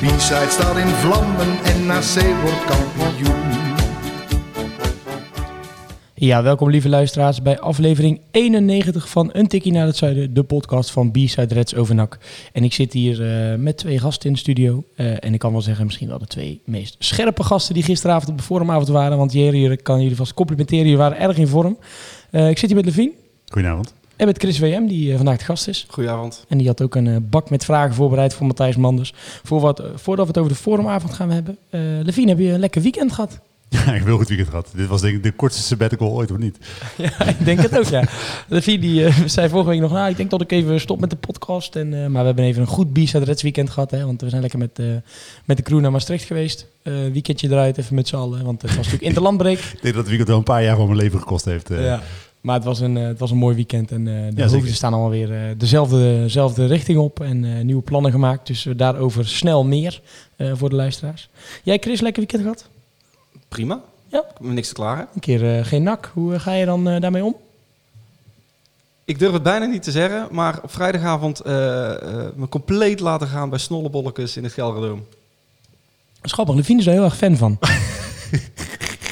De B-side staat in vlammen en NAC wordt kampioen. Ja, welkom lieve luisteraars bij aflevering 91 van Een Tikkie naar het Zuiden, de podcast van B-Side Reds over NAC. En ik zit hier eh, met twee gasten in de studio. Eh, en ik kan wel zeggen, misschien wel de twee meest scherpe gasten die gisteravond op de forumavond waren. Want hier, hier kan jullie vast complimenteren, jullie waren erg in vorm. Eh, ik zit hier met Levine Goedenavond. En met Chris WM, die eh, vandaag de gast is. Goedenavond. En die had ook een eh, bak met vragen voorbereid voor Matthijs Manders. Voor wat, voordat we het over de forumavond gaan hebben. Eh Levine, heb je een lekker weekend gehad? Ja, ik heb een heel goed weekend gehad. Dit was denk ik de kortste sabbatical ooit, of niet? Ja, ik denk het ook, ja. Levine die, eh, zei vorige week nog, nou, ik denk dat ik even stop met de podcast. En, eh, maar we hebben even een goed B-side Reds weekend gehad, hè. Want we zijn lekker met, eh, met de crew naar Maastricht geweest. Eh weekendje eruit, even met z'n allen. Want het was natuurlijk interlandbreek. Ik denk dat het weekend wel een paar jaar van mijn leven gekost heeft. eh. Ja. Maar het was een, eh, het was een mooi weekend. En eh de zeker. hoofden staan allemaal weer eh, dezelfde, dezelfde richting op. En eh, nieuwe plannen gemaakt. Dus daarover snel meer eh, voor de luisteraars. Jij, Chris, lekker weekend gehad? Prima. Ja. Ik heb niks te klagen. Een keer eh, geen nak. Hoe ga je dan eh, daarmee om? Ik durf het bijna niet te zeggen, maar op vrijdagavond eh, eh, me compleet laten gaan bij snollebolletjes in het Gelderdoom. Schappig, Levine is er heel erg fan van.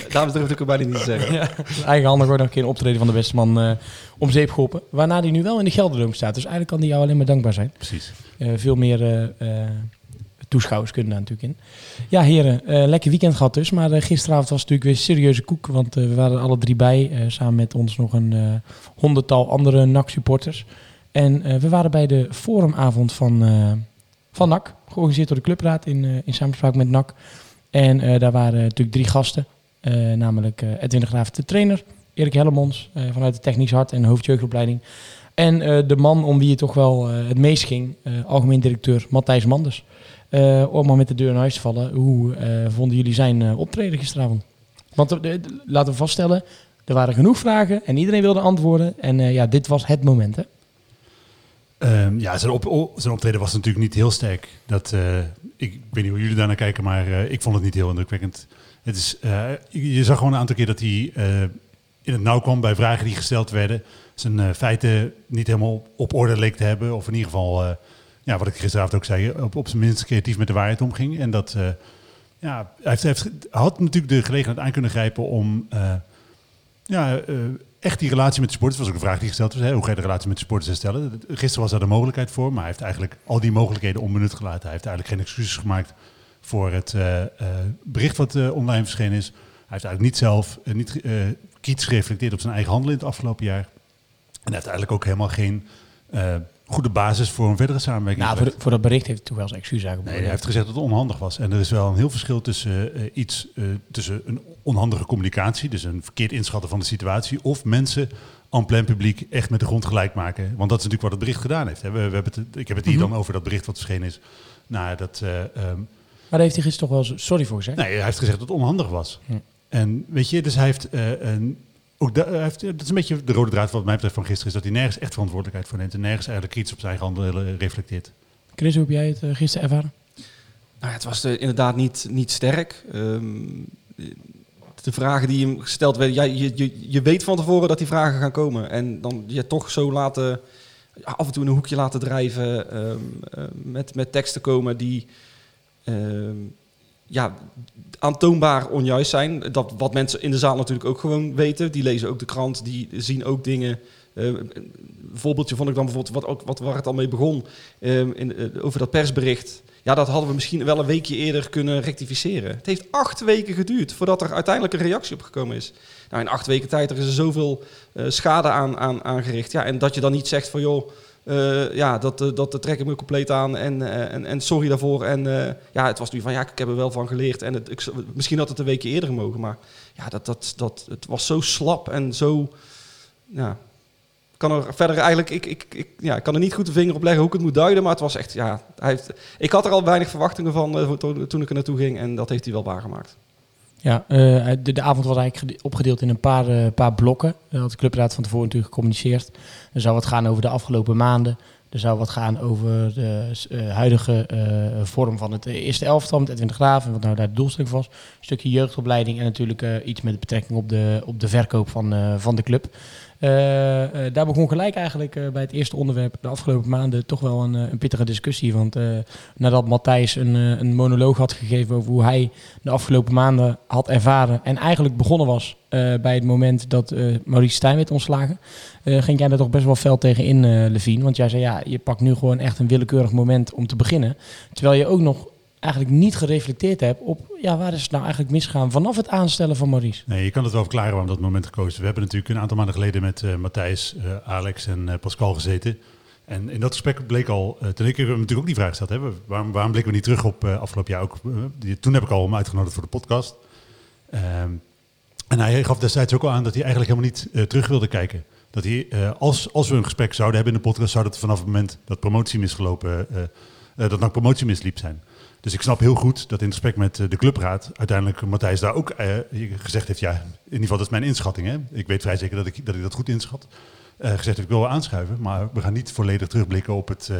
Daarom durf ik het bijna niet te zeggen. Ja, eigenhandig wordt nog een keer een optreden van de beste man eh, om zeep geholpen. Waarna die nu wel in de Gelderdoom staat. Dus eigenlijk kan die jou alleen maar dankbaar zijn. Precies. Eh, veel meer eh, eh, toeschouwers kunnen daar natuurlijk in. Ja, heren, eh, lekker weekend gehad dus. Maar gisteravond was het natuurlijk weer serieuze koek. Want we waren er alle drie bij. eh, samen met ons nog een eh, honderdtal andere NAC-supporters. En eh, we waren bij de forumavond van, eh, van NAC. Georganiseerd door de clubraad in, eh, in samenspraak met NAC. En eh, daar waren natuurlijk drie gasten. Eh, namelijk eh, Edwin de Graaf, de trainer. Erik Hellemons eh, vanuit de Technisch Hart en hoofdjeugdopleiding. En de man om wie het toch wel het meest ging, algemeen directeur Matthijs Manders. Om maar met de deur in huis te vallen, hoe vonden jullie zijn optreden gisteravond? Want laten we vaststellen, er waren genoeg vragen en iedereen wilde antwoorden. En ja, dit was het moment, hè? Ehm, ja, zijn, op, o- zijn optreden was natuurlijk niet heel sterk. Dat, ik, weet niet hoe jullie daar naar kijken, maar ik vond het niet heel indrukwekkend. Het is, eh, je zag gewoon een aantal keer dat hij eh, in het nauw kwam bij vragen die gesteld werden. Zijn eh, feiten niet helemaal op orde leek te hebben. Of in ieder geval, ja, wat ik gisteravond ook zei, op, op zijn minst creatief met de waarheid omging. En dat, ja, hij, heeft, hij had natuurlijk de gelegenheid aan kunnen grijpen om ja, echt die relatie met de sporters. was ook een vraag die gesteld was. Hè? Hoe ga je de relatie met de sporters herstellen? Gisteren was daar de mogelijkheid voor, maar hij heeft eigenlijk al die mogelijkheden onbenut gelaten. Hij heeft eigenlijk geen excuses gemaakt voor het eh, eh, bericht wat eh, online verschenen is. Hij heeft eigenlijk niet zelf niet, kritisch gereflecteerd op zijn eigen handelen in het afgelopen jaar. En hij heeft eigenlijk ook helemaal geen goede basis voor een verdere samenwerking. Nou, voor, voor dat bericht heeft hij toch wel zijn excuus eigenlijk. Nee, hij heeft gezegd dat het onhandig was. En er is wel een heel verschil tussen iets, tussen een onhandige communicatie, dus een verkeerd inschatten van de situatie, of mensen en plein publiek echt met de grond gelijk maken. Want dat is natuurlijk wat het bericht gedaan heeft. Hè. We, we hebben het, ik heb het hier Mhm. dan over dat bericht wat verschenen is. Nou, dat, eh, ehm, Maar daar heeft hij gisteren toch wel sorry voor gezegd. nee, hij heeft gezegd dat het onhandig was. Hm. En weet je, dus hij heeft, eh, een, ook da- hij heeft, dat is een beetje de rode draad wat mij betreft van gisteren, is dat hij nergens echt verantwoordelijkheid voor neemt en nergens eigenlijk kritisch op zijn eigen handelen reflecteert. Chris, hoe heb jij het eh, gisteren ervaren? Nou, het was eh, inderdaad niet, niet sterk. Ehm, de vragen die hem gesteld werden, ja, je, je, je weet van tevoren dat die vragen gaan komen. En dan je toch zo laten, af en toe in een hoekje laten drijven, ehm, eh, met, met teksten komen die ja, aantoonbaar onjuist zijn. Dat wat mensen in de zaal natuurlijk ook gewoon weten. Die lezen ook de krant, die zien ook dingen. Eh, een voorbeeldje vond ik dan bijvoorbeeld, wat ook, wat, waar het al mee begon, ehm, in, eh, over dat persbericht. Ja, dat hadden we misschien wel een weekje eerder kunnen rectificeren. Het heeft acht weken geduurd voordat er uiteindelijk een reactie op gekomen is. Nou, in acht weken tijd er is er zoveel eh, schade aan, aan, aangericht. Ja, en dat je dan niet zegt van joh, eh, ja, dat, eh, dat trek ik me compleet aan en, eh, en, en sorry daarvoor. En ja, het was nu van ja, ik heb er wel van geleerd. En het, ik, misschien had het een weekje eerder mogen, maar ja, dat, dat, dat, het was zo slap en zo. Ja, kan er verder eigenlijk, ik, ik, ik, ja, ik kan er niet goed de vinger op leggen hoe ik het moet duiden, maar het was echt, ja, hij ik had er al weinig verwachtingen van toen, toen ik er naartoe ging en dat heeft hij wel waargemaakt. Ja, uh, de, avond was eigenlijk opgedeeld in een paar, uh, paar blokken. Dat had de clubraad van tevoren natuurlijk gecommuniceerd. Er zou wat gaan over de afgelopen maanden. Er zou wat gaan over de uh, huidige vorm van het eerste elftal met Edwin de Graaf en wat nou daar de doelstelling was. Een stukje jeugdopleiding en natuurlijk iets met betrekking op de, op de verkoop van, van de club. Uh, uh, daar begon gelijk eigenlijk uh, bij het eerste onderwerp de afgelopen maanden toch wel een, een pittige discussie. Want nadat Matthijs een, een monoloog had gegeven over hoe hij de afgelopen maanden had ervaren en eigenlijk begonnen was bij het moment dat Maurice Stijn werd ontslagen, ging jij daar toch best wel fel tegen in, Levine. Want jij zei ja, je pakt nu gewoon echt een willekeurig moment om te beginnen. Terwijl je ook nog eigenlijk niet gereflecteerd heb op ja, waar is het nou eigenlijk misgaan vanaf het aanstellen van Maurice? Nee, je kan het wel verklaren waarom dat moment gekozen. We hebben natuurlijk een aantal maanden geleden met uh, Matthijs, uh, Alex en uh, Pascal gezeten. En in dat gesprek bleek al, toen ik hem natuurlijk ook die vraag gesteld hebben, waarom, waarom blikken we niet terug op afgelopen jaar ook? Toen heb ik al hem uitgenodigd voor de podcast. Ehm, en hij gaf destijds ook al aan dat hij eigenlijk helemaal niet terug wilde kijken. Dat hij, als, als we een gesprek zouden hebben in de podcast, zou dat vanaf het moment dat promotie misgelopen, dat nou promotie misliep zijn. Dus ik snap heel goed dat in het gesprek met eh, de clubraad uiteindelijk Matthijs daar ook eh, gezegd heeft, ja, in ieder geval dat is mijn inschatting. Hè? Ik weet vrij zeker dat ik dat, dat goed inschat. Uh, gezegd heeft, ik wil wel aanschuiven, maar we gaan niet volledig terugblikken op het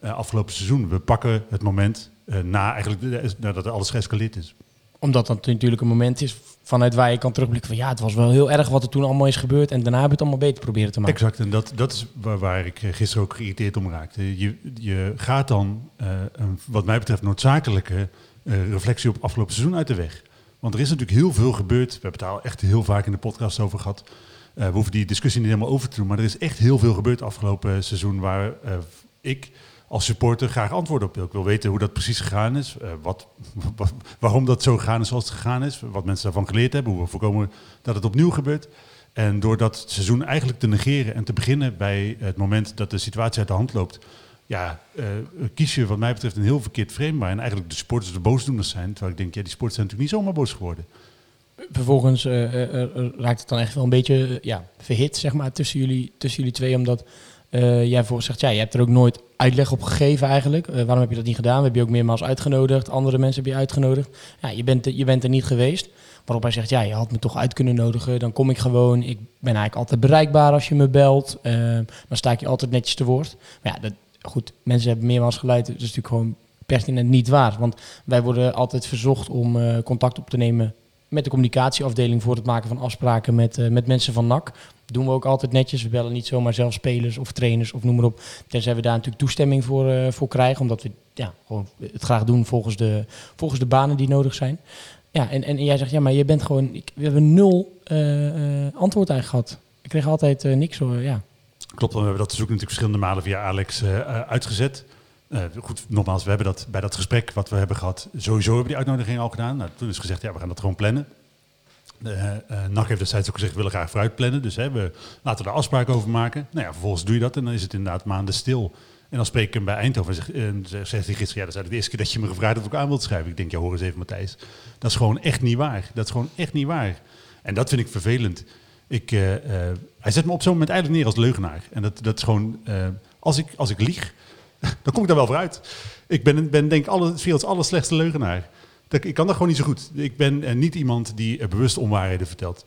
afgelopen seizoen. We pakken het moment na eigenlijk nadat alles geëscaleerd is omdat dat natuurlijk een moment is vanuit waar je kan terugblikken van ja, het was wel heel erg wat er toen allemaal is gebeurd en daarna heb je het allemaal beter proberen te maken. Exact, en dat, dat is waar, waar ik gisteren ook geïrriteerd om raakte. Je, je gaat dan, uh, een, wat mij betreft, noodzakelijke uh, reflectie op afgelopen seizoen uit de weg. Want er is natuurlijk heel veel gebeurd. We hebben het al echt heel vaak in de podcast over gehad. We hoeven die discussie niet helemaal over te doen, maar er is echt heel veel gebeurd afgelopen seizoen waar ik als supporter graag antwoorden op wil. Ik wil weten hoe dat precies gegaan is, uh, wat, waarom dat zo gegaan is zoals het gegaan is, wat mensen daarvan geleerd hebben, hoe we voorkomen dat het opnieuw gebeurt. En door dat seizoen eigenlijk te negeren en te beginnen bij het moment dat de situatie uit de hand loopt, ja, uh, kies je wat mij betreft een heel verkeerd frame waarin eigenlijk de supporters de boosdoeners zijn. Terwijl ik denk, ja, die sporters zijn natuurlijk niet zomaar boos geworden. Vervolgens uh, raakt het dan echt wel een beetje ja, verhit zeg maar, tussen, jullie, tussen jullie twee, omdat jij voor zegt, ja, je hebt er ook nooit uitleg op gegeven eigenlijk. Uh, waarom heb je dat niet gedaan? We hebben je ook meermaals uitgenodigd. Andere mensen heb je uitgenodigd. Ja, je, bent, je bent er niet geweest. Waarop hij zegt, ja, je had me toch uit kunnen nodigen. Dan kom ik gewoon. Ik ben eigenlijk altijd bereikbaar als je me belt. Uh, dan sta ik je altijd netjes te woord. Maar ja, dat, goed, mensen hebben meermaals geluid. Dat is natuurlijk gewoon pertinent niet waar. Want wij worden altijd verzocht om uh, contact op te nemen met de communicatieafdeling voor het maken van afspraken met, uh, met mensen van NAC doen we ook altijd netjes. We bellen niet zomaar zelf spelers of trainers of noem maar op. Tenzij we daar natuurlijk toestemming voor, uh, voor krijgen. Omdat we ja, gewoon het graag doen volgens de, volgens de banen die nodig zijn. Ja, en, en jij zegt, ja, maar je bent gewoon... Ik, we hebben nul uh, antwoord eigenlijk gehad. Ik kreeg altijd niks hoor, ja. Klopt, we hebben dat zoek natuurlijk verschillende malen via Alex uitgezet. Goed, nogmaals, we hebben dat bij dat gesprek wat we hebben gehad, sowieso hebben die uitnodiging al gedaan. Nou, toen is gezegd, ja, we gaan dat gewoon plannen. Uh, uh, NAC heeft destijds ook gezegd, we willen graag vooruit plannen. Dus hè, we, laten we daar afspraken over maken. Nou ja, vervolgens doe je dat en dan is het inderdaad maanden stil. En dan spreek ik hem bij Eindhoven en, zeg, en zegt hij gisteren... ja, dat is de eerste keer dat je me gevraagd hebt of ik aan wilt schrijven. Ik denk, ja, hoor eens even Matthijs. Dat is gewoon echt niet waar. Dat is gewoon echt niet waar. En dat vind ik vervelend. Ik, hij zet me op zo'n moment eigenlijk neer als leugenaar. En dat, dat is gewoon... als, ik, als ik lieg, dan kom ik daar wel vooruit. Ik ben, ben denk ik alle, werelds allerslechtste leugenaar. Dat, ik kan dat gewoon niet zo goed. Ik ben uh, niet iemand die uh, bewust onwaarheden vertelt.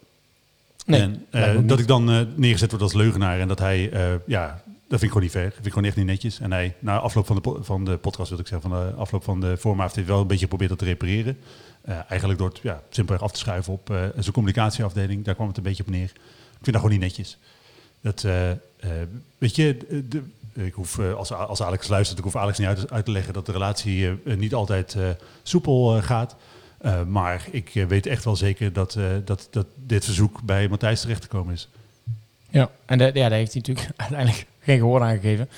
Nee, en uh, dat ik dan neergezet word als leugenaar en dat hij, ja, dat vind ik gewoon niet fair. Dat vind ik gewoon echt niet netjes. En hij, na afloop van de, van de podcast, wil ik zeggen, van de afloop van de forma, heeft hij wel een beetje geprobeerd dat te repareren. eigenlijk door het ja, simpelweg af te schuiven op zijn communicatieafdeling. Daar kwam het een beetje op neer. Ik vind dat gewoon niet netjes. Dat, weet je, de, ik hoef, eh, als, als Alex luistert, ik hoef Alex niet uit, te leggen dat de relatie uh, niet altijd uh, soepel gaat. maar ik weet echt wel zeker dat, dat, dat dit verzoek bij Matthijs terecht te komen is. Ja, en ja, daar heeft hij natuurlijk uiteindelijk geen gehoor aan gegeven.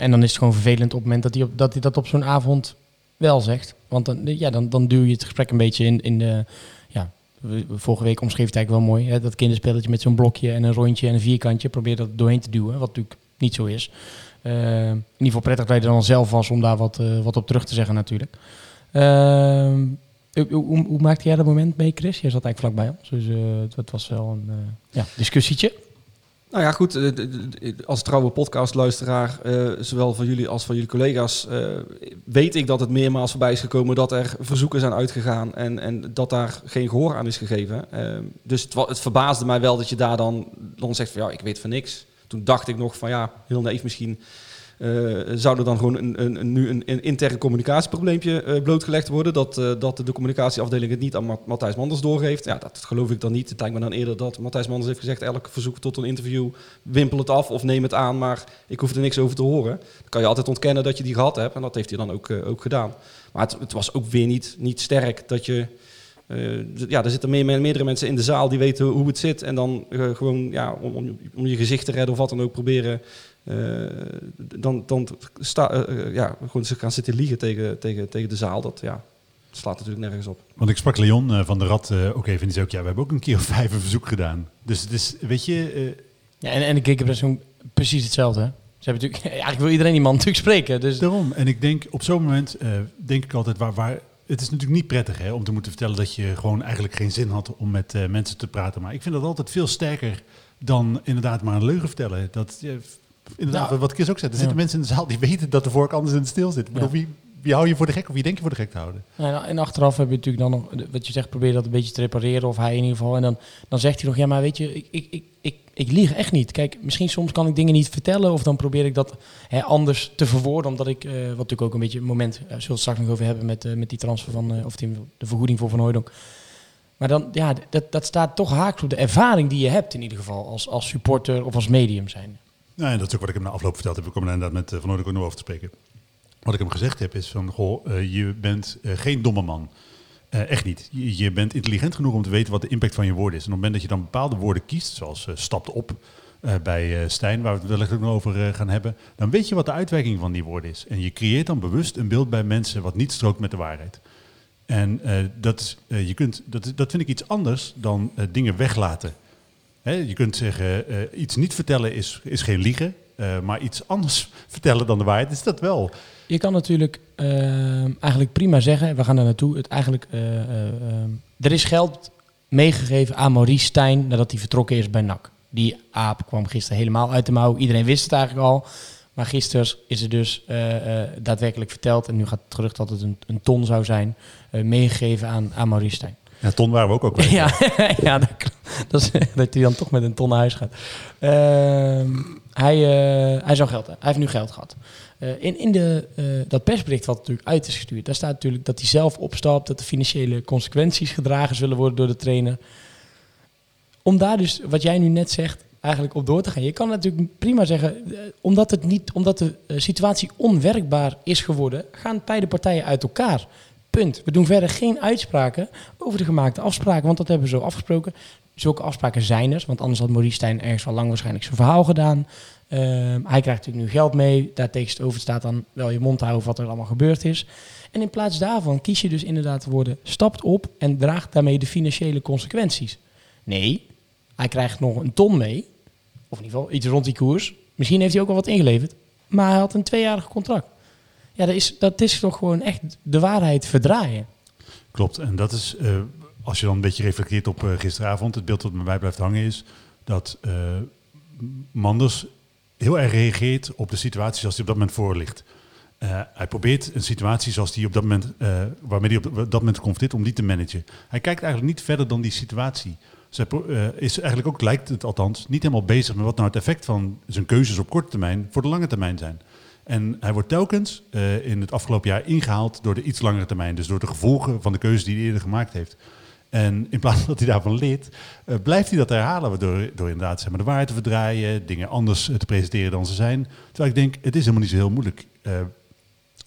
en dan is het gewoon vervelend op het moment dat hij, op, dat, hij dat op zo'n avond wel zegt. Want dan, ja, dan, dan duw je het gesprek een beetje in, in de... Ja, vorige week omschreef het eigenlijk wel mooi. Hè, dat kinderspelletje met zo'n blokje en een rondje en een vierkantje. Probeer dat doorheen te duwen. Wat natuurlijk niet zo is. Uh, in ieder geval prettig dat je dan zelf was om daar wat, uh, wat op terug te zeggen natuurlijk. Uh, hoe, hoe, maakte jij dat moment mee, Chris? Jij zat eigenlijk vlakbij ons, dus het, was wel een ja, discussietje. Nou ja, goed. eh, Als trouwe podcastluisteraar, eh zowel van jullie als van jullie collega's, eh, weet ik dat het meermaals voorbij is gekomen dat er verzoeken zijn uitgegaan en, en dat daar geen gehoor aan is gegeven. Eh, dus het, het verbaasde mij wel dat je daar dan, dan zegt van ja, ik weet van niks. Toen dacht ik nog van ja, heel naïef misschien. eh, zou er dan gewoon een, een, nu een, een intern communicatieprobleempje eh, blootgelegd worden? Dat, eh, dat de communicatieafdeling het niet aan Ma- Matthijs Manders doorgeeft? Ja, dat geloof ik dan niet. Het lijkt me dan eerder dat Matthijs Manders heeft gezegd... elk verzoek tot een interview, wimpel het af of neem het aan... maar ik hoef er niks over te horen. Dan kan je altijd ontkennen dat je die gehad hebt. En dat heeft hij dan ook, ook gedaan. Maar het, het was ook weer niet, niet sterk dat je... eh, ja, er zitten meer, meerdere mensen in de zaal die weten hoe het zit. En dan eh, gewoon ja, om, om, om je gezicht te redden of wat dan ook proberen. eh, dan dan sta, ja, gewoon ze gaan zitten liegen tegen, tegen, tegen de zaal. Dat ja, het slaat natuurlijk nergens op. Want ik sprak Leon eh, van de Rad eh, ook even en die zei ook, ja, we hebben ook een keer of vijf een verzoek gedaan. Dus het is, weet je, eh, Ja, en, en de Kikkerbres doen precies hetzelfde. hè. Ze hebben natuurlijk, eigenlijk wil iedereen die man natuurlijk spreken. Dus Daarom. En ik denk op zo'n moment, eh, denk ik altijd, waar, waar, het is natuurlijk niet prettig hè, om te moeten vertellen dat je gewoon eigenlijk geen zin had om met eh, mensen te praten. Maar ik vind dat altijd veel sterker dan inderdaad maar een leugen vertellen. Dat, je inderdaad, Nou, wat Chris ook zei, er ja. zitten mensen in de zaal die weten dat de vork anders in het stil zit. Ik bedoel, Ja. wie, wie hou je voor de gek of wie denk je voor de gek te houden? Nou, en achteraf heb je natuurlijk dan nog, wat je zegt, probeer dat een beetje te repareren, of hij in ieder geval. En dan, dan zegt hij nog, ja, maar weet je, ik, ik, ik, ik, ik lieg echt niet. Kijk, misschien soms kan ik dingen niet vertellen, of dan probeer ik dat hè, anders te verwoorden, omdat ik, eh, wat natuurlijk ook een beetje een moment, uh, zullen we het straks nog over hebben met, eh, met die transfer van, eh, of die, de vergoeding voor Van Hooydonk. Maar dan, ja, dat, dat staat toch haaks op de ervaring die je hebt in ieder geval, als, als supporter of als medium zijn. Nou, en dat is ook wat ik hem na afloop verteld heb. We komen er inderdaad met Van Noordelijk ook nog over te spreken. Wat ik hem gezegd heb is van, goh, eh, je bent eh, geen domme man. Eh, echt niet. Je, bent intelligent genoeg om te weten wat de impact van je woorden is. En op het moment dat je dan bepaalde woorden kiest, zoals stapt op bij Stijn, waar we het wellicht ook nog over gaan hebben, dan weet je wat de uitwerking van die woorden is. En je creëert dan bewust een beeld bij mensen wat niet strookt met de waarheid. En dat, je kunt, dat, dat vind ik iets anders dan dingen weglaten. Je kunt zeggen, iets niet vertellen is, is geen liegen, eh, maar iets anders vertellen dan de waarheid is dat wel. Je kan natuurlijk eh, eigenlijk prima zeggen, we gaan daar naartoe. Het eigenlijk, eh, eh, er is geld meegegeven aan Maurice Stijn nadat hij vertrokken is bij NAC. Die aap kwam gisteren helemaal uit de mouw. Iedereen wist het eigenlijk al. Maar gisteren is er dus daadwerkelijk verteld, en nu gaat het gerucht dat het een, een ton zou zijn, meegegeven aan, aan Maurice Stijn. Ja, ton waren we ook ook. Ja, ja dat, dat, is, dat hij dan toch met een ton naar huis gaat. Ehm, hij, eh, hij zou geld hebben. Hij heeft nu geld gehad. Eh, in in de, eh, dat persbericht wat natuurlijk uit is gestuurd, daar staat natuurlijk dat hij zelf opstapt, dat de financiële consequenties gedragen zullen worden door de trainer. Om daar dus, wat jij nu net zegt, eigenlijk op door te gaan. Je kan natuurlijk prima zeggen, omdat, het niet, omdat de situatie onwerkbaar is geworden, gaan beide partijen uit elkaar. Punt. We doen verder geen uitspraken over de gemaakte afspraken, want dat hebben we zo afgesproken. Zulke afspraken zijn er, want anders had Maurice Stijn ergens al lang waarschijnlijk zijn verhaal gedaan. Ehm, hij krijgt natuurlijk nu geld mee. Daar tegenover staat dan wel je mond houden wat er allemaal gebeurd is. En in plaats daarvan kies je dus inderdaad de woorden stapt op en draagt daarmee de financiële consequenties. Nee, hij krijgt nog een ton mee. Of in ieder geval iets rond die koers. Misschien heeft hij ook al wat ingeleverd. Maar hij had een tweejarig contract. Ja, dat is, dat is toch gewoon echt de waarheid verdraaien. Klopt. En dat is, eh, als je dan een beetje reflecteert op eh, gisteravond, het beeld dat bij mij blijft hangen is dat eh, Manders heel erg reageert op de situatie zoals die op dat moment voor ligt. Eh, hij probeert een situatie zoals die op dat moment, waarmee hij op dat moment confronteert, om die te managen. Hij kijkt eigenlijk niet verder dan die situatie. Zij is eigenlijk ook, lijkt het althans, niet helemaal bezig met wat nou het effect van zijn keuzes op korte termijn voor de lange termijn zijn. En hij wordt telkens in het afgelopen jaar ingehaald door de iets langere termijn. Dus door de gevolgen van de keuzes die hij eerder gemaakt heeft. En in plaats dat hij daarvan leert, eh, blijft hij dat herhalen. Waardoor, door inderdaad zeg maar, de waarheid te verdraaien, dingen anders eh, te presenteren dan ze zijn. Terwijl ik denk, het is helemaal niet zo heel moeilijk. Eh,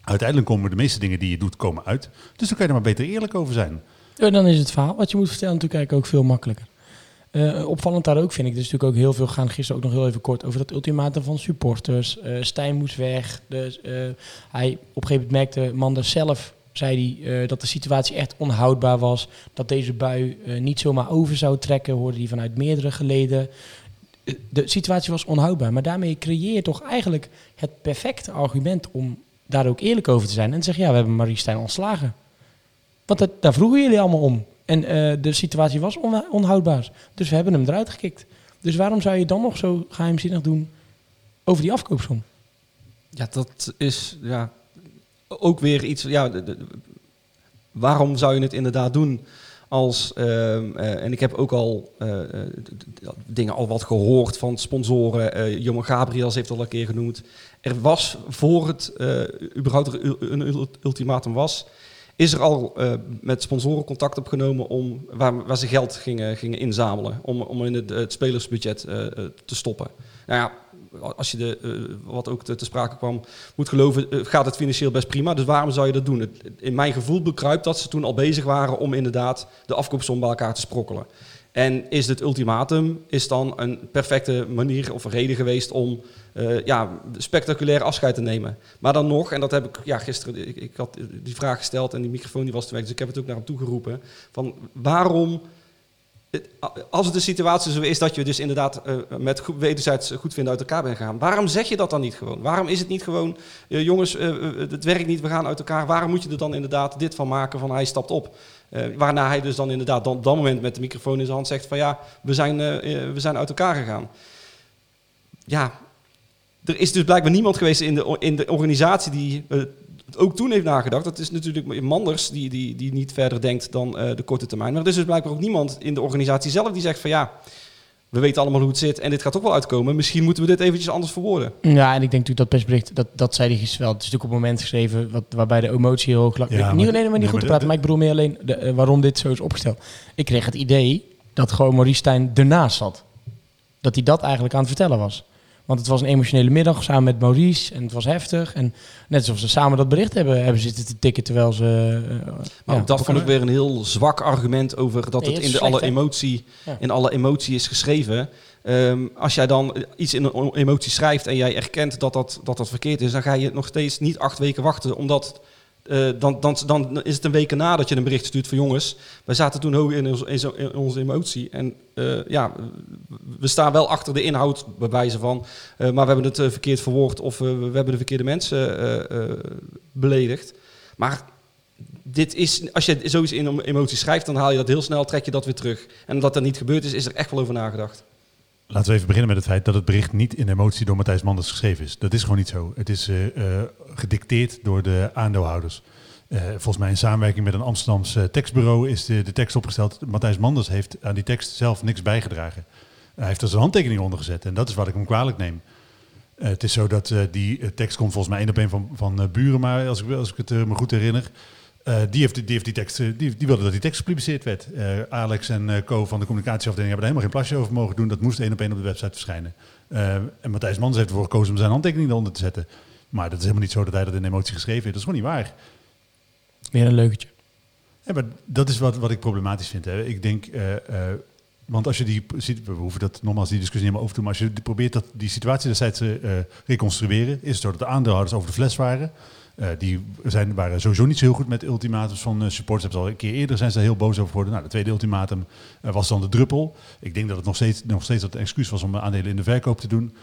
uiteindelijk komen de meeste dingen die je doet, komen uit. Dus dan kan je er maar beter eerlijk over zijn. Dan is het verhaal wat je moet vertellen natuurlijk eigenlijk ook veel makkelijker. Opvallend daar ook vind ik, dus natuurlijk ook heel veel gaan gisteren ook nog heel even kort over dat ultimatum van supporters. Stijn moest weg. Dus, hij op een gegeven moment merkte Manders zelf, zei hij, eh, dat de situatie echt onhoudbaar was. Dat deze bui eh, niet zomaar over zou trekken, hoorde hij vanuit meerdere geleden. De situatie was onhoudbaar, maar daarmee creëer je toch eigenlijk het perfecte argument om daar ook eerlijk over te zijn. En te zeggen, ja, we hebben Marie Stijn ontslagen. Want dat, daar vroegen jullie allemaal om. En eh, de situatie was on- onhoudbaar. Dus we hebben hem eruit gekikt. Dus waarom zou je dan nog zo geheimzinnig doen over die afkoopsom? Ja, dat is ja, ook weer iets. Ja, waarom zou je het inderdaad doen? Als, ehm, eh, en ik heb ook al eh, eh, dingen al wat gehoord van sponsoren. eh Johan Gabriels heeft al een keer genoemd. Er was voor het überhaupt er een ul- ultimatum was, is er al met sponsoren contact opgenomen om waar, waar ze geld gingen, gingen inzamelen om, om in het, het spelersbudget te stoppen. Nou ja, als je de, eh, wat ook te, sprake kwam, moet geloven, eh, gaat het financieel best prima. Dus waarom zou je dat doen? In mijn gevoel bekruipt dat ze toen al bezig waren om inderdaad de afkoopsom bij elkaar te sprokkelen. En is het ultimatum is dan een perfecte manier of reden geweest om eh, ja, spectaculair afscheid te nemen. Maar dan nog, en dat heb ik ja, gisteren, ik, ik had die vraag gesteld en die microfoon die was te weg, dus ik heb het ook naar hem toe geroepen. Van waarom als een situatie zo is dat je dus inderdaad eh, met goed, wederzijds goed vinden uit elkaar bent gegaan, waarom zeg je dat dan niet gewoon? Waarom is het niet gewoon, eh, jongens, eh, het werkt niet, we gaan uit elkaar. Waarom moet je er dan inderdaad dit van maken van hij stapt op? Waarna hij dus dan inderdaad dan, dat moment met de microfoon in zijn hand zegt van ja, we zijn, we zijn uit elkaar gegaan. Ja, er is dus blijkbaar niemand geweest in de, in de organisatie die ook toen heeft nagedacht. Dat is natuurlijk Manders die, die, die niet verder denkt dan eh, de korte termijn. Maar er is dus blijkbaar ook niemand in de organisatie zelf die zegt van ja, we weten allemaal hoe het zit en dit gaat ook wel uitkomen. Misschien moeten we dit eventjes anders verwoorden. Ja, en ik denk natuurlijk dat persbericht, dat, dat zei hij gisteren wel. Het is natuurlijk op het moment geschreven wat, waarbij de emotie heel hoog lag. Ja, niet maar- alleen maar niet nee, goed te de- praten, maar ik bedoel meer alleen de, eh, waarom dit zo is opgesteld. Ik kreeg het idee dat gewoon Maurice Stijn ernaast zat. Dat hij dat eigenlijk aan het vertellen was. Want het was een emotionele middag samen met Maurice en het was heftig. En net alsof ze samen dat bericht hebben, hebben zitten te tikken terwijl ze... eh, Maar ja, dat vond ik weer een heel zwak argument over dat Nee, het in de alle emotie, Ja. in alle emotie is geschreven. Ehm, als jij dan iets in een emotie schrijft en jij erkent dat dat, dat dat verkeerd is, dan ga je nog steeds niet acht weken wachten, omdat eh, dan, dan, dan is het een week na dat je een bericht stuurt van jongens, wij zaten toen hoog in, in, onze emotie en eh, ja, we staan wel achter de inhoud bij wijze van, eh, maar we hebben het verkeerd verwoord of we hebben de verkeerde mensen beledigd. Maar dit is, als je zoiets in emotie schrijft, dan haal je dat heel snel, trek je dat weer terug. En omdat dat niet gebeurd is, is er echt wel over nagedacht. Laten we even beginnen met het feit dat het bericht niet in emotie door Matthijs Manders geschreven is. Dat is gewoon niet zo. Het is eh, gedicteerd door de aandeelhouders. Eh, volgens mij in samenwerking met een Amsterdams eh, tekstbureau is de, de tekst opgesteld. Matthijs Manders heeft aan die tekst zelf niks bijgedragen. Hij heeft er zijn handtekening onder gezet en dat is wat ik hem kwalijk neem. Het is zo dat die tekst komt volgens mij één op één van, van Buren, maar als ik, als ik het me goed herinner. Eh, die, heeft, die, heeft die, tekst, eh, die, die wilde dat die tekst gepubliceerd werd. Eh, Alex en Co van de communicatieafdeling hebben er helemaal geen plasje over mogen doen. Dat moest één op één op de website verschijnen. En Matthijs Manders heeft ervoor gekozen om zijn handtekening eronder te zetten. Maar dat is helemaal niet zo dat hij dat in emotie geschreven heeft. Dat is gewoon niet waar. Weer een leugentje. Ja, maar dat is wat, wat ik problematisch vind. Hè. Ik denk, want als je die ziet, we hoeven dat nogmaals die discussie niet meer over te doen, maar als je probeert dat, die situatie destijds te reconstrueren, is het zo dat de aandeelhouders over de fles waren. Eh, die zijn, waren sowieso niet zo heel goed met ultimatums van eh, supporters. Al een keer eerder zijn ze heel boos over geworden. Nou, de tweede ultimatum eh, was dan de druppel. Ik denk dat het nog steeds, nog steeds dat excuus was om aandelen in de verkoop te doen.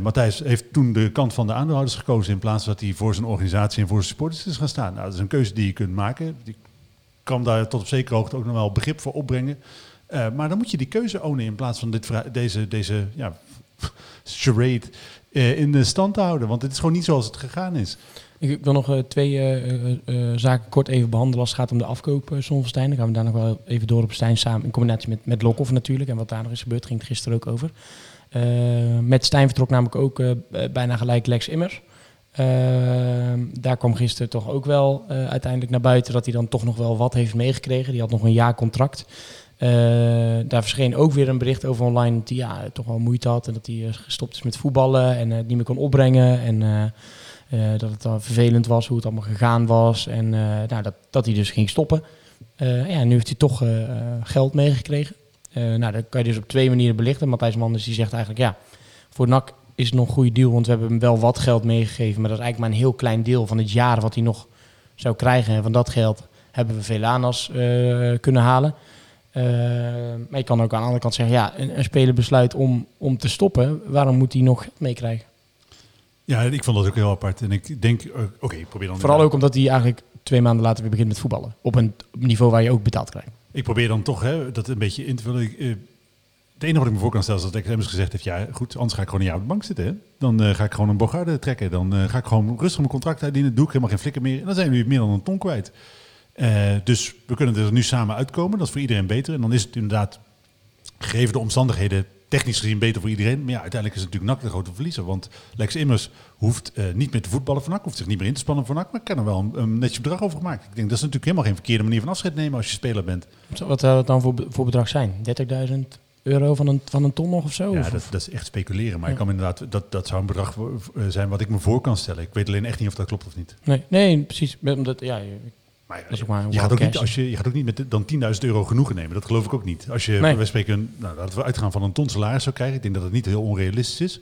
Matthijs heeft toen de kant van de aandeelhouders gekozen in plaats dat hij voor zijn organisatie en voor zijn supporters is gaan staan. Nou, dat is een keuze die je kunt maken. Die kan daar tot op zekere hoogte ook nog wel begrip voor opbrengen. Maar dan moet je die keuze ownen in plaats van dit, deze, deze ja, charade in de stand te houden. Want het is gewoon niet zoals het gegaan is. Ik, wil nog eh, twee eh, eh, zaken kort even behandelen als het gaat om de afkoop uh, van. Dan gaan we daar nog wel even door op Stijn samen in combinatie met, met Lokhoff natuurlijk. En wat daar nog is gebeurd, ging het gisteren ook over. Met Stijn vertrok namelijk ook bijna gelijk Lex Immers. Uh, daar kwam gisteren toch ook wel uiteindelijk naar buiten dat hij dan toch nog wel wat heeft meegekregen. Die had nog een jaar contract. Daar verscheen ook weer een bericht over online dat hij ja, toch wel moeite had en dat hij gestopt is met voetballen en het niet meer kon opbrengen. En dat het dan vervelend was hoe het allemaal gegaan was. En nou, dat, dat hij dus ging stoppen. ja, nu heeft hij toch geld meegekregen. Nou, dat kan je dus op twee manieren belichten. Matthijs Manders die zegt eigenlijk, ja, voor NAC is het nog een goede deal, want we hebben hem wel wat geld meegegeven, maar dat is eigenlijk maar een heel klein deel van het jaar wat hij nog zou krijgen. En van dat geld hebben we Velanas uh, kunnen halen. Maar je kan ook aan de andere kant zeggen, ja, een, een speler besluit om, om te stoppen, waarom moet hij nog meekrijgen? Ja, ik vond dat ook heel apart. En ik denk, oké, okay, probeer dan... Vooral ook omdat hij eigenlijk twee maanden later weer begint met voetballen. Op een niveau waar je ook betaald krijgt. Ik probeer dan toch hè, dat een beetje in te vullen. Ik, uh, het enige wat ik me voor kan stellen is dat ik Emmers gezegd heeft, ja goed, anders ga ik gewoon op de bank zitten. Hè? Dan eh, ga ik gewoon een Bogarde trekken. Dan eh, ga ik gewoon rustig mijn contract uitdienen. Doe ik helemaal geen flikker meer. En dan zijn we meer dan een ton kwijt. Eh, dus we kunnen er nu samen uitkomen. Dat is voor iedereen beter. En dan is het inderdaad, gegeven de omstandigheden, technisch gezien beter voor iedereen. Maar ja, uiteindelijk is het natuurlijk NAC de grote verliezer. Want Lex Immers hoeft eh, niet meer te voetballen NAC. Hoeft zich niet meer in te spannen voor NAC. Maar kan er wel een, een netje bedrag over gemaakt. Ik denk dat is natuurlijk helemaal geen verkeerde manier van afscheid nemen als je speler bent. Wat zou dat dan voor, voor bedrag zijn? 30.000 euro van een, van een ton nog of zo? Ja, Of- dat, dat is echt speculeren. Maar Ja. ik kan inderdaad, dat, dat zou een bedrag eh, zijn wat ik me voor kan stellen. Ik weet alleen echt niet of dat klopt of niet. Nee, nee, precies. Omdat, ja, Maar ja, Dat is ook maar een je, gaat ook niet, cash. als je, je gaat ook niet met de- dan 10.000 euro genoegen nemen. Dat geloof ik ook niet. Als je, Nee. wij spreken, nou, laten we uitgaan van een ton salaris zou krijgen. Ik denk dat het niet heel onrealistisch is.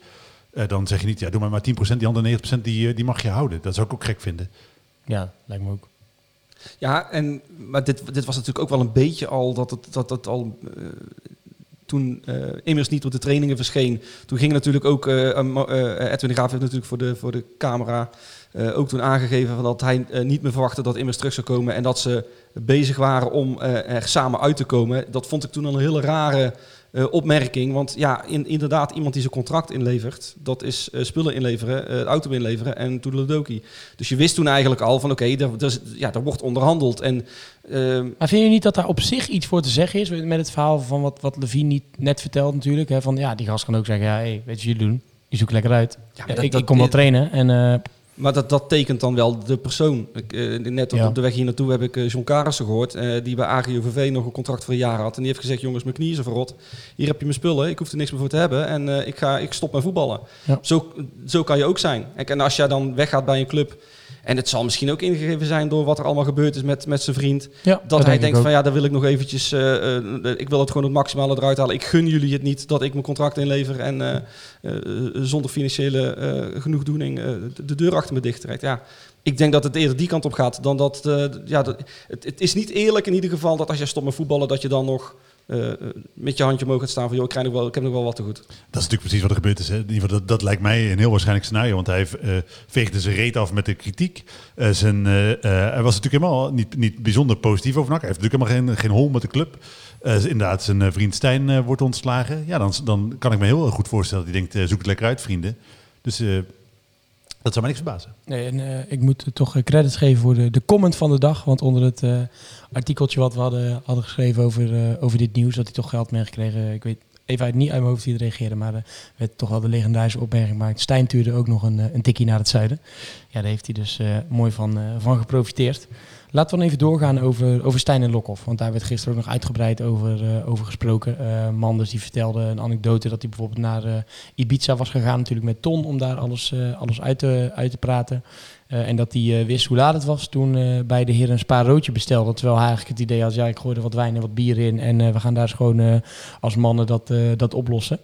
Eh, dan zeg je niet, ja, doe maar maar 10%. Die andere 90% die, eh, die mag je houden. Dat zou ik ook gek vinden. ja, lijkt me ook. Ja, en, maar dit, dit was natuurlijk ook wel een beetje al dat het, dat het al. eh, toen eh Immers niet op de trainingen verscheen, toen ging natuurlijk ook. eh, eh, Edwin de Graaf heeft natuurlijk voor de, voor de camera ook toen aangegeven van dat hij niet meer verwachtte dat Immers terug zou komen en dat ze bezig waren om er samen uit te komen. Dat vond ik toen een hele rare opmerking. Want ja, in, inderdaad, iemand die zijn contract inlevert, dat is spullen inleveren, auto inleveren en toedeledoki. Dus je wist toen eigenlijk al van oké, is- ja, er wordt onderhandeld. En ehm, Maar vind je niet dat daar op zich iets voor te zeggen is met het verhaal van wat, wat Levine niet net vertelt natuurlijk? Hè? Van ja, die gast kan ook zeggen, ja, hey, weet je wat jullie doen? Die zoek lekker uit. Ja, Ja, dat- ik, dat- ik kom wel trainen en eh, Maar dat, dat tekent dan wel de persoon. Ik, eh, net op, Ja. op de weg hier naartoe heb ik eh, John Karissen gehoord, eh, die bij AGOVV nog een contract voor een jaar had. En die heeft gezegd, jongens, mijn knieën zijn verrot. Hier heb je mijn spullen, ik hoef er niks meer voor te hebben. En eh, ik, ga, ik stop met voetballen. Ja. Zo, zo kan je ook zijn. Kijk, En als jij dan weggaat bij een club, en het zal misschien ook ingegeven zijn door wat er allemaal gebeurd is met, met zijn vriend. ja, Dat, hij denkt van ja, daar wil ik nog eventjes, eh, eh, ik wil het gewoon het maximale eruit halen. Ik gun jullie het niet dat ik mijn contract inlever en eh, zonder financiële genoegdoening de, de deur achter me dicht trekt. Ja, ik denk dat het eerder die kant op gaat dan dat, ja, dat het, het is niet eerlijk in ieder geval dat als jij stopt met voetballen dat je dan nog eh, eh, met je handje omhoog gaat staan van joh, ik, krijg nog wel, ik heb nog wel wat te goed. Dat is natuurlijk precies wat er gebeurd is. Hè. In ieder geval, dat, dat lijkt mij een heel waarschijnlijk scenario. Want hij heeft, eh, veegde zijn reet af met de kritiek. Eh, zijn, hij was natuurlijk helemaal niet, niet bijzonder positief over NAC. Hij heeft natuurlijk helemaal geen, geen hol met de club. Eh, inderdaad, zijn vriend Stijn eh, wordt ontslagen. Ja, dan, dan kan ik me heel goed voorstellen dat hij denkt, eh, zoek het lekker uit, vrienden. Dus eh, dat zou mij niks verbazen. Nee, en eh, ik moet toch credits geven voor de, de comment van de dag. Want onder het eh, artikeltje wat we hadden, hadden geschreven over, eh, over dit nieuws, dat hij toch geld meegekregen. Ik weet even uit, niet uit mijn hoofd wie er reageerde, maar er werd toch wel de legendarische opmerking gemaakt. Stijn tuurde ook nog een, eh, een tikkie naar het zuiden. Ja, daar heeft hij dus eh, mooi van, eh, van geprofiteerd. Laten we dan even doorgaan over, over Stijn en Lokhoff. Want daar werd gisteren ook nog uitgebreid over, eh, over gesproken. Eh, Manders die vertelde een anekdote dat hij bijvoorbeeld naar eh, Ibiza was gegaan. Natuurlijk met Ton om daar alles, eh, alles uit, uit te praten. Eh, en dat hij eh, wist hoe laat het was toen eh, bij de heer een spaarroodje bestelde. Terwijl hij eigenlijk het idee had, ja ik gooi er wat wijn en wat bier in. En we gaan daar eens gewoon als mannen dat, dat oplossen.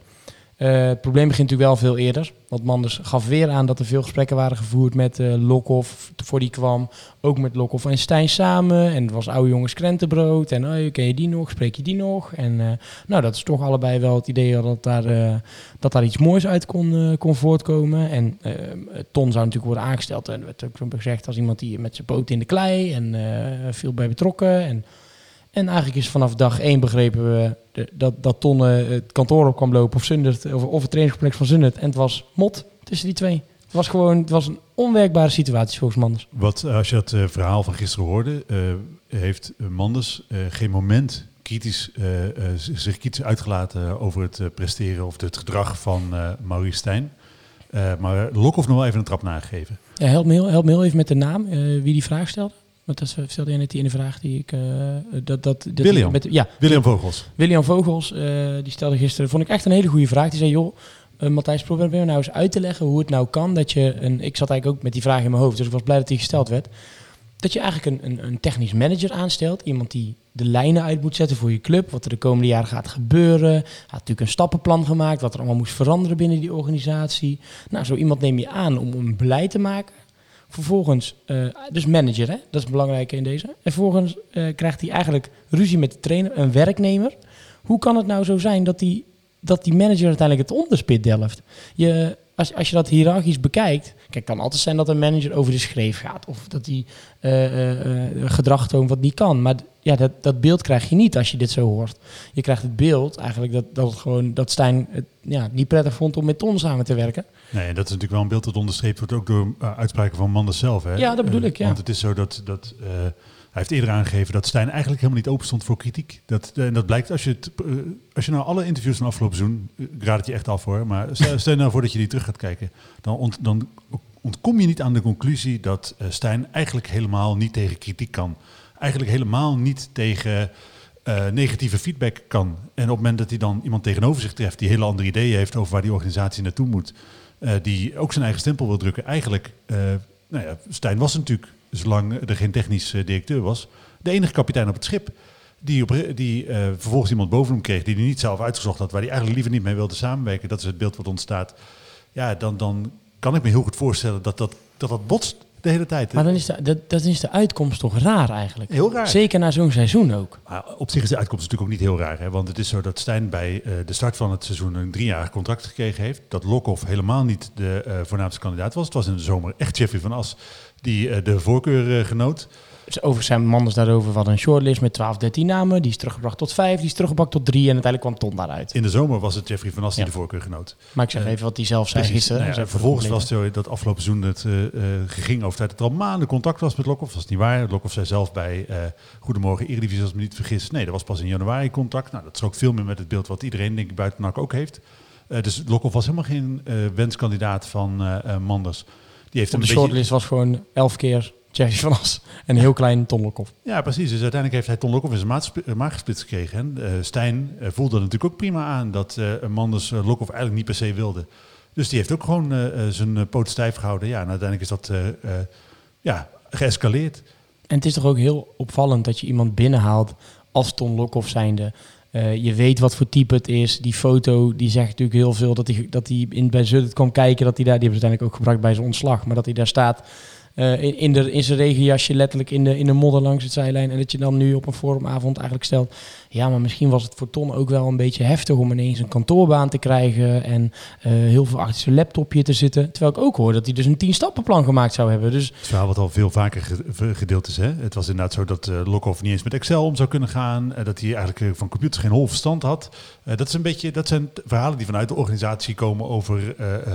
Eh, het probleem begint natuurlijk wel veel eerder. Want Manders gaf weer aan dat er veel gesprekken waren gevoerd met eh Lokhoff voor die kwam. Ook met Lokhoff en Stijn samen. En het was oude jongens krentenbrood. En oh, ken je die nog? Spreek je die nog? En eh, nou, dat is toch allebei wel het idee dat daar, dat daar iets moois uit kon, kon voortkomen. En Ton zou natuurlijk worden aangesteld. En er werd ook gezegd als iemand die met zijn poot in de klei en veel bij betrokken. En, en eigenlijk is vanaf dag één begrepen we dat, dat Ton het kantoor op kwam lopen of, Zundert, of, of het trainingscomplex van Zundert. En het was mot tussen die twee. Het was gewoon het was een onwerkbare situatie volgens Manders. Wat, eh, als je dat eh, verhaal van gisteren hoorde, eh, heeft Manders geen moment kritisch, zich kritisch uitgelaten over het presteren of het gedrag van Maurice Stijn. Maar Lokhoff nog wel even een trap nagegeven. Ja, help, me heel, help me heel even met de naam, wie die vraag stelde. Want dat stelde je net die in de vraag die ik... eh, dat, dat, dat, William. Met, ja, William Vogels. William Vogels, eh, die stelde gisteren, vond ik echt een hele goede vraag. Die zei, joh, eh, Matthijs, probeer me nou eens uit te leggen hoe het nou kan dat je... Een, ik zat eigenlijk ook met die vraag in mijn hoofd, dus ik was blij dat die gesteld werd. Dat je eigenlijk een, een, een technisch manager aanstelt. Iemand die de lijnen uit moet zetten voor je club. Wat er de komende jaren gaat gebeuren. Hij had natuurlijk een stappenplan gemaakt. Wat er allemaal moest veranderen binnen die organisatie. Nou, zo iemand neem je aan om een beleid te maken. Vervolgens, eh, dus manager, hè? dat is belangrijk in deze. En vervolgens eh, krijgt hij eigenlijk ruzie met de trainer, een werknemer. Hoe kan het nou zo zijn dat die, dat die manager uiteindelijk het onderspit delft? Je, als, als je dat hiërarchisch bekijkt, kijk, het kan altijd zijn dat een manager over de schreef gaat. Of dat hij eh, gedrag toont wat niet kan. Maar ja, dat, dat beeld krijg je niet als je dit zo hoort. Je krijgt het beeld eigenlijk dat, dat, het gewoon, dat Stijn het ja, niet prettig vond om met Ton samen te werken. Nee, dat is natuurlijk wel een beeld dat onderstreept wordt ook door uh, uitspraken van Manders zelf. Hè? Ja, dat bedoel ik, ja. Want het is zo dat, dat uh, hij heeft eerder aangegeven dat Stijn eigenlijk helemaal niet open stond voor kritiek. Dat, en dat blijkt als je, het, uh, als je nou alle interviews van afgelopen seizoen, ik raad het je echt af hoor, maar stel, stel nou voor dat je die terug gaat kijken, dan, ont, dan ontkom je niet aan de conclusie dat Stijn eigenlijk helemaal niet tegen kritiek kan. Eigenlijk helemaal niet tegen uh, negatieve feedback kan. En op het moment dat hij dan iemand tegenover zich treft die hele andere ideeën heeft over waar die organisatie naartoe moet, uh, die ook zijn eigen stempel wil drukken. Eigenlijk, uh, nou ja, Stijn was natuurlijk, zolang er geen technisch directeur was, de enige kapitein op het schip. Die, op, die vervolgens iemand boven hem kreeg die hij niet zelf uitgezocht had, waar hij eigenlijk liever niet mee wilde samenwerken. Dat is het beeld wat ontstaat. Ja, dan, dan kan ik me heel goed voorstellen dat dat, dat, dat botst de hele tijd. Maar dan is de, dat, dat is de uitkomst toch raar eigenlijk? Heel raar. Zeker na zo'n seizoen ook. Maar op zich is de uitkomst natuurlijk ook niet heel raar. Hè? Want het is zo dat Stijn bij uh, de start van het seizoen een driejarig contract gekregen heeft. Dat Lokhoff helemaal niet de uh, voornaamste kandidaat was. Het was in de zomer echt Jeffrey van As die uh, de voorkeur genoot. Over zijn Manders daarover wat een shortlist met 12, 13 namen. Die is teruggebracht tot 5, die is teruggebracht tot 3 en uiteindelijk kwam Ton daaruit. In de zomer was het Jeffrey van As die ja. de voorkeur genoot. Maar ik zeg even wat hij zelf zei Precies. gisteren. Nou ja, vervolgens was het zo dat afgelopen seizoen het uh, uh, ging over dat het al maanden contact was met Lokhoff. Dat is niet waar. Lokhoff zei zelf bij uh, Goedemorgen Eredivisie, als ik me niet vergis. Nee, dat was pas in januari contact. Nou, dat is ook veel meer met het beeld wat iedereen denk ik buiten NAC ook heeft. Uh, dus Lokhoff was helemaal geen wenskandidaat van Manders. Die heeft Op een de beetje... shortlist was gewoon 11 keer Jeffrey van As en een heel klein Ton Lokhoff. Ja, precies. Dus uiteindelijk heeft hij Ton Lokhoff in zijn maag gesplitst gekregen. En uh, Stijn uh, voelde natuurlijk ook prima aan dat uh, Manders uh, Lokhoff eigenlijk niet per se wilde. Dus die heeft ook gewoon zijn poot stijf gehouden. Ja, en uiteindelijk is dat ja, geëscaleerd. En het is toch ook heel opvallend dat je iemand binnenhaalt als Ton Lokhoff zijnde. Uh, je weet wat voor type het is. Die foto die zegt natuurlijk heel veel dat hij, dat hij in, bij Zuttet kwam kijken. Dat hij daar, die hebben ze uiteindelijk ook gebruikt bij zijn ontslag. Maar dat hij daar staat uh, in, in, de, in zijn regenjasje letterlijk in de, in de modder langs het zijlijn. En dat je dan nu op een forumavond eigenlijk stelt... ja, maar misschien was het voor Ton ook wel een beetje heftig... om ineens een kantoorbaan te krijgen... en uh, heel veel achter zijn laptopje te zitten. Terwijl ik ook hoor dat hij dus een tien-stappenplan gemaakt zou hebben. Dus... Het verhaal wat al veel vaker gedeeld is. Hè? Het was inderdaad zo dat uh, niet eens met Excel om zou kunnen gaan. dat hij eigenlijk van computers geen hol verstand had. dat, is een beetje, dat zijn verhalen die vanuit de organisatie komen over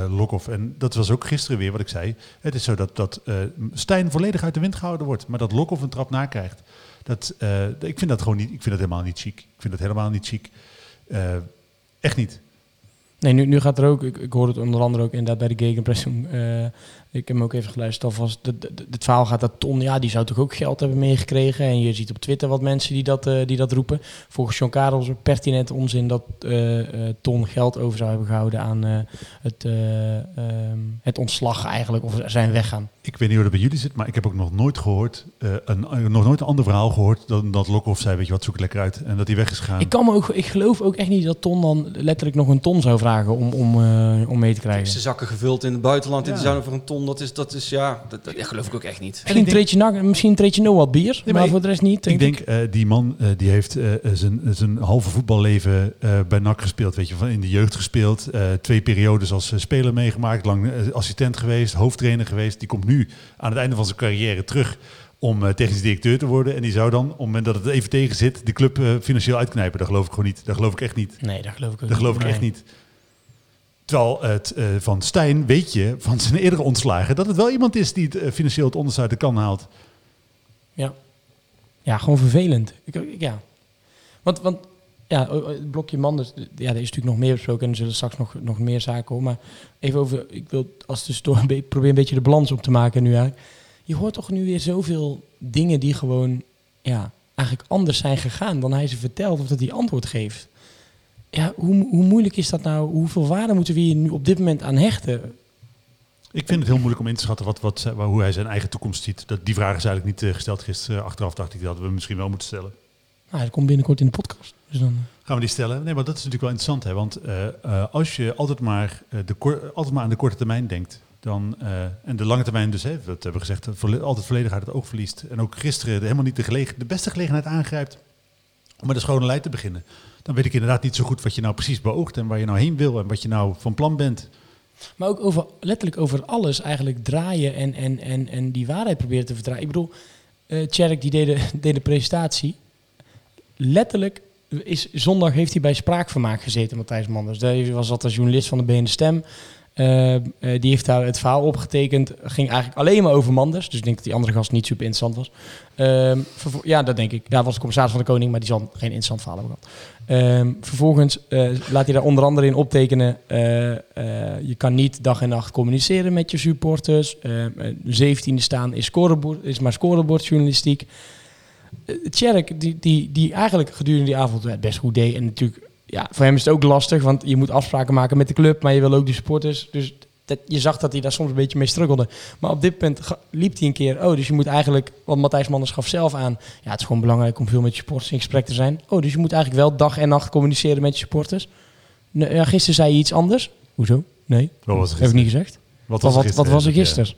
Lokhoff. En dat was ook gisteren weer wat ik zei. Het is zo dat... dat Stijn volledig uit de wind gehouden wordt, maar dat Lokhoff een trap nakrijgt. Dat, uh, ik vind dat gewoon niet, ik vind dat helemaal niet chic. Ik vind dat helemaal niet chic. Uh, echt niet. Nee, nu, nu gaat er ook, ik, ik hoor het onder andere ook inderdaad bij de gegenpressing. Uh, ik heb hem ook even geluisterd alvast. Het verhaal gaat dat Ton, ja, die zou toch ook geld hebben meegekregen. En je ziet op Twitter wat mensen die dat, uh, die dat roepen. Volgens John Karels ook pertinent onzin dat uh, uh, Ton geld over zou hebben gehouden aan het, um, het ontslag eigenlijk, of zijn weggaan. Ik weet niet hoe dat bij jullie zit, maar ik heb ook nog nooit gehoord, een, nog nooit een ander verhaal gehoord dan dat Lokhoff zei, weet je wat, zoek het lekker uit. En dat hij weg is gegaan. Ik, kan me ook, ik geloof ook echt niet dat Ton dan letterlijk nog een ton zou vragen om, om, om mee te krijgen. Zijn zakken gevuld in het buitenland ja. en die zouden voor een ton, dat is, dat is ja, dat, dat, dat geloof ik ook echt niet. Misschien treed je, na, misschien treed je nog wat bier, nee, maar, maar ik, voor de rest niet. Denk ik denk, uh, die man uh, die heeft uh, zijn, zijn halve voetballeven bij NAC gespeeld, weet je, van in de jeugd gespeeld, twee periodes als speler meegemaakt, lang assistent geweest, hoofdtrainer geweest. Die komt nu aan het einde van zijn carrière terug om uh, technisch directeur te worden. En die zou dan, op het moment dat het even tegen zit, de club uh, financieel uitknijpen. Dat geloof ik gewoon niet. Dat geloof ik echt niet. Nee, dat geloof ik ook dat geloof niet. ik echt niet. Terwijl het uh, van Stijn weet je van zijn eerdere ontslagen dat het wel iemand is die het uh, financieel het onderste uit de kan haalt. Ja, ja gewoon vervelend. Ik, ja. Want, want ja, het blokje Manders, ja, er is natuurlijk nog meer besproken en er zullen straks nog, nog meer zaken komen. Maar even over, ik wil als tussendoor een beetje, probeer een beetje de balans op te maken nu eigenlijk. Je hoort toch nu weer zoveel dingen die gewoon ja, eigenlijk anders zijn gegaan dan hij ze vertelt of dat hij antwoord geeft. Ja, hoe, hoe moeilijk is dat nou? Hoeveel waarde moeten we hier nu op dit moment aan hechten? Ik vind het heel moeilijk om in te schatten wat, wat, hoe hij zijn eigen toekomst ziet. Dat, die vraag is eigenlijk niet uh, gesteld gisteren. Achteraf dacht ik dat we misschien wel moeten stellen. Nou, dat komt binnenkort in de podcast. Dus dan... Gaan we die stellen? Nee, maar dat is natuurlijk wel interessant. Hè? Want uh, uh, als je altijd maar, de altijd maar aan de korte termijn denkt... Dan, en de lange termijn dus, hè, dat hebben we gezegd, altijd volledig uit het oog verliest. En ook gisteren helemaal niet de, gelegen, de beste gelegenheid aangrijpt om met een schone lijn te beginnen dan weet ik inderdaad niet zo goed wat je nou precies beoogt en waar je nou heen wil en wat je nou van plan bent. Maar ook over, letterlijk over alles eigenlijk draaien en, en, en, en die waarheid proberen te verdraaien. Ik bedoel, uh, Tjerk die deed de, deed de presentatie letterlijk is zondag heeft hij bij Spraakvermaak gezeten, Matthijs Manders. Daar was dat als journalist van de BN De Stem. Eh, eh, die heeft daar het verhaal opgetekend. Ging eigenlijk alleen maar over Manders. Dus ik denk dat die andere gast niet super interessant was. Ehm, ja, dat denk ik. Daar was de commissaris van de Koning, maar die zal geen interessant verhaal hebben gehad. Ehm, vervolgens eh, laat hij daar onder andere in optekenen... je kan niet dag en nacht communiceren met je supporters. 17e staan is, is maar scorebordjournalistiek. Tjerk, die, die, die eigenlijk gedurende die avond best goed deed. En natuurlijk, ja, voor hem is het ook lastig, want je moet afspraken maken met de club, maar je wil ook de supporters. Dus dat, je zag dat hij daar soms een beetje mee struggelde. Maar op dit punt liep hij een keer, oh, dus je moet eigenlijk, want Matthijs Manders gaf zelf aan, ja, het is gewoon belangrijk om veel met je supporters in gesprek te zijn. Oh, dus je moet eigenlijk wel dag en nacht communiceren met je supporters. Nee, ja, gisteren zei je iets anders. Hoezo? Nee, Wat was heb ik niet gezegd. Wat Wat, was wat, wat was er Ja. gisteren?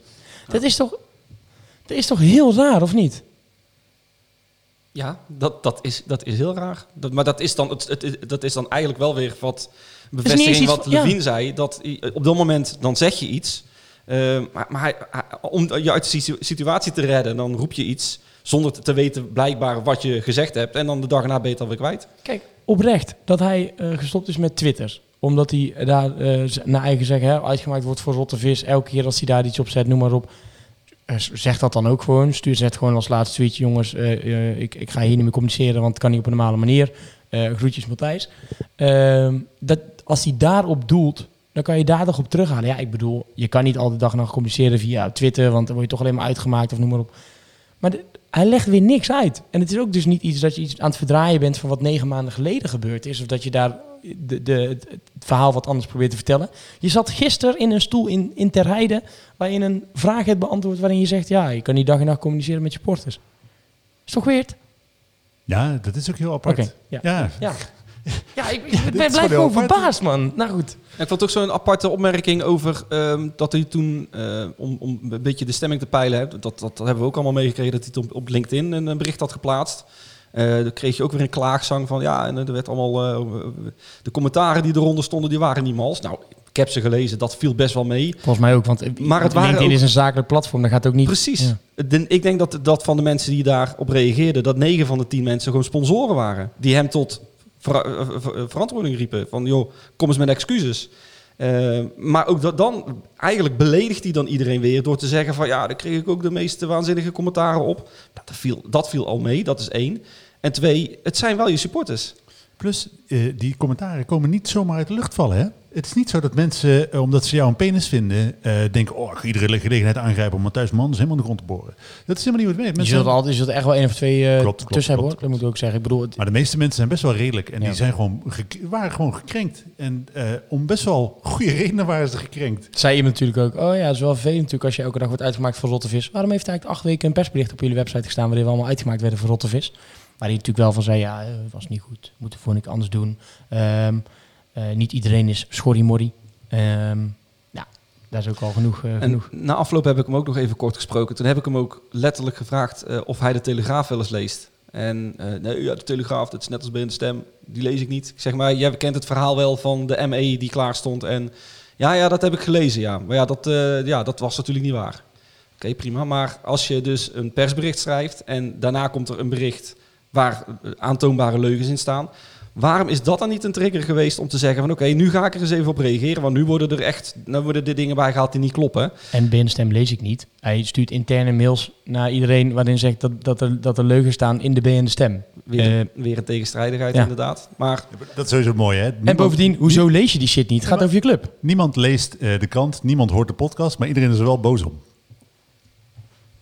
Dat is toch, dat is toch heel raar, of niet? Ja, dat, dat, is, dat is heel raar. Dat, maar dat is, dan, het, het, dat is dan eigenlijk wel weer wat bevestiging iets wat ja. Levine zei. Dat op dat moment, dan zeg je iets. eh, maar maar hij, hij- om je uit de situ- situatie te redden, dan roep je iets zonder te- te weten blijkbaar wat je gezegd hebt. En dan de dag erna ben je het alweer kwijt. Kijk, oprecht dat hij eh, gestopt is met Twitter. Omdat hij daar eh, naar eigen zeggen hè, uitgemaakt wordt voor rotte vis. Elke keer als hij daar iets op zet, noem maar op. Zeg dat dan ook gewoon. Stuur zet gewoon als laatste tweetje, jongens. eh, eh, ik, ik ga hier niet meer communiceren, want het kan niet op een normale manier. Eh, groetjes Matthijs. Ehm, dat, als hij daarop doelt, dan kan je daar toch op terughalen. Ja, ik bedoel, je kan niet al de dag nacht communiceren via Twitter, want dan word je toch alleen maar uitgemaakt of noem maar op. Maar hij legt weer niks uit. En het is ook dus niet iets dat je iets aan het verdraaien bent van wat negen maanden geleden gebeurd is. Of dat je daar de, de, het, verhaal wat anders probeert te vertellen. Je zat gisteren in een stoel in, in Ter Heide waar je een vraag hebt beantwoord waarin je zegt... ja, je kan niet dag en nacht communiceren met je porters. Is toch weird? Ja, dat is ook heel apart. Oké, ja. Ja. Ja, ja ik, ik dit is blijf gewoon verbaasd, man. Nou goed. Ja, Ik vond ook zo'n aparte opmerking over ehm, dat hij toen, eh, om, om een beetje de stemming te peilen, dat, dat, dat hebben we ook allemaal meegekregen, dat hij toen op, LinkedIn een bericht had geplaatst. Eh dan kreeg je ook weer een klaagzang van ja, en er werd allemaal. eh, de commentaren die eronder stonden, die waren niet mals. Nou, ik heb ze gelezen, dat viel best wel mee. Volgens mij ook, want Maar het waren LinkedIn ook- is een zakelijk platform. Daar gaat ook niet... Precies. Ja. De- ik denk dat, dat van de mensen die daarop reageerden, dat 9 van de 10 mensen gewoon sponsoren waren. Die hem tot eh, ver- verantwoording riepen. Van joh, kom eens met excuses. Maar ook dat dan, eigenlijk beledigt hij dan iedereen weer door te zeggen van ja, daar kreeg ik ook de meest waanzinnige commentaren op. Nou, dat, viel, dat viel al mee, dat is één. En twee, het zijn wel je supporters. Plus, eh, die commentaren komen niet zomaar uit de lucht vallen. Hè? Het is niet zo dat mensen, eh, omdat ze jou een penis vinden, eh, denken: Oh, ik ga iedere gelegenheid aangrijpen om Matthijs Manders helemaal in de grond te boren. Dat is helemaal niet wat het werkt. Je Mensen- zult, altijd, je zult echt wel één of twee eh, Klopt, klopt, tussen hebben, klopt, hoor. Dat moet ik ook zeggen. Ik bedoel, het- Maar de meeste mensen zijn best wel redelijk en Ja. die zijn gewoon waren gewoon gekrenkt. En eh, om best wel goede redenen waren ze gekrenkt. zei iemand natuurlijk ook, oh ja, het is wel vervelend natuurlijk als je elke dag wordt uitgemaakt voor rotte vis. Waarom heeft eigenlijk acht weken een persbericht op jullie website gestaan waarin we allemaal uitgemaakt werden voor rotte vis? Waar hij natuurlijk wel van zei, ja, eh, was niet goed, moeten we voor niks anders doen. Ehm, eh, niet iedereen is schorrimorrie. Ehm ja, daar is ook al genoeg. eh, En genoeg. na afloop heb ik hem ook nog even kort gesproken. Toen heb ik hem ook letterlijk gevraagd of hij de Telegraaf wel eens leest. En nee, ja, de Telegraaf, dat is net als bij de stem, die lees ik niet. Ik zeg maar, jij kent het verhaal wel van de ME die klaar stond. En ja, ja, dat heb ik gelezen, ja. Maar ja, dat, ja, dat was natuurlijk niet waar. Oké, prima. Maar als je dus een persbericht schrijft en daarna komt er een bericht waar eh, aantoonbare leugens in staan. Waarom is dat dan niet een trigger geweest om te zeggen van oké, nu ga ik er eens even op reageren. Want nu worden er echt, nu worden er dingen bijgehaald die niet kloppen. En BNStem lees ik niet. Hij stuurt interne mails naar iedereen waarin zegt dat, dat, er, dat er leugens staan in de BN-stem. Weer, Eh, weer een tegenstrijdigheid ja. inderdaad. Maar Dat is sowieso mooi, hè? En bovendien, hoezo lees je die shit niet? Het gaat maar- over je club. Niemand leest eh, de krant, niemand hoort de podcast, maar iedereen is er wel boos om.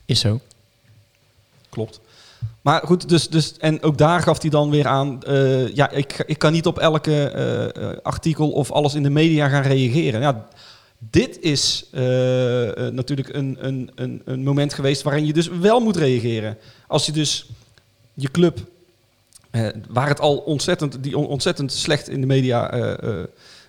Is zo. klopt. Maar goed, dus, dus, en ook daar gaf hij dan weer aan... eh, ja, ik, ik kan niet op elke eh, eh, artikel of alles in de media gaan reageren. Ja, dit is natuurlijk een, een, een, een moment geweest waarin je dus wel moet reageren. Als je dus je club, waar het al ontzettend, die on- ontzettend slecht in de media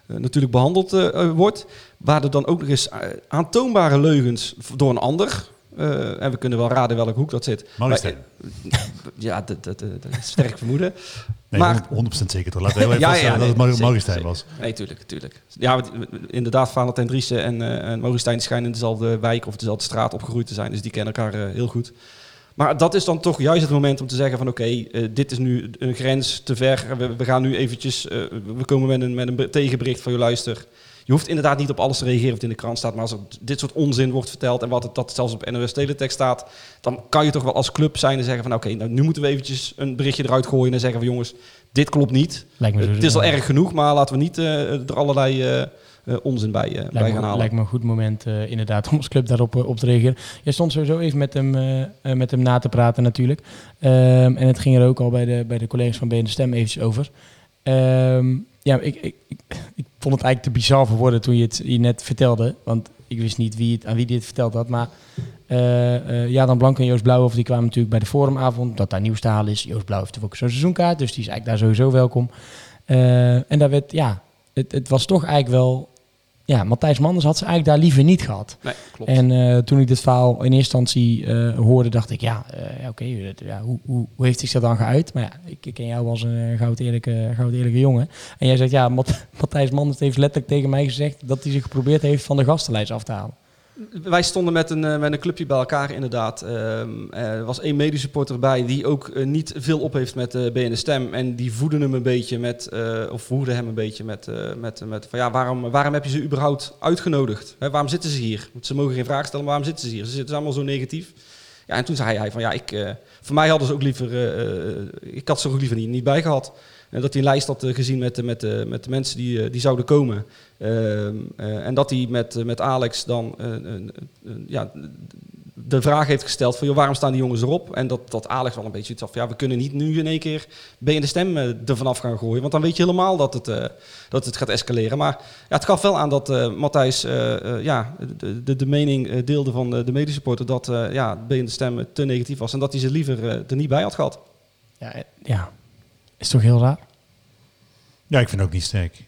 natuurlijk behandeld eh, eh, wordt, waar er dan ook nog eens aantoonbare leugens door een ander, eh, en we kunnen wel raden welke hoek dat zit. Maar, eh, ja, dat, dat, is sterk vermoeden. Nee, Maar- 100% zeker toch? Laten we heel even Ja, dat het Maurice was. Nee, tuurlijk, tuurlijk. Ja, want, eh, inderdaad, Valentijn Driessen en, eh en die schijnen in dezelfde wijk of dezelfde straat opgegroeid te zijn. Dus die kennen elkaar eh, heel goed. Maar dat is dan toch juist het moment om te zeggen van oké, eh, dit is nu een grens te ver. We, we gaan nu eventjes, eh, we komen met een, met een tegenbericht van je luister. Je hoeft inderdaad niet op alles te reageren wat in de krant staat. Maar als er dit soort onzin wordt verteld en wat het, dat zelfs op NOS Teletext staat, dan kan je toch wel als club zijn en zeggen van oké, nou, nu moeten we eventjes een berichtje eruit gooien en zeggen van jongens, dit klopt niet. Lijkt me Het is al erg genoeg, maar laten we niet eh, er allerlei eh, eh, onzin bij, bij gaan me, halen. lijkt me een goed moment inderdaad om als club daarop op te reageren. Jij stond sowieso even met hem, met hem na te praten natuurlijk. Ehm, en het ging er ook al bij de, bij de collega's van BN Stem eventjes over. Ehm, ja, ik, ik, ik, vond het eigenlijk te bizar voor woorden toen je het je net vertelde. Want ik wist niet wie het, aan wie dit verteld had. Maar eh eh ja, dan Blank en Joost Blauwhoff die kwamen natuurlijk bij de forumavond. Dat daar nieuws te halen is. Joost Blauw heeft ook zo'n seizoenkaart. Dus die is eigenlijk daar sowieso welkom. Eh, en daar werd, ja, het, het was toch eigenlijk wel... Ja, Matthijs Manders had ze eigenlijk daar liever niet gehad. Nee, klopt. En eh, toen ik dit verhaal in eerste instantie eh, hoorde, dacht ik, ja, eh, oké, ja, hoe, hoe, hoe heeft hij zich dan geuit? Maar ja, ik, ik ken jou als een goud eerlijke, goud eerlijke jongen. En jij zegt, ja, Mat- Matthijs Manders heeft letterlijk tegen mij gezegd dat hij zich geprobeerd heeft van de gastenlijst af te halen. Wij stonden met een, eh, met een clubje bij elkaar inderdaad. Ehm, er was één medesupporter bij die ook eh, niet veel op heeft met de Stem. En die voeden hem een beetje met, eh, of voeden hem een beetje met, eh, met, met van ja, waarom, waarom heb je ze überhaupt uitgenodigd? Waarom zitten ze hier? Want ze mogen geen vraag stellen, waarom zitten ze hier? Ze zitten allemaal zo negatief. Ja, en toen zei hij van ja, ik, eh, voor mij hadden ze ook liever, eh, eh, ik had ze ook liever niet, niet bij gehad. En dat hij een lijst had eh, gezien met, met, met de mensen die, eh, die zouden komen. Ehm, eh, en dat hij met, eh, met Alex dan eh, een- een- een- ja, de vraag heeft gesteld van joh, waarom staan die jongens erop? En dat, dat Alex wel een beetje iets af. Ja, we kunnen niet nu in één keer ben je de stem er vanaf gaan gooien. Want dan weet je helemaal dat het, eh, dat het gaat escaleren. Maar ja, het gaf wel aan dat eh Matthijs eh, eh, ja, de, de, de mening deelde van de, de medesupporter dat eh ja, ben je de stem te negatief was. En dat hij ze liever er niet bij had gehad. Ja, ja, is toch heel raar? Ja, ik vind het ook niet sterk.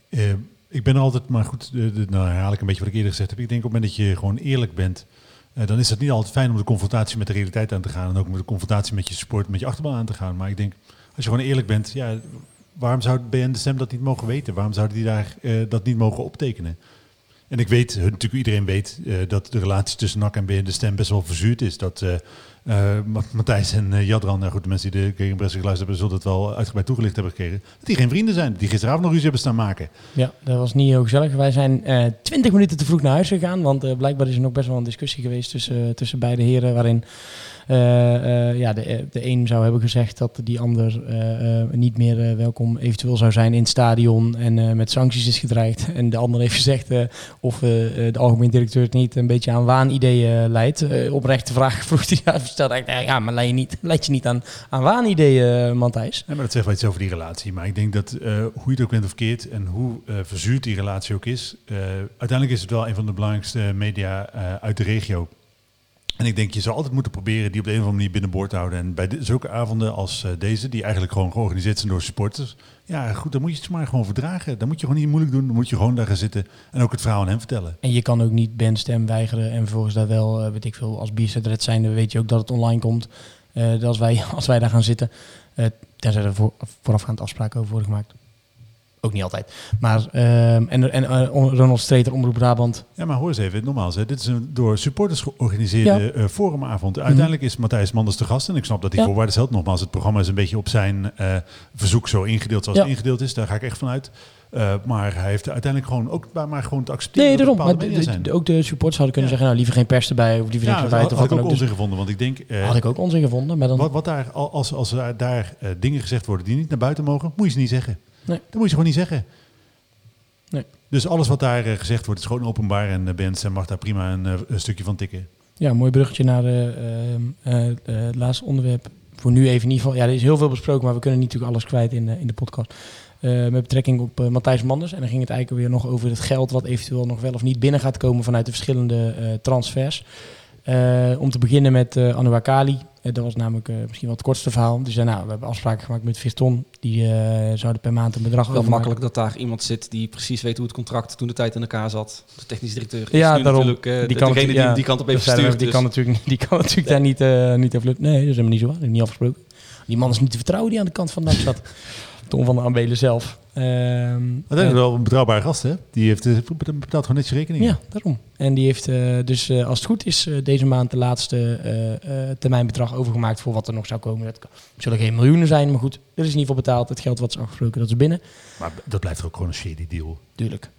Ik ben altijd, maar goed, de, de, nou herhaal ik een beetje wat ik eerder gezegd heb. Ik denk op het moment dat je gewoon eerlijk bent, eh, dan is het niet altijd fijn om de confrontatie met de realiteit aan te gaan. En ook met de confrontatie met je sport, met je achterban aan te gaan. Maar ik denk, als je gewoon eerlijk bent, ja, waarom zou BN de Stem dat niet mogen weten? Waarom zouden die daar eh, dat niet mogen optekenen? En ik weet, natuurlijk iedereen weet, eh, dat de relatie tussen NAC en BN de Stem best wel verzuurd is. Dat eh, Ma- Matthijs en eh, Jadran, nou goed, de mensen die de Gegenpress geluisterd hebben, zullen het wel uitgebreid toegelicht hebben gekregen. Dat die geen vrienden zijn, die gisteravond nog ruzie hebben staan maken. Ja, dat was niet heel gezellig. Wij zijn eh 20 minuten te vroeg naar huis gegaan, want blijkbaar is er nog best wel een discussie geweest tussen, tussen beide heren, waarin ja, de, de een zou hebben gezegd dat die ander eh, eh, niet meer eh, welkom eventueel zou zijn in het stadion en eh, met sancties is gedreigd. En de ander heeft gezegd eh, of eh, eh, de algemeen directeur het niet een beetje aan waanideeën eh, leidt. Eh, oprechte vraag vroeg hij, ja, stelde ja, maar leid je niet, leid je niet aan, aan waanideeën, Matthijs? Maar dat zegt wel iets over die relatie. Maar ik denk dat eh, hoe je het ook bent of keert en hoe eh, verzuurd die relatie ook is, eh, uiteindelijk is het wel een van de belangrijkste media eh, uit de regio. En ik denk, je zou altijd moeten proberen die op de een of andere manier binnenboord te houden. En bij zulke avonden als eh, deze, die eigenlijk gewoon georganiseerd zijn door supporters. Ja, goed, dan moet je het maar gewoon verdragen. Dan moet je gewoon niet moeilijk doen. Dan moet je gewoon daar gaan zitten en ook het verhaal aan hem vertellen. En je kan ook niet Ben stem weigeren en vervolgens daar wel, eh, weet ik veel, als bierzetred zijnde weet je ook dat het online komt. Dat als, wij, als wij daar gaan zitten, eh tenzij er voor, voorafgaand afspraken over gemaakt. Ook niet altijd. Maar, ehm, en en eh, Ronald Streeter, Omroep Brabant. Ja, maar hoor eens even, nogmaals, hè, dit is een door supporters georganiseerde Ja. eh, forumavond. Uiteindelijk is Matthijs Manders te gast en ik snap dat hij Ja. voorwaarden stelt. Nogmaals, het programma is een beetje op zijn eh, verzoek zo ingedeeld zoals Ja. het ingedeeld is. Daar ga ik echt van uit. Eh, maar hij heeft uiteindelijk gewoon ook maar, maar gewoon te accepteren Nee, dat daarom. Maar de- de- ook de supporters hadden kunnen Ja. zeggen, nou liever geen pers erbij of liever ja, niks dat erbij. had, ik ook ook. Dus onzin gevonden, want ik denk... had ik ook onzin gevonden. Maar dan, wat, wat daar, al- als, als er daar dingen gezegd worden die niet naar buiten mogen, moet je ze niet zeggen. Nee. Dat moet je gewoon niet zeggen. Nee. Dus alles wat daar eh, gezegd wordt is gewoon openbaar en uh, BNSM mag daar prima een, eh, een stukje van tikken. Ja, mooi bruggetje naar ehm, eh, eh, het laatste onderwerp. Voor nu even in ieder geval. Ja, er is heel veel besproken, maar we kunnen niet natuurlijk alles kwijt in, eh, in de podcast. Eh, met betrekking op eh, Matthijs Manders. En dan ging het eigenlijk weer nog over het geld wat eventueel nog wel of niet binnen gaat komen vanuit de verschillende eh, transfers. Eh, om te beginnen met uh, Anouar Kali. Uh, dat was namelijk misschien wel het kortste verhaal. Dus uh, nou, we hebben afspraken gemaakt met Viston. Die zouden per maand een bedrag Wel makkelijk dat daar iemand zit die precies weet hoe het contract toen de tijd in elkaar zat. De technisch directeur is ja, nu daarom, natuurlijk die kan degene die ja, die kant op heeft gestuurd. Die, dus. kan natuurlijk, die kan natuurlijk daar niet, niet over... Nee, dat is helemaal niet zo waar. Dat is niet afgesproken. Die man is niet te vertrouwen die aan de kant van de zat. Ton van de Ambelen zelf. Ehm, Dat is wel een betrouwbare gast, hè? Die heeft, eh, betaalt gewoon netjes rekening. ja, daarom. En die heeft eh, dus, eh, als het goed is, deze maand de laatste termijnbedrag overgemaakt voor wat er nog zou komen. Dat zullen geen miljoenen zijn, maar goed, er is in ieder geval betaald. Het geld wat is afgesproken, dat is binnen. Maar dat blijft ook gewoon een shady deal. Tuurlijk.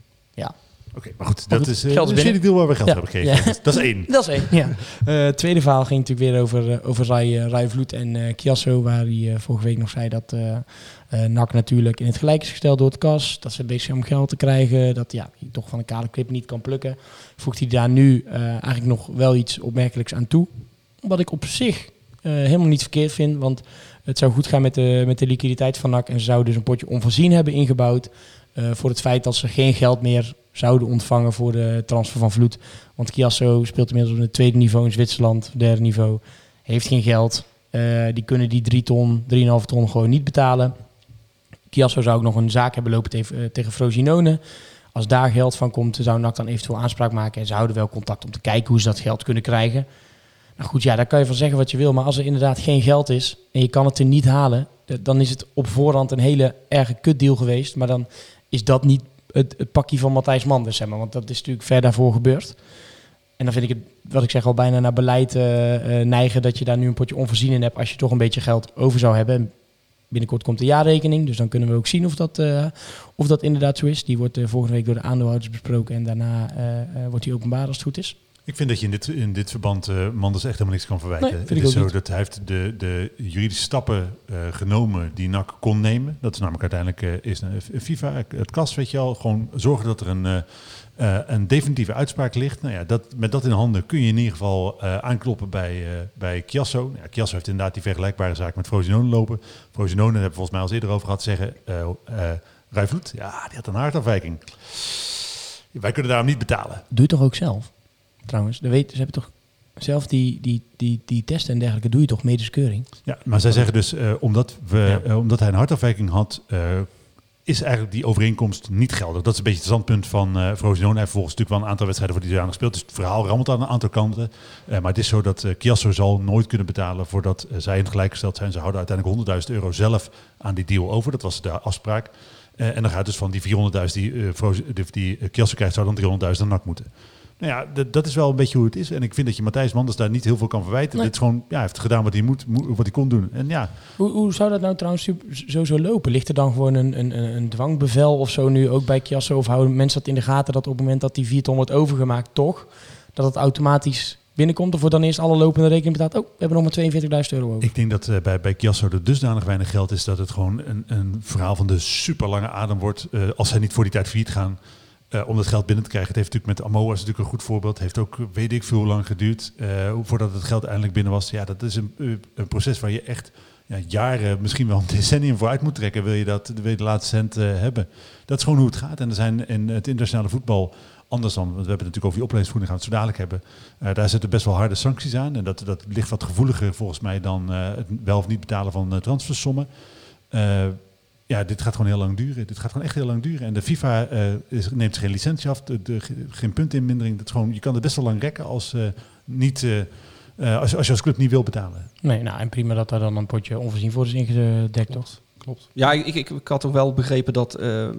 Oké, maar goed, dat goed, is is een shady deal waar we geld Ja, hebben gekregen. ja. Dat, is- dat is één. Dat is één. Ja. Het tweede verhaal ging natuurlijk weer over, over Rai, Rai Vloed en Chiasso, waar hij vorige week nog zei dat eh NAC natuurlijk in het gelijk is gesteld door het kas. Dat ze bezig zijn om geld te krijgen. Dat ja, je toch van een kale clip niet kan plukken. Voegt hij daar nu eh, eigenlijk nog wel iets opmerkelijks aan toe. Wat ik op zich eh, helemaal niet verkeerd vind. Want het zou goed gaan met de, met de liquiditeit van NAC. En ze zouden dus een potje onvoorzien hebben ingebouwd. voor het feit dat ze geen geld meer zouden ontvangen voor de transfer van Vloed. Want Chiasso speelt inmiddels op het tweede niveau in Zwitserland, derde niveau. Heeft geen geld. Die kunnen die 3 ton, 3,5 ton gewoon niet betalen. Chiasso zou ook nog een zaak hebben lopen tegen, eh, tegen Frosinone. Als daar geld van komt, zou NAC dan eventueel aanspraak maken. En ze houden wel contact om te kijken hoe ze dat geld kunnen krijgen. Nou goed, ja, daar kan je van zeggen wat je wil. Maar als er inderdaad geen geld is en je kan het er niet halen... dan is het op voorhand een hele erge kutdeal geweest. Maar dan is dat niet het, pakje van Matthijs Manders, zeg maar. Want dat is natuurlijk ver daarvoor gebeurd. En dan vind ik het, wat ik zeg, al bijna naar beleid eh, eh, neigen... dat je daar nu een potje onvoorzien in hebt... als je toch een beetje geld over zou hebben. En binnenkort komt de jaarrekening, dus dan kunnen we ook zien of dat, eh, of dat inderdaad zo is. Die wordt eh, volgende week door de aandeelhouders besproken... en daarna eh, wordt die openbaar als het goed is. Ik vind dat je in dit, in dit verband Manders echt helemaal niks kan verwijten. Nee, het is zo niet. dat hij heeft de, de juridische stappen genomen die NAC kon nemen. Dat is namelijk uiteindelijk eh, is FIFA, het KAS, weet je al. Gewoon zorgen dat er een, eh, een definitieve uitspraak ligt. Nou ja, dat, met dat in handen kun je in ieder geval eh, aankloppen bij, eh bij Chiasso. Ja, Chiasso heeft inderdaad die vergelijkbare zaak met Frosinone lopen. Frosinone, daar hebben we volgens mij al eerder over gehad, zeggen... eh eh, Rai Vloed, ja, die had een hartafwijking. Wij kunnen daarom niet betalen. Doe je toch ook zelf? Trouwens, weet, ze hebben toch zelf die, die, die, die testen en dergelijke... doe je toch medische keuring? Ja, maar zij zeggen dus, omdat, we, Ja. omdat hij een hartafwijking had, is eigenlijk die overeenkomst niet geldig. Dat is een beetje het standpunt van eh Frosinone. Heeft volgens natuurlijk wel een aantal wedstrijden voor die jaar gespeeld. Dus het verhaal rammelt aan een aantal kanten. Eh, maar het is zo dat Chiasso zal nooit kunnen betalen voordat eh, zij in het gelijk gesteld zijn. Ze houden uiteindelijk 100.000 euro zelf aan die deal over. Dat was de afspraak. En dan gaat dus van die 400.000 die, Frozi- die, krijgt, zou dan 300.000 naar NAC moeten. Nou ja, dat- dat is wel een beetje hoe het is. En ik vind dat je Matthijs Manders daar niet heel veel kan verwijten. Nee. Dit is gewoon, ja, hij heeft gedaan wat hij, moet, wat hij kon doen. En ja, Hoe, hoe zou dat nou trouwens zo lopen? Ligt er dan gewoon een, een, een dwangbevel of zo nu ook bij Chiasso? Of houden mensen dat in de gaten dat op het moment dat die 4 ton wordt overgemaakt toch... dat het automatisch binnenkomt? Of wordt dan eerst alle lopende rekening betaald? Oh, we hebben nog maar 42.000 euro over. Ik denk dat eh, bij, bij Chiasso er dusdanig weinig geld is dat het gewoon een, een verhaal van de super lange adem wordt. eh, als zij niet voor die tijd failliet gaan. Eh, om dat geld binnen te krijgen. Het heeft natuurlijk met Amoa natuurlijk een goed voorbeeld. Het heeft ook weet ik veel lang geduurd eh, voordat het geld eindelijk binnen was. Ja, dat is een, eh, een proces waar je echt ja, jaren, misschien wel een decennium voor uit moet trekken. Wil je, dat, de laatste cent hebben. Dat is gewoon hoe het gaat. En er zijn in het internationale voetbal anders dan, want we hebben het natuurlijk over die opleidingsvoeding, gaan we het zo dadelijk hebben. Daar zitten best wel harde sancties aan. En dat, dat ligt wat gevoeliger volgens mij dan het wel of niet betalen van transfersommen. Ja, dit gaat gewoon heel lang duren. Dit gaat gewoon echt heel lang duren. En de FIFA eh, is, neemt geen licentie af, de, de- geen puntinmindering. Dat is gewoon, je kan het best wel lang rekken als, eh, niet, eh, als, als je als club niet wil betalen. Nee, nou en prima dat daar dan een potje onvoorzien voor is ingedekt, toch? Klopt. Ja, ik, ik, ik had ook wel begrepen dat eh, eh,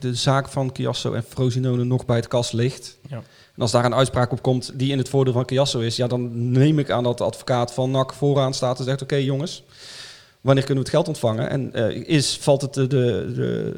de zaak van Chiasso en Frosinone nog bij het kas ligt. Ja. En als daar een uitspraak op komt die in het voordeel van Chiasso is, ja, dan neem ik aan dat de advocaat van NAC vooraan staat en zegt: Oké, jongens, wanneer kunnen we het geld ontvangen? En eh, is, valt het de, de, de,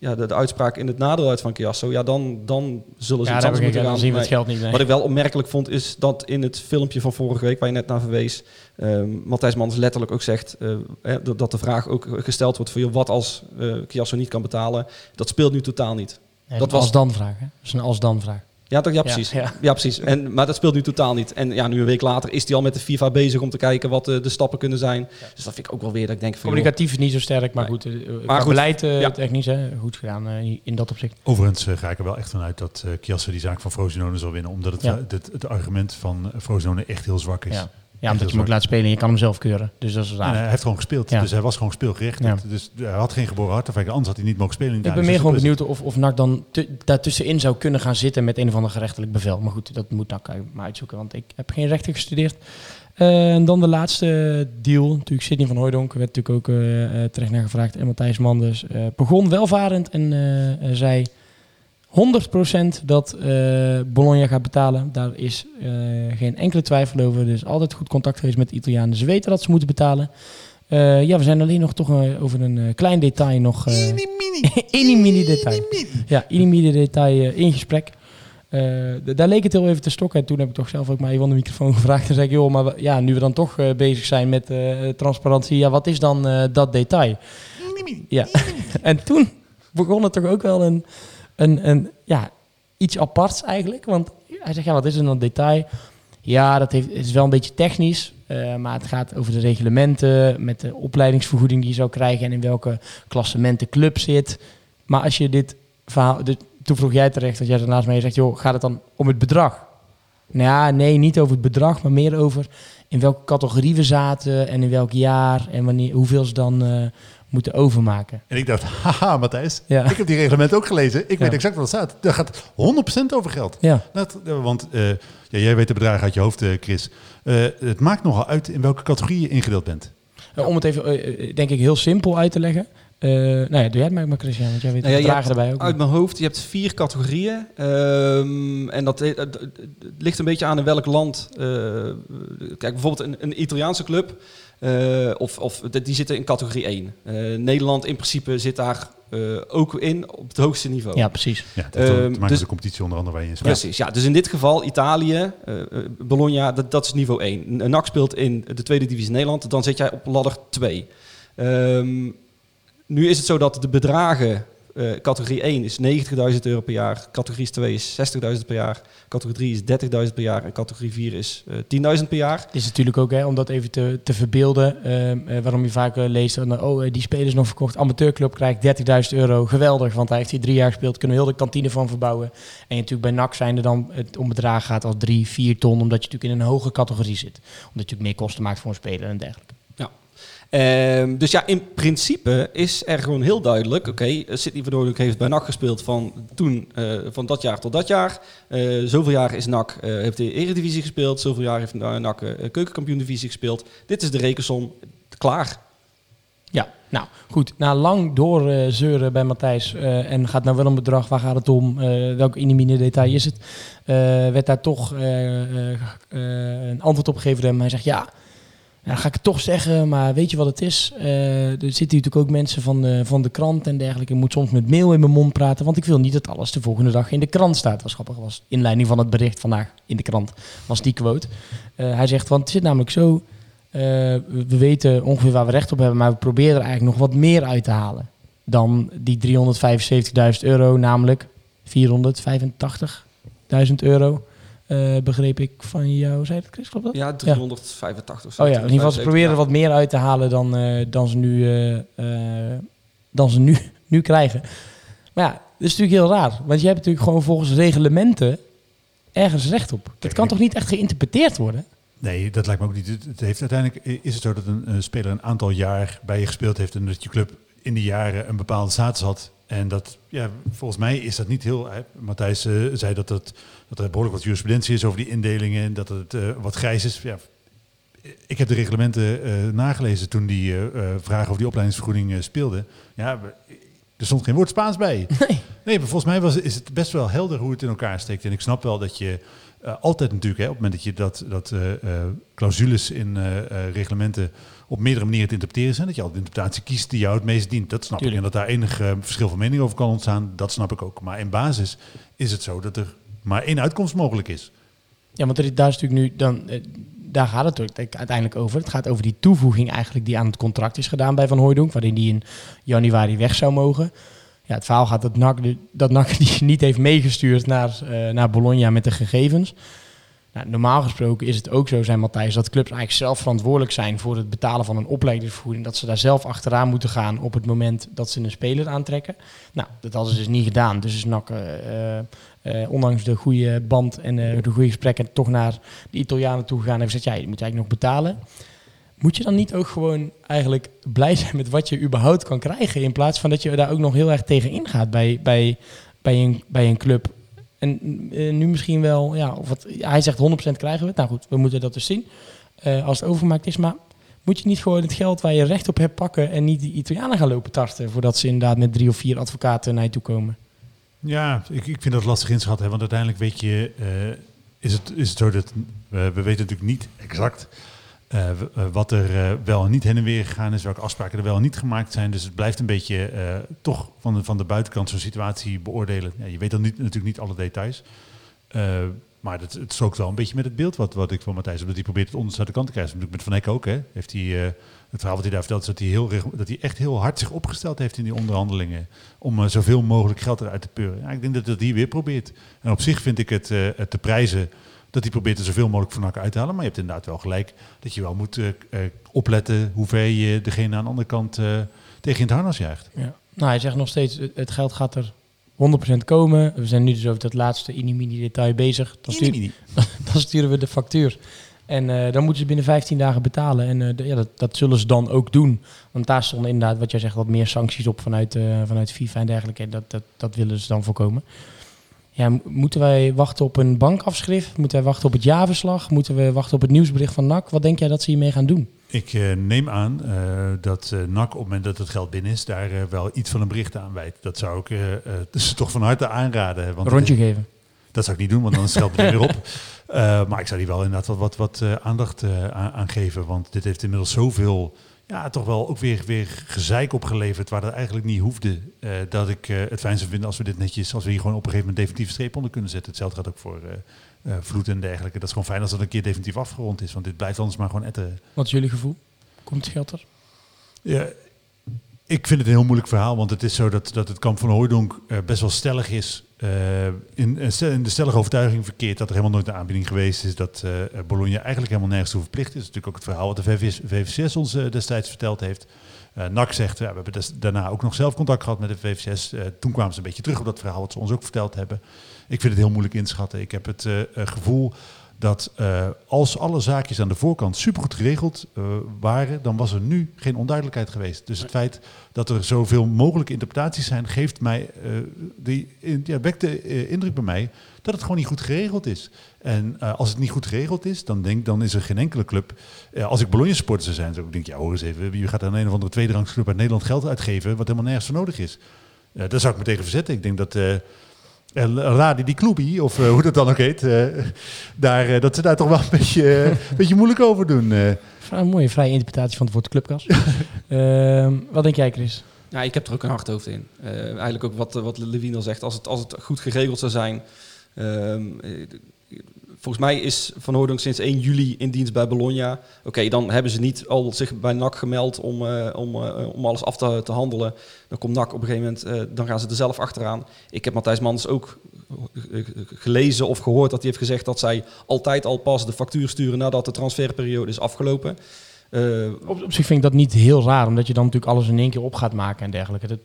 ja, de, de uitspraak in het nadeel uit van Chiasso, ja, dan, dan zullen ze Ja, iets anders moeten dan gaan. zien we het geld niet. nee. Wat ik wel opmerkelijk vond, is dat in het filmpje van vorige week, waar je net naar verwees, ehm Matthijs Mans letterlijk ook zegt eh, hè, dat- de vraag ook gesteld wordt voor joh, wat als eh Chiasso niet kan betalen. Dat speelt nu totaal niet. Nee, dat was- dan vraag, hè? Dat is een als dan vraag. Ja, toch, ja precies. Ja, ja. precies. En, maar dat speelt nu totaal niet. En ja, nu een week later is hij al met de FIFA bezig om te kijken wat eh, de stappen kunnen zijn. Dus dat vind ik ook wel weer dat ik denk van... Communicatief is niet zo sterk, maar Nee. goed. eh, Maar goed, beleid eh, ja. technisch, hè, goed gedaan eh, in dat opzicht. Overigens ga ik er wel echt vanuit dat eh Chiasso die zaak van Frosinone zal winnen. Omdat het, het, het argument van Frosinone echt heel zwak is. Ja. Omdat je hem ook laat spelen en je kan hem zelf keuren. Dus dat is raar. hij heeft gewoon gespeeld. Ja. Dus hij was gewoon speelgericht. Ja. Dus hij had geen geboren hartafwijking. Anders had hij niet mogen spelen. in Ik ben meer Dus gewoon benieuwd of, of NAC dan daartussenin zou kunnen gaan zitten met een of ander gerechtelijk bevel. Maar goed, dat moet NAC maar uitzoeken, want ik heb geen rechten gestudeerd. Eh, en dan de laatste deal. Natuurlijk Sidney van Hooijdonk. werd natuurlijk ook eh, eh, terecht naar gevraagd. En Matthijs Manders eh, begon welvarend en eh, eh, zei 100% dat eh, Bologna gaat betalen. Daar is eh, geen enkele twijfel over. Er is altijd goed contact geweest met de Italianen. Ze weten dat ze moeten betalen. Eh, ja, we zijn alleen nog toch over een klein detail nog... eh Eenie mini detail. Ja, eenie mini detail in gesprek. Daar leek het heel even te stokken. En toen heb ik toch zelf ook maar even aan de microfoon gevraagd. En zei ik, joh, maar ja, nu we dan toch bezig zijn met transparantie, ja, wat is dan dat detail? Ja, en toen begon het toch ook wel een, een, ja, iets aparts eigenlijk. Want hij zegt, ja, wat is er dan detail? Ja, dat heeft, is wel een beetje technisch, eh, maar het gaat over de reglementen, met de opleidingsvergoeding die je zou krijgen en in welke klassement de club zit. Maar als je dit verhaal, dus toen vroeg jij terecht, dat jij er naast mij zegt, joh, gaat het dan om het bedrag? Nou ja, nee, niet over het bedrag, maar meer over in welke categorie we zaten en in welk jaar en wanneer, hoeveel ze dan eh, moeten overmaken. En ik dacht, haha Matthijs, Ja. ik heb die reglement ook gelezen. Ik Ja. weet exact wat er staat. Daar gaat 100% over geld. Ja, Dat, want eh, ja, jij weet de bedragen uit je hoofd, eh, Chris. Eh, het maakt nogal uit in welke categorie je ingedeeld bent. Eh, om het even, denk ik, heel simpel uit te leggen. Eh nou ja, doe jij het maar, maar Christian, want jij weet Nou ja, erbij ook. Uit mijn hoofd, je hebt vier categorieën. Ehm, en dat, ligt een beetje aan in welk land. eh, kijk, bijvoorbeeld een, een Italiaanse club. Eh, of, of de- die zitten in categorie 1. Eh, Nederland in principe zit daar eh, ook in op het hoogste niveau. Ja, precies. Ja, dat Ehm, dus- met de competitie onder andere waar je in speelt. Precies, ja. Dus in dit geval Italië, eh, eh, Bologna, dat, dat is niveau 1. Een NAC speelt in de tweede divisie Nederland, dan zit jij op ladder 2. Ehm, nu is het zo dat de bedragen, eh, categorie 1 is 90.000 euro per jaar, categorie 2 is 60.000 per jaar, categorie 3 is 30.000 per jaar en categorie 4 is eh 10.000 per jaar. Is natuurlijk ook, hè, om dat even te, te verbeelden, ehm, eh, waarom je vaak leest, oh, die speler is nog verkocht, amateurclub krijgt 30.000 euro, geweldig, want hij heeft hier drie jaar gespeeld, kunnen we heel de kantine van verbouwen. En natuurlijk bij NAC zijn er dan het om bedragen gaat als 3, 4 ton, omdat je natuurlijk in een hoge categorie zit. Omdat je ook meer kosten maakt voor een speler en dergelijke. Ehm, dus ja, in principe is er gewoon heel duidelijk... Oké, eh, Sidney van heeft bij NAC gespeeld van toen, eh, van dat jaar tot dat jaar. Eh, zoveel jaar is NAC, heeft de Eredivisie gespeeld. Zoveel jaar heeft NAC eh, Keukenkampioen-divisie gespeeld. Dit is de rekensom. Klaar. Ja, nou goed. Na lang doorzeuren bij Matthijs en gaat nou wel een bedrag, waar gaat het om, eh welk inimine detail is het, werd daar toch een antwoord op gegeven hem. Hij zegt ja, nou, ga ik het toch zeggen, maar weet je wat het is? Eh, er zitten natuurlijk ook mensen van de, van de krant en dergelijke. Ik moet soms met mail in mijn mond praten, want ik wil niet dat alles de volgende dag in de krant staat. Was grappig, was inleiding van het bericht vandaag in de krant, was die quote. Eh, hij zegt, want het zit namelijk zo, eh, we weten ongeveer waar we recht op hebben, maar we proberen er eigenlijk nog wat meer uit te halen dan die 375.000 euro, namelijk 485.000 euro. Eh, begreep ik van jou. Zei dat Chris, klopt dat? Ja, 385 of zo. Oh ja, in ieder geval ze proberen er wat meer uit te halen dan, eh, dan ze nu, eh, eh, dan ze nu, nu krijgen. Maar ja, dat is natuurlijk heel raar. Want je hebt natuurlijk gewoon volgens reglementen ergens recht op. Dat kan toch niet echt geïnterpreteerd worden? Nee, dat lijkt me ook niet. Het het heeft uiteindelijk is het zo dat een, een speler een aantal jaar bij je gespeeld heeft en dat je club in die jaren een bepaalde status had. En dat, ja, volgens mij is dat niet heel. Hè, Matthijs eh, zei dat, het, dat er behoorlijk wat jurisprudentie is over die indelingen en dat het eh, wat grijs is. Ja, ik heb de reglementen eh, nagelezen toen die eh, eh, vragen over die opleidingsvergoeding eh, speelden. Ja, er stond geen woord Spaans bij. Nee. Nee, maar volgens mij was, is het best wel helder hoe het in elkaar steekt. En ik snap wel dat je eh, altijd natuurlijk, hè, op het moment dat je dat, dat eh, eh, clausules in eh, eh, reglementen op meerdere manieren te interpreteren zijn, dat je altijd de interpretatie kiest die jou het meest dient. Dat snap Tuurlijk. ik. En dat daar enig eh, verschil van mening over kan ontstaan, dat snap ik ook. Maar in basis is het zo dat er maar één uitkomst mogelijk is. Ja, want er daar is natuurlijk nu dan. eh, daar gaat het uiteindelijk over. Het gaat over die toevoeging eigenlijk die aan het contract is gedaan bij Van Hooijdonk, waarin die in januari weg zou mogen. Ja, het verhaal gaat dat NAC, dat NAC die niet heeft meegestuurd naar, eh, naar Bologna met de gegevens. Nou, normaal gesproken is het ook zo, zei Matthijs, dat clubs eigenlijk zelf verantwoordelijk zijn voor het betalen van een opleidingsvergoeding. Dat ze daar zelf achteraan moeten gaan op het moment dat ze een speler aantrekken. Nou, dat hadden ze dus niet gedaan. Dus is NAC, eh, eh, ondanks de goede band en eh, de goede gesprekken, toch naar de Italianen toe gegaan en gezegd, ja, je moet eigenlijk nog betalen. Moet je dan niet ook gewoon eigenlijk blij zijn met wat je überhaupt kan krijgen, in plaats van dat je daar ook nog heel erg tegen ingaat bij, bij, bij, een, bij een club? En eh, nu misschien wel, ja, of wat, hij zegt 100% krijgen we het. Nou goed, we moeten dat dus zien. eh, als het overgemaakt is. Maar moet je niet gewoon het geld waar je recht op hebt pakken en niet die Italianen gaan lopen tarten voordat ze inderdaad met drie of vier advocaten naar je toe komen? Ja, ik, ik vind dat lastig inschatten. Want uiteindelijk weet je, eh, is, het, is het zo dat we weten natuurlijk niet exact eh, eh, wat er eh, wel en niet heen en weer gegaan is, welke afspraken er wel en niet gemaakt zijn. Dus het blijft een beetje toch van de, van de buitenkant zo'n situatie beoordelen. Ja, je weet dan niet, natuurlijk niet alle details. Maar het, het strookt wel een beetje met het beeld wat, wat ik van Matthijs heb. Dat hij probeert het onderste de kant te krijgen. Natuurlijk met Van Eck ook. Hè. Heeft hij, het verhaal wat hij daar vertelt is dat hij, heel, dat hij echt heel hard zich opgesteld heeft in die onderhandelingen. Om zoveel mogelijk geld eruit te peuren. Ja, ik denk dat hij dat hier weer probeert. En op zich vind ik het te prijzen dat hij probeert er zoveel mogelijk van NAC uit te halen. Maar je hebt inderdaad wel gelijk dat je wel moet eh, eh, opletten hoe ver je degene aan de andere kant eh, tegen in het harnas jaagt. Ja. Nou, hij zegt nog steeds, het- geld gaat er 100% komen. We zijn nu dus over dat laatste mini detail bezig. Dan, dan sturen we de factuur. En dan moeten ze binnen 15 dagen betalen. En de- ja, dat, dat zullen ze dan ook doen. Want daar stonden inderdaad, wat jij zegt, wat meer sancties op vanuit, vanuit FIFA en dergelijke. En Dat, dat, dat willen ze dan voorkomen. Ja, mo- moeten wij wachten op een bankafschrift? Moeten wij wachten op het jaarverslag? Moeten we wachten op het nieuwsbericht van NAC? Wat denk jij dat ze hiermee gaan doen? Ik eh, neem aan eh, dat eh, NAC op het moment dat het geld binnen is, daar wel iets van een bericht aan wijt. Dat zou ik eh, dus toch van harte aanraden. Want rondje geven. Dat zou ik niet doen, want dan is het geld weer op. Maar ik zou die wel inderdaad wat, wat, wat aandacht aan, aan geven. Want dit heeft inmiddels zoveel, ja, toch wel ook weer, weer gezeik opgeleverd. Waar dat eigenlijk niet hoefde. eh, dat ik eh, het fijn zou vinden als we dit netjes, als we hier gewoon op een gegeven moment definitief streep onder kunnen zetten. Hetzelfde gaat ook voor eh, vloed en dergelijke. Dat is gewoon fijn als dat een keer definitief afgerond is. Want dit blijft anders maar gewoon etteren. Wat is jullie gevoel? Komt het geld er? Ja, ik vind het een heel moeilijk verhaal, want het is zo dat, dat het kamp van Hooijdonk eh, best wel stellig is. eh, in, stel- in de stellige overtuiging verkeerd dat er helemaal nooit een aanbieding geweest is. Dat eh, Bologna eigenlijk helemaal nergens toe verplicht is. Dat is natuurlijk ook het verhaal wat de VVCS ons eh, destijds verteld heeft. Eh NAC zegt, ja, we hebben daarna ook nog zelf contact gehad met de VVCS. Eh, toen kwamen ze een beetje terug op dat verhaal wat ze ons ook verteld hebben. Ik vind het heel moeilijk inschatten. Ik heb het eh, eh, gevoel dat eh, als alle zaakjes aan de voorkant supergoed geregeld eh, waren, dan was er nu geen onduidelijkheid geweest. Dus het feit dat er zoveel mogelijke interpretaties zijn, geeft mij eh, die, in- ja, wekt de indruk bij mij dat het gewoon niet goed geregeld is. En als het niet goed geregeld is, dan denk dan is er geen enkele club. als ik Bologna supporter zou zijn, zou ik denken, ja hoor eens even, wie gaat aan een of andere tweederangsclub uit Nederland geld uitgeven, wat helemaal nergens voor nodig is. Daar zou ik me tegen verzetten. Ik denk dat Radi di Clubi, of eh, hoe dat dan ook heet, eh, daar, eh, dat ze daar toch wel een beetje, eh, een beetje moeilijk over doen. eh. Een mooie vrije interpretatie van het woord clubkas. Ehm, wat denk jij, Chris? Ja, ik heb er ook een hard hoofd in. Eh, eigenlijk ook wat, wat Levine al zegt. Als het, als het goed geregeld zou zijn. ehm, eh, volgens mij is Van Hoordonk sinds 1 juli in dienst bij Bologna. Oké, dan hebben ze niet al zich bij NAC gemeld om, eh, om, eh, om alles af te, te handelen. Dan komt NAC op een gegeven moment, eh, dan gaan ze er zelf achteraan. Ik heb Matthijs Mans ook gelezen of gehoord dat hij heeft gezegd dat zij altijd al pas de factuur sturen nadat de transferperiode is afgelopen. Op, zich vind ik dat niet heel raar, omdat je dan natuurlijk alles in één keer op gaat maken en dergelijke.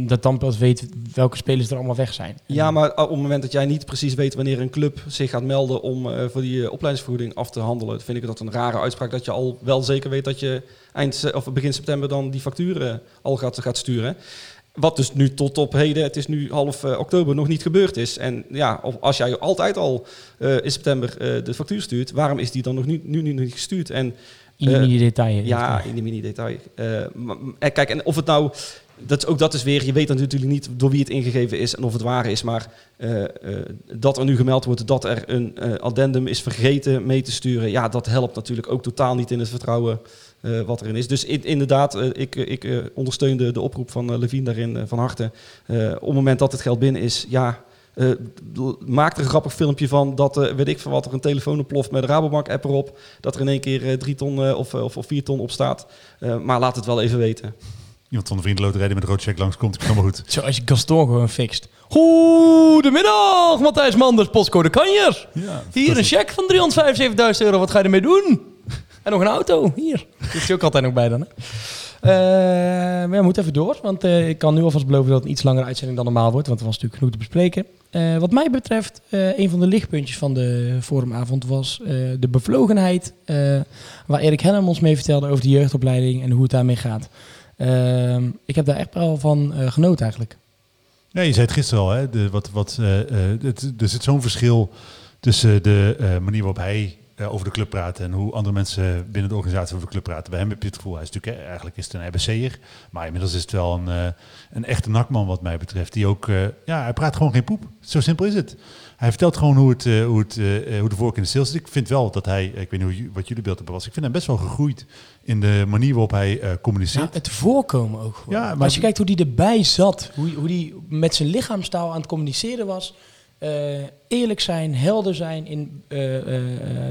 Dat dan pas weet welke spelers er allemaal weg zijn. Ja, maar op het moment dat jij niet precies weet wanneer een club zich gaat melden om eh, voor die eh, opleidingsvergoeding af te handelen, vind ik dat een rare uitspraak dat je al wel zeker weet dat je eind of begin september dan die facturen al gaat, gaat sturen. Wat dus nu tot op heden, het is nu half eh, oktober, nog niet gebeurd is. En ja, of als jij altijd al in september de factuur stuurt, waarom is die dan nog nu, nu, nu niet gestuurd? En In de Eh, mini-detail. ja, in de mini-detail. En kijk, en of het nou... Dat, ook dat is weer, je weet natuurlijk niet door wie het ingegeven is en of het waar is. Maar eh, eh, dat er nu gemeld wordt dat er een eh, addendum is vergeten mee te sturen. Ja, dat helpt natuurlijk ook totaal niet in het vertrouwen wat erin is. Dus in- inderdaad, ik, ik ondersteun de, de oproep van Levine daarin van harte. Op het moment dat het geld binnen is, ja... maak er een grappig filmpje van dat, weet ik van wat, er een telefoon oploft met de Rabobank-app erop. Dat er in één keer drie ton of, of, of vier ton op staat. Maar laat het wel even weten. Iemand van de vriendenloterij met een rood check langskomt, ik helemaal goed. Zo, als je Gaston gewoon fixt. Goedemiddag, Matthijs Manders, postcode Kanjer. Ja, Hier een cheque van 375.000 euro, wat ga je ermee doen? En nog een auto, hier. Die is ook altijd nog bij dan, hè? Eh, maar we moeten even door, want eh, ik kan nu alvast beloven dat het een iets langere uitzending dan normaal wordt, want er was natuurlijk genoeg te bespreken. Eh, wat mij betreft, eh, een van de lichtpuntjes van de forumavond was eh, de bevlogenheid, eh, waar Erik Helm ons mee vertelde over de jeugdopleiding en hoe het daarmee gaat. Eh, ik heb daar echt wel van eh, genoten eigenlijk. Ja, je zei het gisteren al, hè? De, wat, wat, eh, eh, het, er zit zo'n verschil tussen de manier waarop hij over de club praten en hoe andere mensen binnen de organisatie over de club praten. Bij hem heb je het gevoel, hij is natuurlijk, eigenlijk is het een RBC'er, maar inmiddels is het wel een, een echte nakman wat mij betreft. Die ook, ja, hij praat gewoon geen poep. Zo simpel is het. Hij vertelt gewoon hoe, het, hoe, het, hoe de vork in de steel zit. Ik vind wel dat hij, ik weet niet hoe, wat jullie beeld hebben was, ik vind hem best wel gegroeid in de manier waarop hij eh, communiceert. Nou, het voorkomen ook gewoon. Ja, maar als je kijkt hoe die erbij zat, hoe, hoe die met zijn lichaamstaal aan het communiceren was. eh, eerlijk zijn, helder zijn, in eh,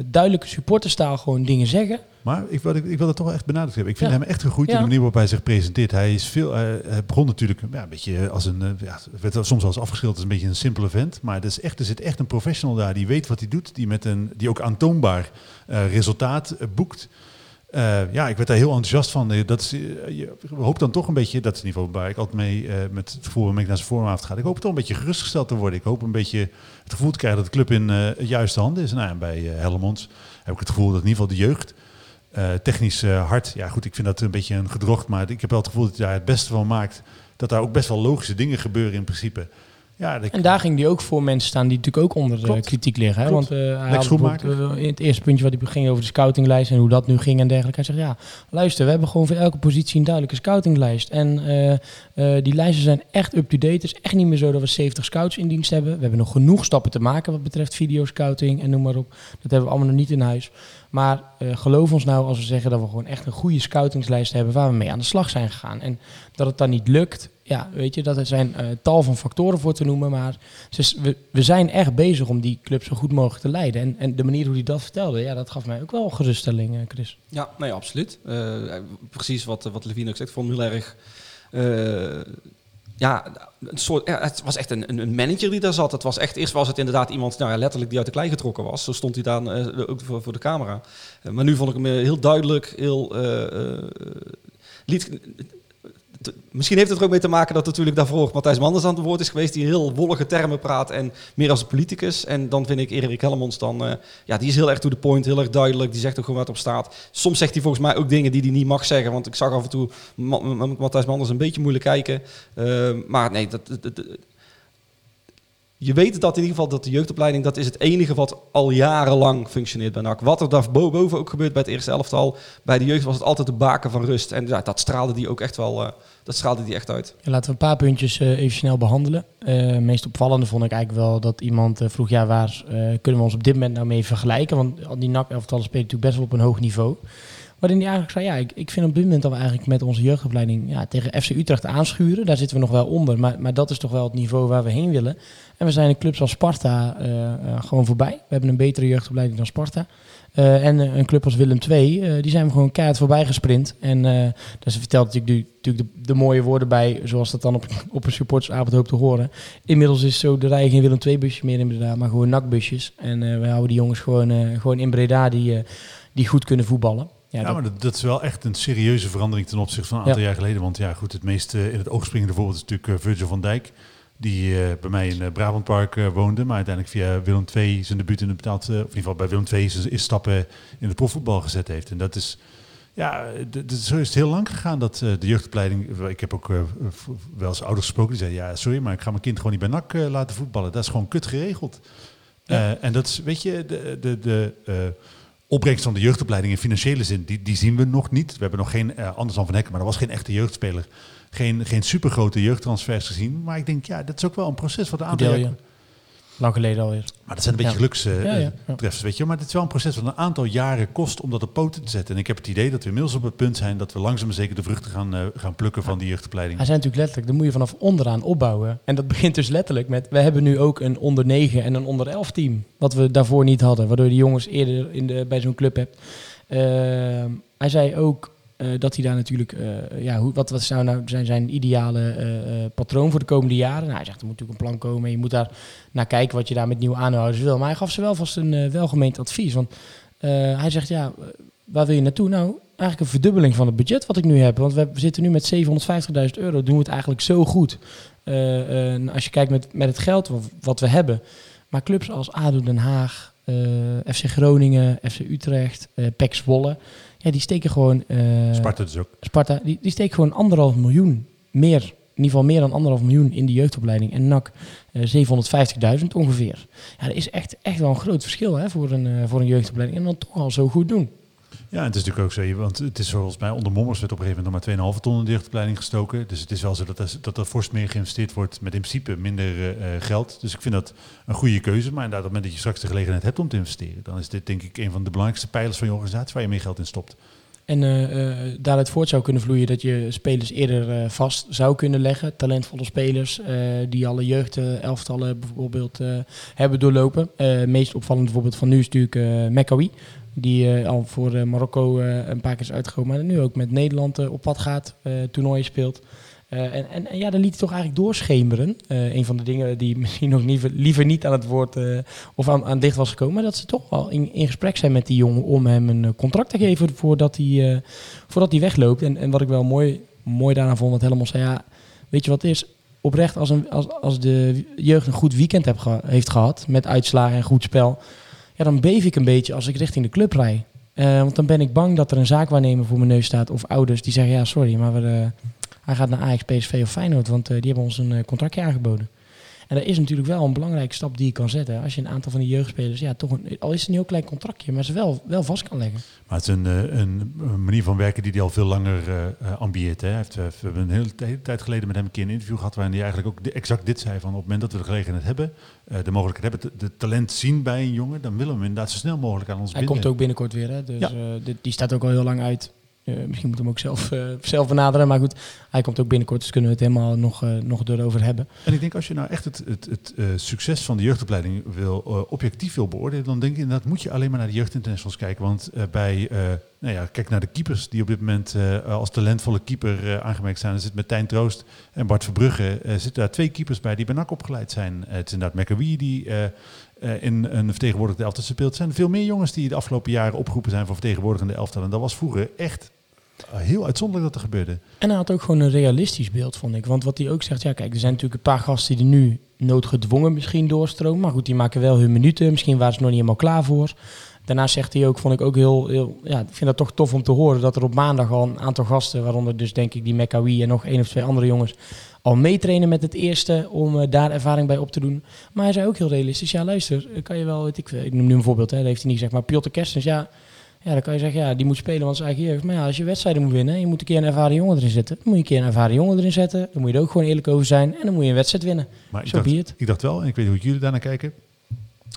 duidelijke supporterstaal gewoon dingen zeggen. Maar ik wil, ik wil dat toch wel echt benadrukt hebben. Ik vind Ja. hem echt gegroeid in Ja. de manier waarop hij zich presenteert. Hij is veel. hij begon natuurlijk ja, een beetje als een. ja, het werd soms eens afgeschilderd als een beetje een simpele vent. Maar er, is echt, er zit echt een professional daar die weet wat hij doet. Die, met een, die ook aantoonbaar resultaat boekt. Eh, ja, ik werd daar heel enthousiast van. Eh, Dat is, eh, je dan toch een beetje, dat is in ieder geval waar ik altijd mee met het gevoel waarmee ik naar zijn vooravond ga. Ik hoop toch een beetje gerustgesteld te worden. Ik hoop een beetje het gevoel te krijgen dat de club in de juiste handen is. Nou, en bij Helmonds heb ik het gevoel dat in ieder geval de jeugd technisch hard. Ja, goed, ik vind dat een beetje een gedrocht, maar ik heb wel het gevoel dat hij daar het beste van maakt. Dat daar ook best wel logische dingen gebeuren in principe. Ja, En daar ging hij ook voor mensen staan die natuurlijk ook onder de kritiek liggen. Hè? Klopt. Want eh, hij had eh, in het eerste puntje wat hij ging over de scoutinglijst en hoe dat nu ging en dergelijke. Hij zegt ja, luister, we hebben gewoon voor elke positie een duidelijke scoutinglijst. En eh, die lijsten zijn echt up-to-date. Het is echt niet meer zo dat we 70 scouts in dienst hebben. We hebben nog genoeg stappen te maken wat betreft videoscouting en noem maar op. Dat hebben we allemaal nog niet in huis. Maar geloof ons nou als we zeggen dat we gewoon echt een goede scoutingslijst hebben waar we mee aan de slag zijn gegaan. En dat het dan niet lukt, ja, weet je, dat er zijn eh, tal van factoren voor te noemen. Maar ze, we, we zijn echt bezig om die club zo goed mogelijk te leiden. En, en de manier hoe hij dat vertelde, ja, dat gaf mij ook wel geruststelling, eh, Chris. Ja, nee, absoluut. Eh, precies wat, wat Levine ook zegt. Vond heel erg... ja, een soort, ja, het was echt een, een- manager die daar zat. Het was echt, eerst was het inderdaad iemand nou ja, letterlijk die uit de klei getrokken was. Zo stond hij dan ook voor, voor de camera. Maar nu vond ik hem heel duidelijk, heel... liet, Misschien heeft het er ook mee te maken dat natuurlijk daarvoor Matthijs Manders aan het woord is geweest, die heel wollige termen praat en meer als een politicus. En dan vind ik Erik Hellemons dan, eh, ja, die is heel erg to the point, heel erg duidelijk, die zegt ook gewoon wat op staat. Soms zegt hij volgens mij ook dingen die hij niet mag zeggen, want ik zag af en toe Ma- Ma- Matthijs Manders een beetje moeilijk kijken. Eh, maar nee, dat- je weet dat in ieder geval dat de jeugdopleiding, dat is het enige wat al jarenlang functioneert bij NAC. Wat er daarboven ook gebeurt bij het eerste elftal, bij de jeugd was het altijd de baken van rust. En ja, dat straalde die ook echt wel, eh, dat straalde die echt uit. Ja, laten we een paar puntjes eh, even snel behandelen. Eh meest opvallende vond ik eigenlijk wel dat iemand vroeg, ja, waar kunnen we ons op dit moment nou mee vergelijken? Want al die NAC-elftallen spelen natuurlijk best wel op een hoog niveau. Waarin hij eigenlijk zei, ja, ik, ik vind op dit moment dat we eigenlijk met onze jeugdopleiding ja, tegen FC Utrecht aanschuren. Daar zitten we nog wel onder, maar, maar dat is toch wel het niveau waar we heen willen. En we zijn een club als Sparta eh, eh, gewoon voorbij. We hebben een betere jeugdopleiding dan Sparta. Eh, en een club als Willem II, die zijn we gewoon keihard voorbij gesprint. En eh dus vertelt natuurlijk, de, natuurlijk de, de mooie woorden bij, zoals dat dan op, op een supportersavond hoopt te horen. Inmiddels is zo de rij geen Willem II-busje meer inderdaad, maar gewoon nakbusjes. En we houden die jongens gewoon, gewoon in Breda die, die goed kunnen voetballen. Ja, Ja, dat- maar dat, dat is wel echt een serieuze verandering ten opzichte van een aantal Ja. jaar geleden. Want ja, goed, het meest in het oog springende voorbeeld is natuurlijk Virgil van Dijk. Die eh, bij mij in uh, Brabantpark eh, woonde, maar uiteindelijk via Willem II zijn debuut in de betaald, eh, of in ieder geval bij Willem II zijn is stappen in de profvoetbal gezet heeft. En dat is, ja, zo is het heel lang gegaan dat eh, de jeugdopleiding. Ik heb ook eh, wel eens ouders gesproken die zeiden: ja, sorry, maar ik ga mijn kind gewoon niet bij NAC eh, laten voetballen. Dat is gewoon kut geregeld. Ja. Eh, en dat is, weet je, de, de, de eh, opbrengst van de jeugdopleiding in financiële zin, die, die zien we nog niet. We hebben nog geen, eh, anders dan Van Hekken, maar dat was geen echte jeugdspeler. Geen, geen supergrote jeugdtransfers gezien. Maar ik denk, ja, dat is ook wel een proces wat een aantal jaar... je. Lang geleden alweer. Maar dat zijn een beetje ja. treffers, weet je. Maar het is wel een proces wat een aantal jaren kost om dat op poten te zetten. En ik heb het idee dat we inmiddels op het punt zijn dat we langzaam maar zeker de vruchten gaan, eh, gaan plukken van die jeugdopleiding. Hij zei natuurlijk letterlijk, dan moet je vanaf onderaan opbouwen. En dat begint dus letterlijk met, we hebben nu ook een onder 9 en een onder 11 team. Wat we daarvoor niet hadden, waardoor je die jongens eerder in de, bij zo'n club hebt. Ehm, hij zei ook eh, dat hij daar natuurlijk, eh, ja, hoe, wat, wat zou nou zijn, zijn ideale eh, patroon voor de komende jaren? Nou, hij zegt, er moet natuurlijk een plan komen en je moet daar naar kijken wat je daar met nieuwe aanhouders wil. Maar hij gaf ze wel vast een welgemeend advies. Want hij zegt, ja, waar wil je naartoe? Nou, eigenlijk een verdubbeling van het budget wat ik nu heb. Want we zitten nu met 750.000 euro, doen we het eigenlijk zo goed. Als je kijkt met, met het geld wat, we hebben. Maar clubs als ADO Den Haag, FC Groningen, FC Utrecht, PEC Zwolle... Ja, die steken gewoon... eh, Sparta dus ook. Sparta, die, die steken gewoon anderhalf miljoen meer in ieder geval meer dan anderhalf miljoen in de jeugdopleiding. En NAC eh 750.000 ongeveer. Ja, dat is echt, echt wel een groot verschil hè, voor, een, eh, voor een jeugdopleiding. En dan toch al zo goed doen. Ja, het is natuurlijk ook zo, want het is volgens mij onder Mommers werd op een gegeven moment nog maar 2,5 ton in de jeugdopleiding gestoken. Dus het is wel zo dat er, dat er fors meer geïnvesteerd wordt met in principe minder eh, eh, geld. Dus ik vind dat een goede keuze. Maar inderdaad, op het moment dat je straks de gelegenheid hebt om te investeren, dan is dit denk ik een van de belangrijkste pijlers van je organisatie waar je meer geld in stopt. En eh, daaruit voort zou kunnen vloeien dat je spelers eerder vast zou kunnen leggen. Talentvolle spelers die alle jeugdelftallen bijvoorbeeld eh, hebben doorlopen. Meest opvallend voorbeeld van nu is natuurlijk Mekawi. Die eh, al voor eh, Marokko eh, een paar keer is uitgekomen. Maar nu ook met Nederland op pad gaat, toernooien speelt. En, en, en ja, dan liet hij toch eigenlijk doorschemeren. Een van de dingen die misschien nog liever, liever niet aan het woord of aan, aan dicht was gekomen. Maar dat ze toch wel in, in gesprek zijn met die jongen om hem een contract te geven voordat hij, voordat hij wegloopt. En, en wat ik wel mooi, mooi daaraan vond, wat helemaal zei, ja, weet je wat is? Oprecht, als, een, als, als de jeugd een goed weekend heb heeft gehad, met uitslagen en goed spel, ja, dan beef ik een beetje als ik richting de club rij. Eh, want dan ben ik bang dat er een zaakwaarnemer voor mijn neus staat of ouders die zeggen, ja, sorry, maar we, eh, hij gaat naar Ajax, PSV of Feyenoord, want eh, die hebben ons een contractje aangeboden. En dat is natuurlijk wel een belangrijke stap die je kan zetten. Als je een aantal van die jeugdspelers, ja, toch een, al is het een heel klein contractje, maar ze wel, wel vast kan leggen. Maar het is een, eh, een, een manier van werken die hij al veel langer eh, eh, ambieert. Hè. Hij heeft, we hebben een hele tijd geleden met hem een keer een interview gehad waarin hij eigenlijk ook exact dit zei. Van op het moment dat we de gelegenheid hebben, de mogelijkheid hebben, de, de talent zien bij een jongen, dan willen we hem inderdaad zo snel mogelijk aan ons Hij binden. komt ook binnenkort weer, hè? dus Ja. die staat ook al heel lang uit. Eh, misschien moet hem ook zelf, eh, zelf benaderen, maar goed, hij komt ook binnenkort, dus kunnen we het helemaal nog, eh, nog erover hebben. En ik denk als je nou echt het, het, het succes van de jeugdopleiding wil, objectief wil beoordelen, dan denk ik inderdaad moet je alleen maar naar de jeugdinternationals kijken. Want bij, nou ja, kijk naar de keepers die op dit moment als talentvolle keeper aangemerkt zijn. Er zit met Tijn Troost en Bart Verbrugge zitten daar twee keepers bij die bij NAC opgeleid zijn. Het is inderdaad Mekawi die in een vertegenwoordigde elftal speelt. Zijn veel meer jongens die de afgelopen jaren opgeroepen zijn voor vertegenwoordigende elftal. En dat was vroeger echt heel uitzonderlijk dat er gebeurde. En hij had ook gewoon een realistisch beeld, vond ik. Want wat hij ook zegt, ja kijk, er zijn natuurlijk een paar gasten die nu noodgedwongen misschien doorstromen. Maar goed, die maken wel hun minuten. Misschien waren ze nog niet helemaal klaar voor. Daarnaast zegt hij ook, vond ik ook heel, heel ja, ik vind dat toch tof om te horen, dat er op maandag al een aantal gasten, waaronder dus denk ik die Mekawi en nog één of twee andere jongens, al meetrainen met het eerste om eh, daar ervaring bij op te doen. Maar hij zei ook heel realistisch, ja luister, eh, kan je wel, ik, ik noem nu een voorbeeld, hè, dat heeft hij niet gezegd, maar Piotr Kerstens, ja, ja, dan kan je zeggen, ja, die moet spelen, want zijn eigen jeugd. Maar ja, als je wedstrijden moet winnen, je moet een keer een ervaren jongen erin zetten. Dan moet je een keer een ervaren jongen erin zetten. Dan moet je er ook gewoon eerlijk over zijn. En dan moet je een wedstrijd winnen. Maar ik Zo dacht, be it. ik dacht wel, en ik weet niet hoe jullie daarnaar kijken.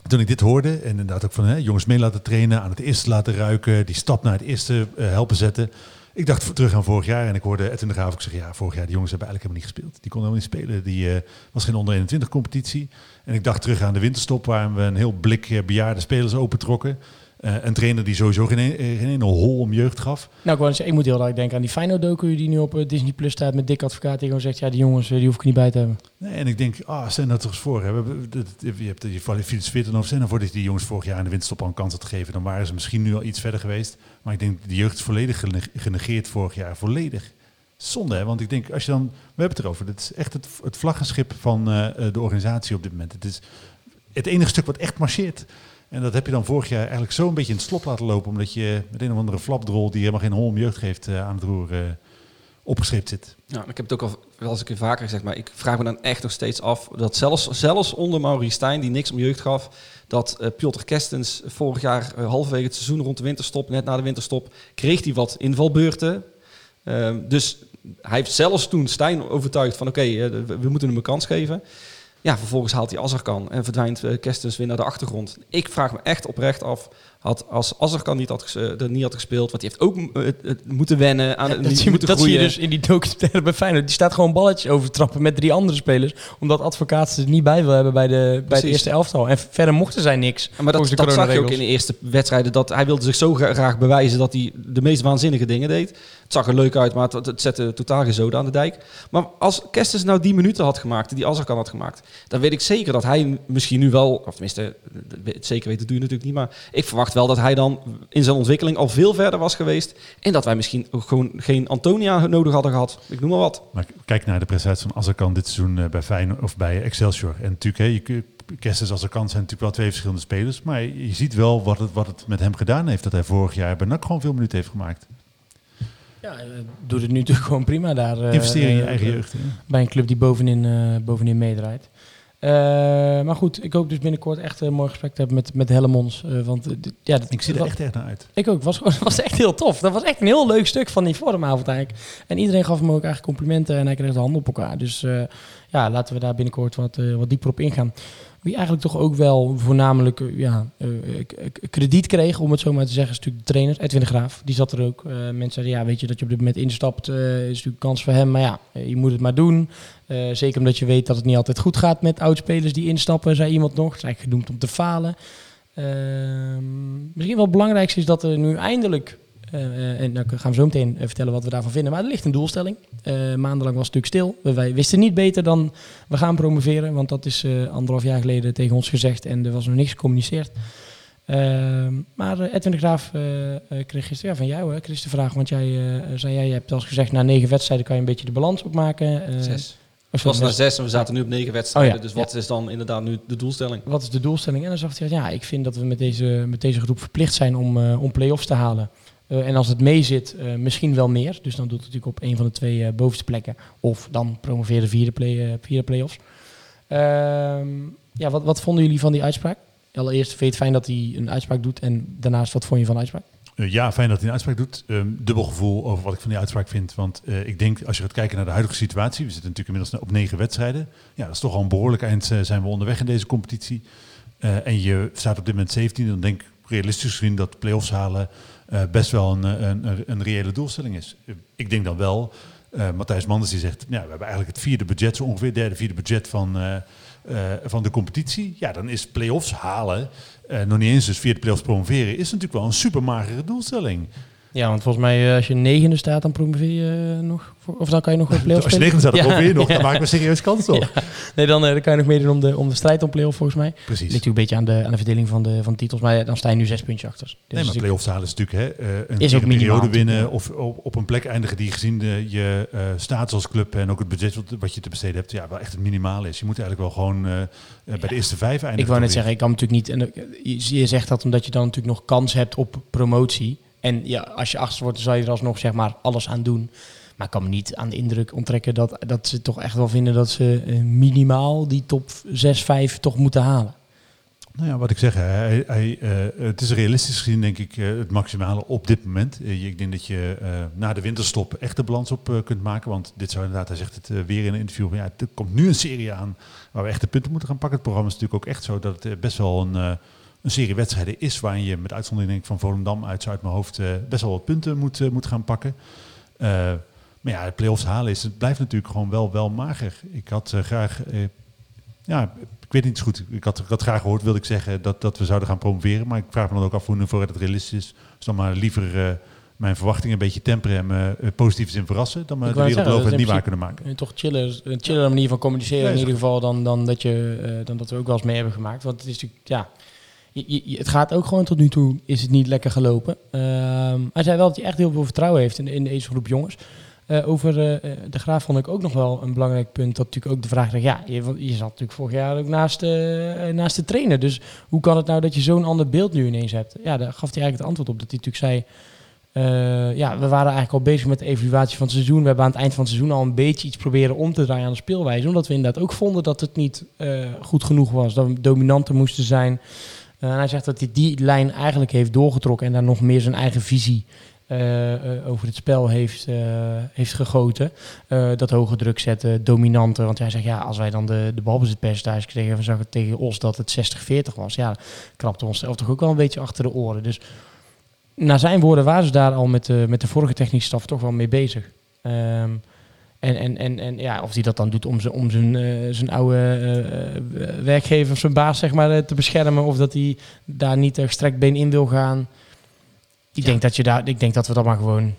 Toen ik dit hoorde, en inderdaad ook van hè, jongens mee laten trainen, aan het eerste laten ruiken, die stap naar het eerste eh, helpen zetten. Ik dacht terug aan vorig jaar en ik hoorde Edwin de Graaf ook zeggen, ja, vorig jaar, die jongens hebben eigenlijk helemaal niet gespeeld. Die konden helemaal niet spelen. Die eh, was geen onder 21 competitie. En ik dacht terug aan de winterstop, waar we een heel blik eh, bejaarde spelers opentrokken. Eh een trainer die sowieso geen, e- geen ene hol om jeugd gaf. Nou, ik, zeggen, ik moet heel erg denken aan die Feyenoord-docu die nu op eh, Disney Plus staat met Dick Advocaat. Die gewoon zegt, ja, die jongens, eh, die hoef ik niet bij te hebben. Nee, en ik denk, ah, stel nou toch eens voor. Hè. Dat- Je hebt je filosofeert dan over stel nou voor dat je die jongens vorig jaar in de winterstop al een kans had gegeven. Dan waren ze misschien nu al iets verder geweest. Maar ik denk, de jeugd is volledig gene- genegeerd vorig jaar. Volledig. Zonde, hè? Want ik denk, als je dan... We hebben het erover. Dit is echt het, het vlaggenschip van eh, eh, de organisatie op dit moment. Het is het enige stuk wat echt marcheert. En dat heb je dan vorig jaar eigenlijk zo een beetje in het slop laten lopen. Omdat je met een of andere flapdrol die helemaal geen hol om jeugd geeft eh, aan het roer eh, opgeschreven zit. Ja, ik heb het ook al wel eens een keer vaker gezegd, maar ik vraag me dan echt nog steeds af dat zelfs, zelfs onder Maurice Stijn, die niks om jeugd gaf, dat eh Piotr Kerstens vorig jaar halverwege het seizoen rond de winterstop, net na de winterstop, kreeg hij wat invalbeurten. Ehm, dus hij heeft zelfs toen Stijn overtuigd van oké, we moeten hem een kans geven. Ja, vervolgens haalt hij Azarkan en verdwijnt eh, Kerstens weer naar de achtergrond. Ik vraag me echt oprecht af, had, als Azarkan niet had, eh, er niet had gespeeld, want die heeft ook eh, moeten wennen aan het dat zie, moeten dat zie je dus in die documentaire bij Feyenoord. Die staat gewoon balletjes over te trappen met drie andere spelers. Omdat advocaat ze er niet bij wil hebben bij, de, bij het eerste elftal. En verder mochten zij niks. Ja, maar dat, de dat zag je ook in de eerste wedstrijden. Dat hij wilde zich zo gra- graag bewijzen dat hij de meest waanzinnige dingen deed. Zag er leuk uit, maar het, zette totaal zoden aan de dijk. Maar als Kerstens nou die minuten had gemaakt, die Azarkan had gemaakt, dan weet ik zeker dat hij misschien nu wel, of tenminste, het zeker weten doe je natuurlijk niet, maar ik verwacht wel dat hij dan in zijn ontwikkeling al veel verder was geweest. En dat wij misschien ook gewoon geen Antonia nodig hadden gehad. Ik noem maar wat. Maar kijk naar de prestatie van Azarkan dit seizoen eh, bij Feyenoord of bij Excelsior. En natuurlijk, hè, als Azarkan zijn natuurlijk wel twee verschillende spelers. Maar je ziet wel wat het, wat het met hem gedaan heeft. Dat hij vorig jaar bij NAC gewoon veel minuten heeft gemaakt. Ja, eh, doet het nu natuurlijk gewoon prima daar. eh, Investeren in je eh, eigen jeugd. hè? Bij een club die bovenin, bovenin meedraait. Maar goed, ik hoop dus binnenkort echt een mooi gesprek te hebben met, met Hellemons. want ja, dat, Ik zie er echt echt naar uit. Ik ook. Het was, was echt heel tof. Dat was echt een heel leuk stuk van die vormavond eigenlijk. En iedereen gaf hem ook eigenlijk complimenten en hij kreeg de handen op elkaar. Dus ja, laten we daar binnenkort wat, wat dieper op ingaan. Wie eigenlijk toch ook wel voornamelijk eh, ja, eh, krediet kreeg, om het zo maar te zeggen, is natuurlijk de trainer, Edwin de Graaf. Die zat er ook. Eh, mensen zeiden, ja, weet je dat je op dit moment instapt, is natuurlijk kans voor hem. Maar ja, je moet het maar doen. Zeker omdat je weet dat het niet altijd goed gaat met oudspelers die instappen, zei iemand nog. Het is eigenlijk gedoemd om te falen. Ehm, misschien wel het belangrijkste is dat er nu eindelijk, eh, en dan gaan we zo meteen eh, vertellen wat we daarvan vinden, maar er ligt een doelstelling. Eh, maandenlang was het natuurlijk stil. Wij wisten niet beter dan we gaan promoveren, want dat is anderhalf jaar geleden tegen ons gezegd en er was nog niks gecommuniceerd. Maar Edwin de Graaf kreeg gisteren ja, van jou, hè, Chris, de vraag. Want jij zei, jij, je hebt al gezegd, na negen wedstrijden kan je een beetje de balans opmaken. Zes. Het was naar zes en we zaten nu op negen wedstrijden. Oh ja, Dus wat is dan inderdaad nu de doelstelling? wat is de doelstelling? En dan zag hij, ja, ik vind dat we met deze, met deze groep verplicht zijn om, eh, om play-offs te halen. Eh, en als het mee zit, eh, misschien wel meer. Dus dan doet het natuurlijk op een van de twee eh, bovenste plekken. Of dan promoveren vierde, play, vierde play-offs. Ehm, ja, wat, wat vonden jullie van die uitspraak? Allereerst vind je het fijn dat hij een uitspraak doet. En daarnaast, wat vond je van de uitspraak? Ja, fijn dat hij een uitspraak doet. Ehm, dubbel gevoel over wat ik van die uitspraak vind. Want ik denk, als je gaat kijken naar de huidige situatie... we zitten natuurlijk inmiddels op negen wedstrijden. Ja, dat is toch al een behoorlijk eind zijn we onderweg in deze competitie. En je staat op dit moment 17. Dan denk ik realistisch gezien dat play-offs halen... eh, best wel een, eh, een, een, een reële doelstelling is. Ik denk dan wel... eh, Matthijs Manders die zegt, ja, we hebben eigenlijk het vierde budget, zo ongeveer derde, vierde budget van, van de competitie. Ja, dan is play-offs halen, nog niet eens dus vierde play-offs promoveren, is natuurlijk wel een super magere doelstelling. Ja, want volgens mij eh, als je negende staat, dan promoveer je eh, nog. Of dan kan je nog een play-off Als je spelen. negen staat, dan probeer je nog, dan maak ik een serieus kans op. Nee, dan, eh, dan kan je nog meedoen om de, om de strijd om play-off volgens mij. Precies. Ligt natuurlijk een beetje aan de, aan de verdeling van de, van de titels. Maar dan sta je nu zes puntjes achter. Dus Nee, maar play-offs halen is natuurlijk hè, een Is ook minimaal periode winnen of op, op een plek eindigen die gezien de, je eh status als club en ook het budget wat, wat je te besteden hebt, ja, wel echt het minimale is. Je moet eigenlijk wel gewoon bij de eerste vijf eindigen. ik wou net zeggen, ik kan natuurlijk niet... En, je, je zegt dat omdat je dan natuurlijk nog kans hebt op promotie. En ja, als je achter wordt, dan zal je er alsnog zeg maar alles aan doen. Maar ik kan me niet aan de indruk onttrekken dat, dat ze toch echt wel vinden dat ze eh, minimaal die top 6, 5 toch moeten halen. Nou ja, wat ik zeg, hij, hij, eh, het is realistisch gezien denk ik eh, het maximale op dit moment. Ik denk dat je na de winterstop echt de balans op kunt maken. Want dit zou inderdaad, hij zegt het weer in een interview, ja, er komt nu een serie aan waar we echt de punten moeten gaan pakken. Het programma is natuurlijk ook echt zo dat het best wel een, een serie wedstrijden is waarin je met uitzondering denk ik, van Volendam uit, uit mijn hoofd, eh, best wel wat punten moet, eh, moet gaan pakken. Eh, maar ja, de play-offs halen is, het blijft natuurlijk gewoon wel, wel mager. Ik had graag, ja, ik weet niet zo goed. Ik had, ik had graag gehoord, wilde ik zeggen, dat, dat we zouden gaan promoveren. Maar ik vraag me dan ook af hoe voor het realistisch is. Dus dan maar liever mijn verwachtingen een beetje temperen en me eh, positief in verrassen. Dan me de wereld zeggen, beloven dat en is niet waar kunnen maken. En toch chiller, een chiller manier van communiceren in ieder geval dan, dan, dat je, dan dat we ook wel eens mee hebben gemaakt. Want het is natuurlijk, ja, het gaat ook gewoon tot nu toe, is het niet lekker gelopen. Ehm, hij zei wel dat hij echt heel veel vertrouwen heeft in, in deze groep jongens. Eh, over eh, eh, de Graaf vond ik ook nog wel een belangrijk punt. Dat natuurlijk ook de vraag, ja, je, zat natuurlijk vorig jaar ook naast, naast de trainer. Dus hoe kan het nou dat je zo'n ander beeld nu ineens hebt? Ja, daar gaf hij eigenlijk het antwoord op. Dat hij natuurlijk zei, ja, we waren eigenlijk al bezig met de evaluatie van het seizoen. We hebben aan het eind van het seizoen al een beetje iets proberen om te draaien aan de speelwijze. Omdat we inderdaad ook vonden dat het niet goed genoeg was. Dat we dominanter moesten zijn. Eh, en hij zegt dat hij die lijn eigenlijk heeft doorgetrokken en daar nog meer zijn eigen visie eh, eh, over het spel heeft, heeft gegoten. Dat hoge druk zetten, dominanter. Want hij zegt, ja, als wij dan de, de balbezitpercentage kregen, we zagen tegen Os dat het 60-40 was. Ja, krapte ons zelf toch ook wel een beetje achter de oren. Dus naar zijn woorden waren ze daar al met de, met de vorige technische staf toch wel mee bezig. Ehm, en, en, en, en ja, of hij dat dan doet om zijn, om zijn, eh, zijn oude eh, eh, werkgever of zijn baas zeg maar, te beschermen. Of dat hij daar niet er gestrekt been in wil gaan. Ik, denk dat je daar, ik denk dat we dat maar gewoon...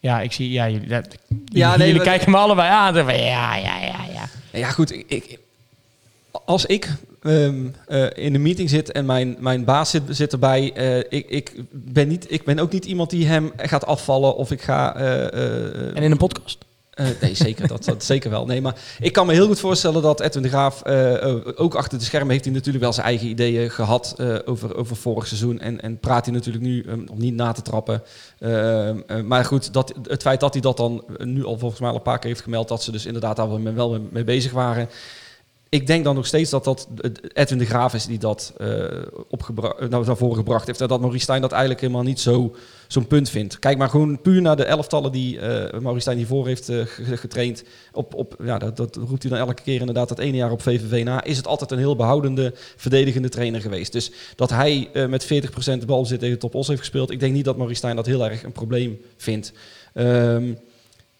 Ja, ik zie... Ja, jullie, dat- Ja, nee, jullie we- kijken me allebei aan. Ja, ja, ja, ja. Ja, goed. Ik, ik- als ik ehm, eh, in een meeting zit en mijn, mijn baas zit, zit erbij, ik, ik, ben niet, ik ben ook niet iemand die hem gaat afvallen of ik ga... En in een podcast? Eh, nee, zeker. Dat, dat zeker wel. Nee, maar ik kan me heel goed voorstellen dat Edwin de Graaf, eh, eh, ook achter de schermen, heeft hij natuurlijk wel zijn eigen ideeën gehad eh, over, over vorig seizoen. En, en praat hij natuurlijk nu, om niet na te trappen. Eh, eh, maar goed, dat, het feit dat hij dat dan nu al volgens mij al een paar keer heeft gemeld, dat ze dus inderdaad daar wel mee, bezig waren. Ik denk dan nog steeds dat dat Edwin de Graaf is die dat nou, naar voren gebracht heeft. En dat Maurice Stijn dat eigenlijk helemaal niet zo, zo'n punt vindt. Kijk maar gewoon puur naar de elftallen die eh Maurice Stijn hiervoor heeft eh, ge- getraind. Op, op, ja, dat, dat roept hij dan elke keer inderdaad dat ene jaar op VVV na. Is het altijd een heel behoudende, verdedigende trainer geweest. Dus dat hij eh, met 40% de bal zit tegen Top Os heeft gespeeld. Ik denk niet dat Maurice Stijn dat heel erg een probleem vindt. Ehm,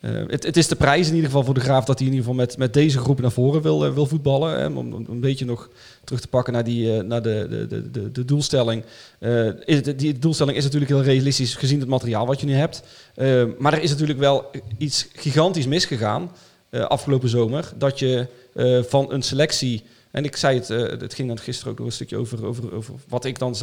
eh, het, het is de prijs in ieder geval voor de Graaf dat hij in ieder geval met, met deze groep naar voren wil, eh, wil voetballen. Hè, om, een beetje nog terug te pakken naar, die, eh, naar de, de, de, de, doelstelling. Die doelstelling is natuurlijk heel realistisch gezien het materiaal wat je nu hebt. Maar er is natuurlijk wel iets gigantisch misgegaan afgelopen zomer. Dat je van een selectie... En ik zei het, het ging dan gisteren ook nog een stukje over, over, over wat ik dan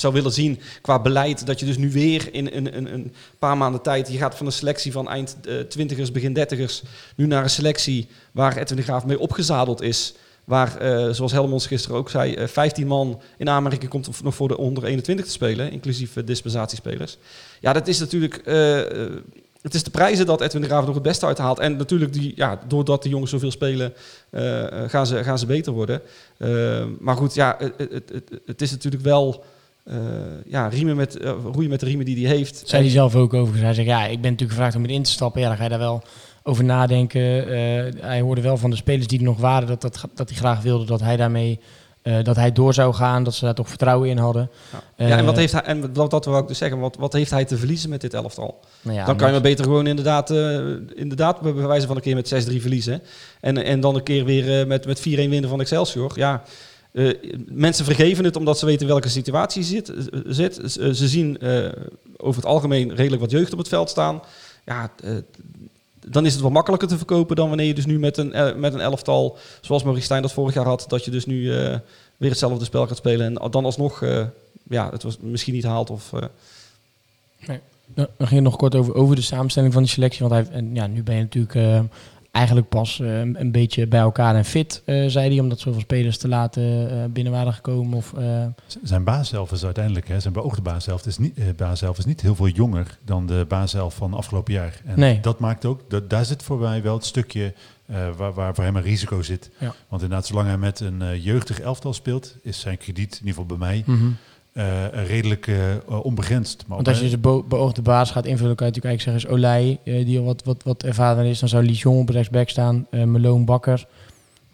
zou, willen zien qua beleid. Dat je dus nu weer in een, een, een paar maanden tijd... Je gaat van een selectie van eind eh, twintigers, begin dertigers... nu naar een selectie waar Edwin de Graaf mee opgezadeld is... Waar, eh, zoals Helmons gisteren ook zei, eh, 15 man in aanmerking komt om nog voor de onder 21 te spelen, inclusief eh, dispensatiespelers. Ja, dat is natuurlijk. eh, eh, het is de prijzen dat Edwin de Graaf nog het beste uithaalt. En natuurlijk, die, ja, doordat de jongens zoveel spelen, eh, eh, gaan, ze, gaan ze beter worden. Eh, maar goed, ja, het, het, het is natuurlijk wel. Eh, ja, riemen met, eh, roeien met de riemen die hij heeft. Zei hij zelf ook over. Hij zegt, ja, ik ben natuurlijk gevraagd om erin te stappen. Ja, dan ga je daar wel over nadenken. Eh, hij hoorde wel van de spelers die er nog waren... dat, dat, dat hij graag wilde dat hij daarmee... dat hij door zou gaan, dat ze daar toch vertrouwen in hadden. Ja, ja en wat heeft hij, en dat, dat wil ik dus zeggen, wat, wat heeft hij te verliezen met dit elftal? Nou ja, dan kan je maar beter gewoon inderdaad, eh, inderdaad bij wijze van een keer met 6-3 verliezen. En, en dan een keer weer met, met 4-1 winnen van Excelsior. Ja, eh, mensen vergeven het omdat ze weten welke situatie zit. eh, zit. Ze, ze zien eh, over het algemeen redelijk wat jeugd op het veld staan. Ja, eh, dan is het wel makkelijker te verkopen dan wanneer je dus nu met een, eh, met een elftal, zoals Maurice Stijn dat vorig jaar had, dat je dus nu eh, weer hetzelfde spel gaat spelen. En dan alsnog, eh, ja, het was misschien niet haalt of... eh, Nou, Dan ging nog kort over, over de samenstelling van die selectie. Want hij, ja, nu ben je natuurlijk eh, eigenlijk pas eh, een beetje bij elkaar en fit, eh, zei hij. Omdat zoveel spelers te laat eh, binnen waren gekomen. Of, Zijn baas zelf is uiteindelijk, hè, zijn beoogde baas zelf, is niet, baas zelf is niet heel veel jonger dan de baas zelf van afgelopen jaar. En Nee. dat maakt ook, dat, daar zit voor mij wel het stukje waar, waar voor hem een risico zit. Ja. Want inderdaad, zolang hij met een jeugdig elftal speelt, is zijn krediet, in ieder geval bij mij, eh, redelijk eh, onbegrensd. Maar Want als je de bo- beoogde baas gaat invullen, kan je natuurlijk eigenlijk zeggen... is Olij, eh, die al wat, wat, wat ervaren is. Dan zou Lijon op rechtsback staan. eh Meloon Bakker.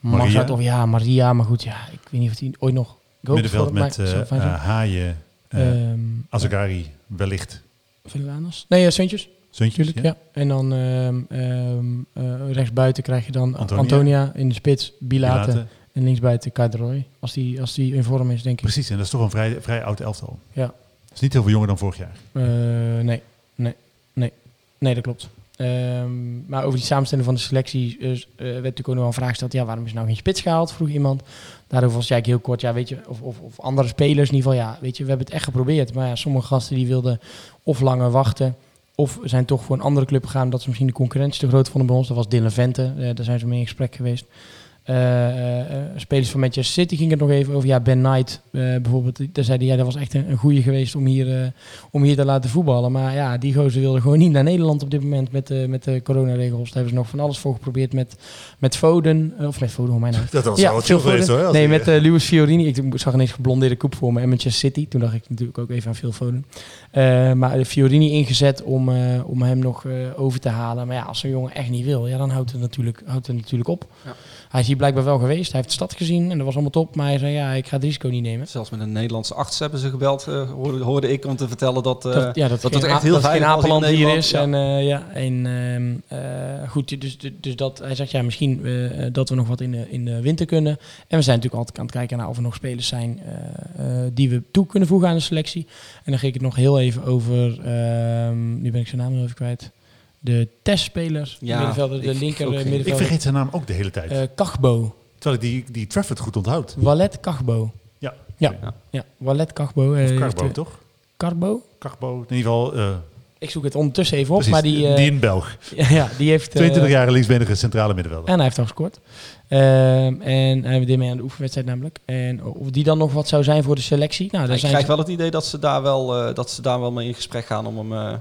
Maria. Of ja, Maria. Maar goed, ja, ik weet niet of hij ooit nog... middenveld met Haaien, eh Ehm, Azagari, wellicht. Villanas? Nee, ja, Suntjes. Zuntjes, Tuurlijk, ja. En dan ehm ehm eh, rechtsbuiten krijg je dan Antonia. Antonia, in de spits, Bilate. Pilate. En linksbuiten Kadroy. Als die, als die in vorm is, denk ik. Precies, en dat is toch een vrij, vrij oud elftal. Ja. Dat is niet heel veel jonger dan vorig jaar. Eh, nee, nee, nee. Nee, dat klopt. Ehm, maar over die samenstelling van de selectie eh, eh, werd natuurlijk ook nog een vraag gesteld. Ja, waarom is nou geen spits gehaald? Vroeg iemand. Daarover was eigenlijk heel kort. Ja, weet je, of, of, of andere spelers in ieder geval. Ja, weet je, we hebben het echt geprobeerd. Maar ja, sommige gasten die wilden of langer wachten. Of zijn toch voor een andere club gegaan. Dat ze misschien de concurrentie te groot vonden bij ons. Dat was Dylan Vente. Daar zijn ze mee in gesprek geweest. Eh, eh, eh, spelers van Manchester City ging het nog even over. Ja, Ben Knight eh, bijvoorbeeld. Daar zei hij, ja, dat was echt een, een goede geweest om hier, eh, om hier te laten voetballen. Maar ja, die gozer wilde gewoon niet naar Nederland op dit moment met, de met de coronaregels. Daar hebben ze nog van alles voor geprobeerd met, met Foden. Of nee, Foden, hoe mijn naam. Dat was Ja, wel chill geweest hoor. Nee, die, met Luis Fiorini. Ik zag ineens geblondeerde koep voor me en Manchester City. Toen dacht ik natuurlijk ook even aan Phil Foden. Eh, maar de Fiorini ingezet om, eh, om hem nog eh, over te halen. Maar ja, als zo'n jongen echt niet wil, ja, dan houdt het natuurlijk, houdt het natuurlijk op. Ja. Hij is hier blijkbaar wel geweest. Hij heeft de stad gezien en dat was allemaal top. Maar hij zei, ja, ik ga het risico niet nemen. Zelfs met een Nederlandse arts hebben ze gebeld, eh, hoorde, hoorde ik, om te vertellen dat... eh, dat, ja, dat, dat echt heel dat in Apeland hier is. ja. En, ja, en ehm, eh, goed, dus, dus, dus dat, hij zegt ja, misschien dat we nog wat in de, in de winter kunnen. En we zijn natuurlijk altijd aan het kijken naar of er nog spelers zijn die we toe kunnen voegen aan de selectie. En dan ging ik het nog heel even over, ehm, nu ben ik zijn naam nog even kwijt. De testspeler, Ja, middenvelder, de ik- linker ook eh, geen- ik middenvelder. vergeet zijn naam ook de hele tijd. Eh, Kachbo, Terwijl ik die, die Trafford goed onthoud. Wallet Kachbo. Ja. Ja, Ja. ja. Wallet Kachbo. eh, Of heeft, Carbo, eh, toch? Carbo? Carbo. In ieder geval, eh, Ik zoek het ondertussen even op, Precies, maar die, eh, die in Belg. ja, die heeft... eh, 22 jaar linksbenige centrale middenvelder. En hij heeft al gescoord. Ehm, en hij deed mee aan de oefenwedstrijd namelijk. En of die dan nog wat zou zijn voor de selectie? Nou, daar ik zijn krijg ze- wel het idee dat ze daar wel, eh, dat ze daar wel mee in gesprek gaan om hem eh,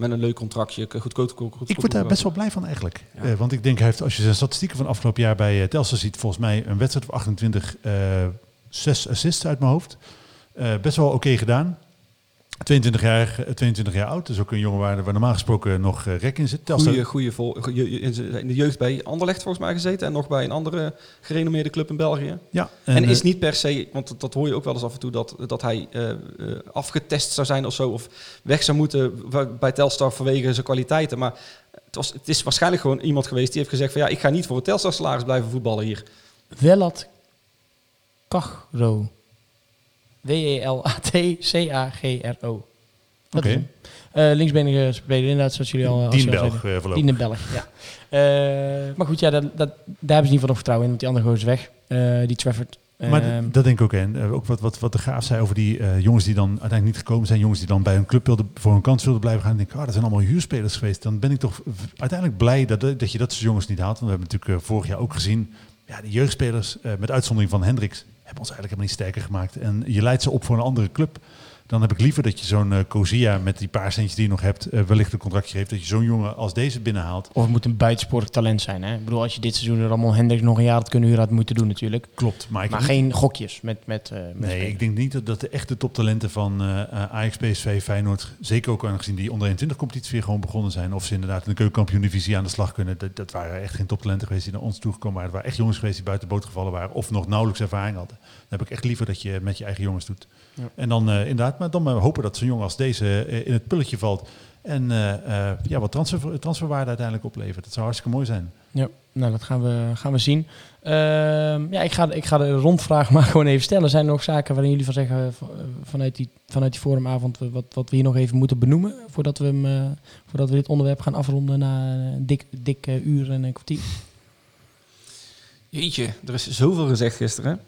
met een leuk contractje goedkoop goed, goed, Ik word daar best wel blij van eigenlijk. Ja. Eh, want ik denk, hij heeft, als je zijn statistieken van afgelopen jaar bij Telstar ziet, volgens mij een wedstrijd of 28, eh zes assists uit mijn hoofd. Best wel oké gedaan. 22 jaar, eh, 22 jaar oud, dus ook een jongen waar, waar normaal gesproken nog eh, rek in zit. Telstar, Goeie, goeie vol, goeie- in de jeugd bij Anderlecht volgens mij gezeten en nog bij een andere gerenommeerde club in België. ja, En, eh, is niet per se, want dat, dat hoor je ook wel eens af en toe, dat, dat hij eh, eh, afgetest zou zijn of zo, of weg zou moeten bij Telstar vanwege zijn kwaliteiten. Maar het, was, het is waarschijnlijk gewoon iemand geweest die heeft gezegd van ja, ik ga niet voor het Telstar salaris blijven voetballen hier. Welat Cachro. W-E-L-A-T-C-A-G-R-O. Oké. Eh, linksbenige speler inderdaad, zoals jullie al... als Dien Belg eh, voorlopig. Dien Belg, ja. Eh, maar goed, ja, dat, dat, daar hebben ze geval nog vertrouwen in, want die andere gozer is weg. Die Trafford. Maar Ehm, dat denk ik ook. En ook wat, wat, wat de Graaf zei over die jongens die dan uiteindelijk niet gekomen zijn. Jongens die dan bij een club wilden, voor een kans wilden blijven gaan. En denk ik, ah, dat zijn allemaal huurspelers geweest. Dan ben ik toch uiteindelijk blij dat, dat je dat soort jongens niet haalt. Want we hebben natuurlijk vorig jaar ook gezien. Ja, die jeugdspelers, met uitzondering van Hendricks, hebben ons eigenlijk helemaal niet sterker gemaakt. En je leidt ze op voor een andere club. Dan heb ik liever dat je zo'n eh Kozia met die paar centjes die je nog hebt, eh, wellicht een contractje geeft. Dat je zo'n jongen als deze binnenhaalt. Of het moet een buitensporig talent zijn. Hè? Ik bedoel, als je dit seizoen er allemaal Hendricks nog een jaar had kunnen huren, had moeten doen natuurlijk. Klopt. Maar, maar geen gokjes met, met, eh met Nee, ik denk niet dat, dat de echte toptalenten van Ajax, PSV, Feyenoord, zeker ook aangezien die onder 21 competitie weer gewoon begonnen zijn, of ze inderdaad in de keukenkampioen divisie aan de slag kunnen, dat, dat waren echt geen toptalenten geweest die naar ons toegekomen waren. Het waren echt jongens geweest die buiten de boot gevallen waren of nog nauwelijks ervaring hadden. Dan heb ik echt liever dat je met je eigen jongens doet. Ja. En dan eh, inderdaad, maar dan maar hopen dat zo'n jongen als deze eh, in het pulletje valt en eh, eh, ja, wat transfer, transferwaarde uiteindelijk oplevert. Dat zou hartstikke mooi zijn. Ja, nou dat gaan we, gaan we zien. Ehm, ja, ik ga, ik ga de rondvraag maar gewoon even stellen. Zijn er nog zaken waarin jullie van zeggen eh, van- eh, vanuit die, vanuit die forumavond eh, wat, wat we hier nog even moeten benoemen voordat we, hem, eh, voordat we dit onderwerp gaan afronden na een dik, dik eh, uur en een kwartier? Jeetje, er is zoveel gezegd gisteren.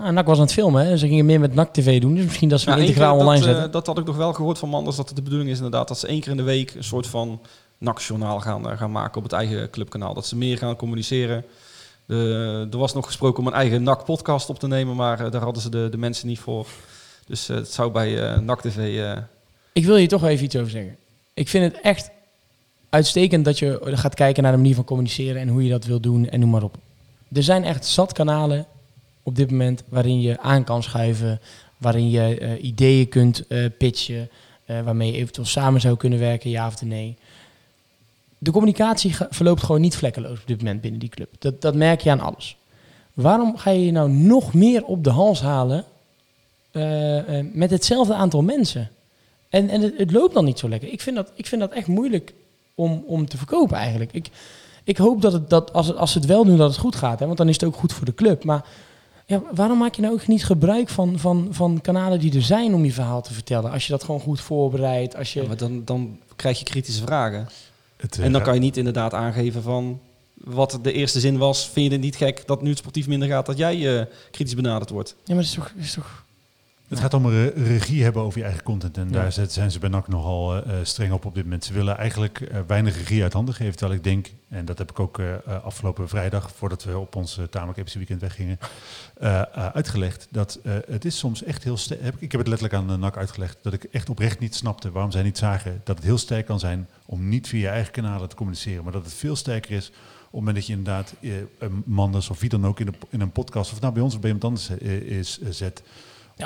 Nou, NAC was aan het filmen, hè? ze gingen meer met NAC TV doen, dus misschien dat ze Nou, integraal online dat, eh, zetten. dat had ik nog wel gehoord van Manders, dat het de bedoeling is inderdaad dat ze één keer in de week een soort van NAC-journaal gaan, eh, gaan maken op het eigen clubkanaal. Dat ze meer gaan communiceren. De, er was nog gesproken om een eigen NAC-podcast op te nemen, maar eh, daar hadden ze de, de mensen niet voor. Dus eh, het zou bij eh NAC TV... eh, Ik wil hier toch even iets over zeggen. Ik vind het echt uitstekend dat je gaat kijken naar de manier van communiceren en hoe je dat wil doen en noem maar op. Er zijn echt zat kanalen op dit moment waarin je aan kan schuiven, waarin je eh, ideeën kunt eh, pitchen, eh, waarmee je eventueel samen zou kunnen werken, ja of nee. De communicatie verloopt gewoon niet vlekkeloos op dit moment binnen die club. Dat, dat merk je aan alles. Waarom ga je je nou nog meer op de hals halen met hetzelfde aantal mensen? En, en het, loopt dan niet zo lekker. Ik vind dat, ik vind dat echt moeilijk om, om te verkopen eigenlijk. Ik, ik hoop dat, het, dat als, het, als het wel doen, dat het goed gaat. Hè? Want dan is het ook goed voor de club. Maar ja, waarom maak je nou ook niet gebruik van, van, van kanalen die er zijn om je verhaal te vertellen? Als je dat gewoon goed voorbereidt. Als je... ja, maar dan, dan krijg je kritische vragen. Het, eh, En dan ja. kan je niet inderdaad aangeven van wat de eerste zin was. Vind je het niet gek dat nu het sportief minder gaat, dat jij eh, kritisch benaderd wordt? Ja, maar dat is toch... Is toch... Het gaat om re- regie hebben over je eigen content. En Ja. daar zijn ze bij NAC nogal eh, eh, streng op op dit moment. Ze willen eigenlijk eh, weinig regie uit handen geven. Terwijl ik denk, en dat heb ik ook afgelopen vrijdag, voordat we op ons tamelijk epische weekend weggingen, uitgelegd. Dat het is soms echt heel sterk. Ik heb het letterlijk aan NAC uitgelegd. Dat ik echt oprecht niet snapte waarom zij niet zagen dat het heel sterk kan zijn om niet via je eigen kanalen te communiceren. Maar dat het veel sterker is op het moment dat je inderdaad een Manders of wie dan ook in, de, in een podcast, of nou bij ons of bij iemand anders is, zet.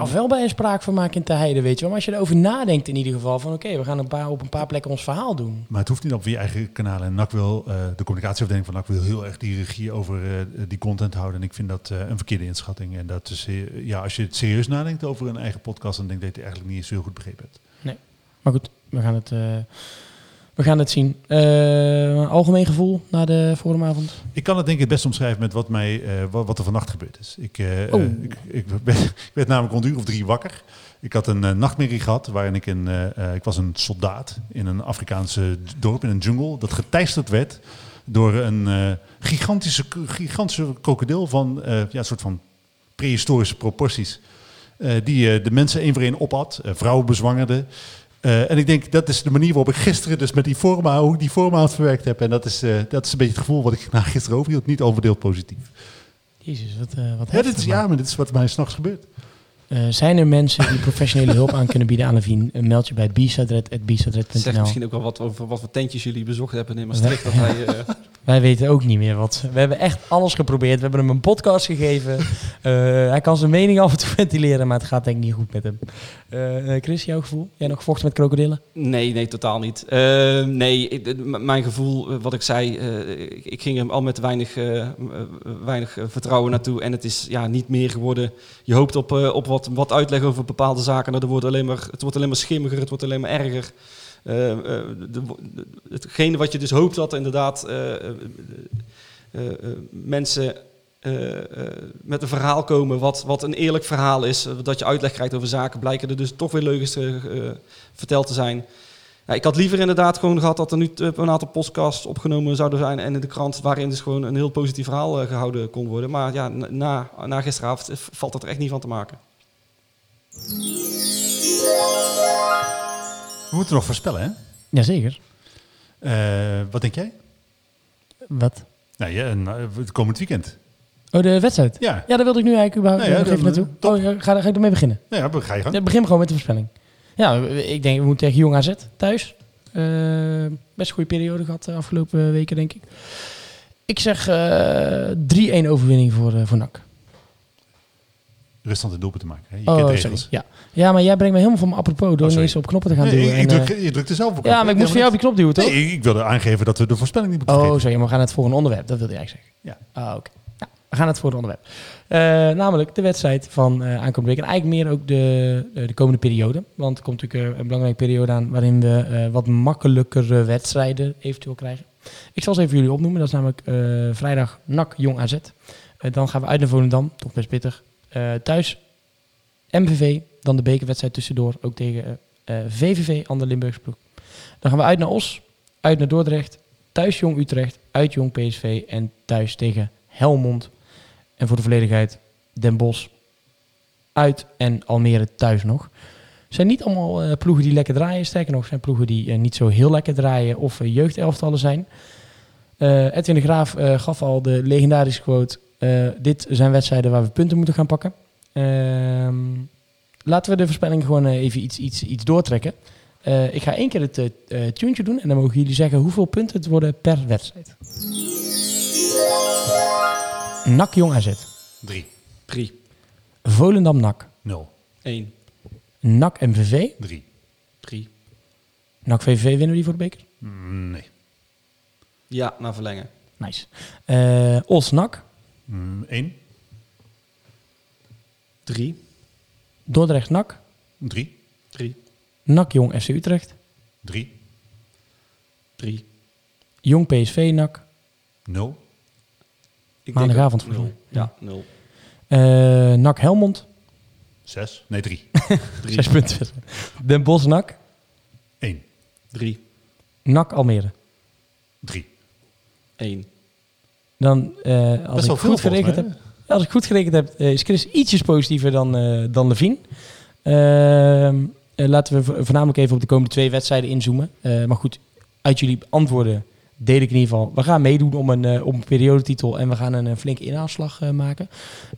Of wel bij een spraakvermaak in te heiden, weet je wel. Maar als je erover nadenkt in ieder geval van... oké, we gaan een paar, op een paar plekken ons verhaal doen. Maar het hoeft niet op je eigen kanalen. En NAC wil, eh, de communicatieafdeling van NAC wil heel erg die regie over eh, die content houden. En ik vind dat eh, een verkeerde inschatting. En dat is, ja, als je het serieus nadenkt over een eigen podcast, dan denk ik dat je het eigenlijk niet eens heel goed begrepen hebt. Maar goed, we gaan het, we gaan het zien. Eh, algemeen gevoel na de forumavond? Ik kan het denk ik het best omschrijven met wat, mij, eh, wat, er vannacht gebeurd is. Ik, eh, Oh. ik, ik, werd, ik werd namelijk rond uur of drie wakker. Ik had een nachtmerrie gehad waarin ik een, ik was een soldaat in een Afrikaanse dorp, in een jungle, dat geteisterd werd door een gigantische, gigantische krokodil van ja, een soort van prehistorische proporties. die de mensen één voor één opat, vrouwen bezwangerde. Eh, en ik denk, dat is de manier waarop ik gisteren dus met die forma, hoe ik die forma aan het verwerkt heb. En dat is, eh, dat is een beetje het gevoel wat ik na gisteren overhield. Niet overdeeld positief. Jezus, wat, eh wat Ja, dit is, ja, maar dit is wat mij s'nachts gebeurt. Eh, zijn er mensen die professionele hulp aan kunnen bieden aan Levine? Een meld je bij Zegt bsadred.bsadred.nl. misschien ook wel wat over wat voor tentjes jullie bezocht hebben in Maastricht. Dat hij, eh, Wij weten ook niet meer wat. We hebben echt alles geprobeerd. We hebben hem een podcast gegeven. Eh, hij kan zijn mening af en toe ventileren, maar het gaat denk ik niet goed met hem. Eh, eh, Chris, jouw gevoel? Jij nog gevochten met krokodillen? Nee, nee, totaal niet. Nee, ik- mijn gevoel, wat ik zei, eh, ik, ging er al met weinig, weinig vertrouwen naartoe. En het is ja, niet meer geworden. Je hoopt op, eh, op wat, wat uitleg over bepaalde zaken. Nou, er wordt alleen maar, het wordt alleen maar schimmiger, het wordt alleen maar erger. Eh, eh, de- hetgene wat je dus hoopt dat inderdaad eh, eh, eh, eh, mensen eh, eh, met een verhaal komen wat, wat een eerlijk verhaal is. eh, dat je uitleg krijgt over zaken, blijken er dus toch weer leugens eh, eh, verteld te zijn. Ja, ik had liever inderdaad gewoon gehad dat er nu eh, een aantal podcasts opgenomen zouden zijn en in de krant waarin dus gewoon een heel positief verhaal eh, gehouden kon worden. Maar ja, na, na gisteravond eh, valt dat er echt niet van te maken. We moeten nog voorspellen, hè? Jazeker. Eh, wat denk jij? Wat? Nou ja, eh, het komend weekend. Oh, de wedstrijd? Ja, Ja, daar wilde ik nu eigenlijk überhaupt Nou ja, even dan, naartoe. eh, top. Oh, ja, ga, ga ik ermee beginnen? nou ja, ga je gang. Ja, begin gewoon met de voorspelling. Ja, ik denk, we moeten tegen Jong AZ thuis. Best een goede periode gehad de afgelopen weken, denk ik. Ik zeg eh 3-1 overwinning voor, voor NAC. Rustig de doelpunt te maken. Hè? Je Oh, kent de regels. Ja. ja, maar jij brengt me helemaal van mijn apropos door Oh, ineens op knoppen te gaan Nee, duwen. ik, en, druk, eh, je drukt er zelf op. ja, maar ik moest voor jou op die knop duwen, toch? Nee, ik wilde aangeven dat we de voorspelling niet moeten Oh, vergeten. sorry, maar we gaan naar het volgende onderwerp. Dat wilde jij eigenlijk zeggen. Ja. Ah, oké. Nou, we gaan naar het volgende onderwerp. Eh, namelijk de wedstrijd van eh aankomende week. En eigenlijk meer ook de, de komende periode. Want er komt natuurlijk een belangrijke periode aan... waarin we wat makkelijkere wedstrijden eventueel krijgen. Ik zal ze even voor jullie opnoemen. Dat is namelijk vrijdag NAC Jong AZ. Dan gaan we uit naar Volendam. Toch best pittig. Eh, thuis MVV. Dan de bekerwedstrijd tussendoor. Ook tegen eh, eh, VVV, ander Limburgse ploeg. Dan gaan we uit naar Os. Uit naar Dordrecht thuis Jong Utrecht, uit Jong PSV en thuis tegen Helmond. En voor de volledigheid Den Bosch uit en Almere thuis nog. Zijn niet allemaal eh, ploegen die lekker draaien. Sterker nog, zijn ploegen die eh, niet zo heel lekker draaien of eh, jeugdelftallen zijn. Eh, Edwin de Graaf eh, gaf al de legendarische quote. Eh, dit zijn wedstrijden waar we punten moeten gaan pakken. Ehm, laten we de voorspelling gewoon eh, even iets, iets, iets doortrekken. Eh, ik ga één keer het tuentje doen en dan mogen jullie zeggen hoeveel punten het worden per wedstrijd. NAC Jong AZ. 3, 3, Volendam NAC. 0, 1, NAC MVV. 3. 3. NAC VVV winnen we die voor de beker. Mm, nee. Ja, na verlengen. Nice. Eh Os NAC. Mm, 1, 3, Dordrecht NAC. 3, 3, NAC Jong FC Utrecht. 3, 3. Jong PSV NAC. 0, Maandagavond voor volgens 0. Ja, 0. Eh NAC Helmond. 6, nee 3, 3, Zes punten. Den Bosch NAC. 1, 3, NAC Almere. 3. 1. Dan, eh, als Best ik goed gerekend heb, als ik goed gerekend heb, eh, is Chris ietsjes positiever dan, eh dan Levine. Ehm, eh, laten we vo- voornamelijk even op de komende twee wedstrijden inzoomen. Eh, maar goed, uit jullie antwoorden deel ik in ieder geval. We gaan meedoen om een, eh, om een periodetitel en we gaan een, flinke inhaalslag eh, maken.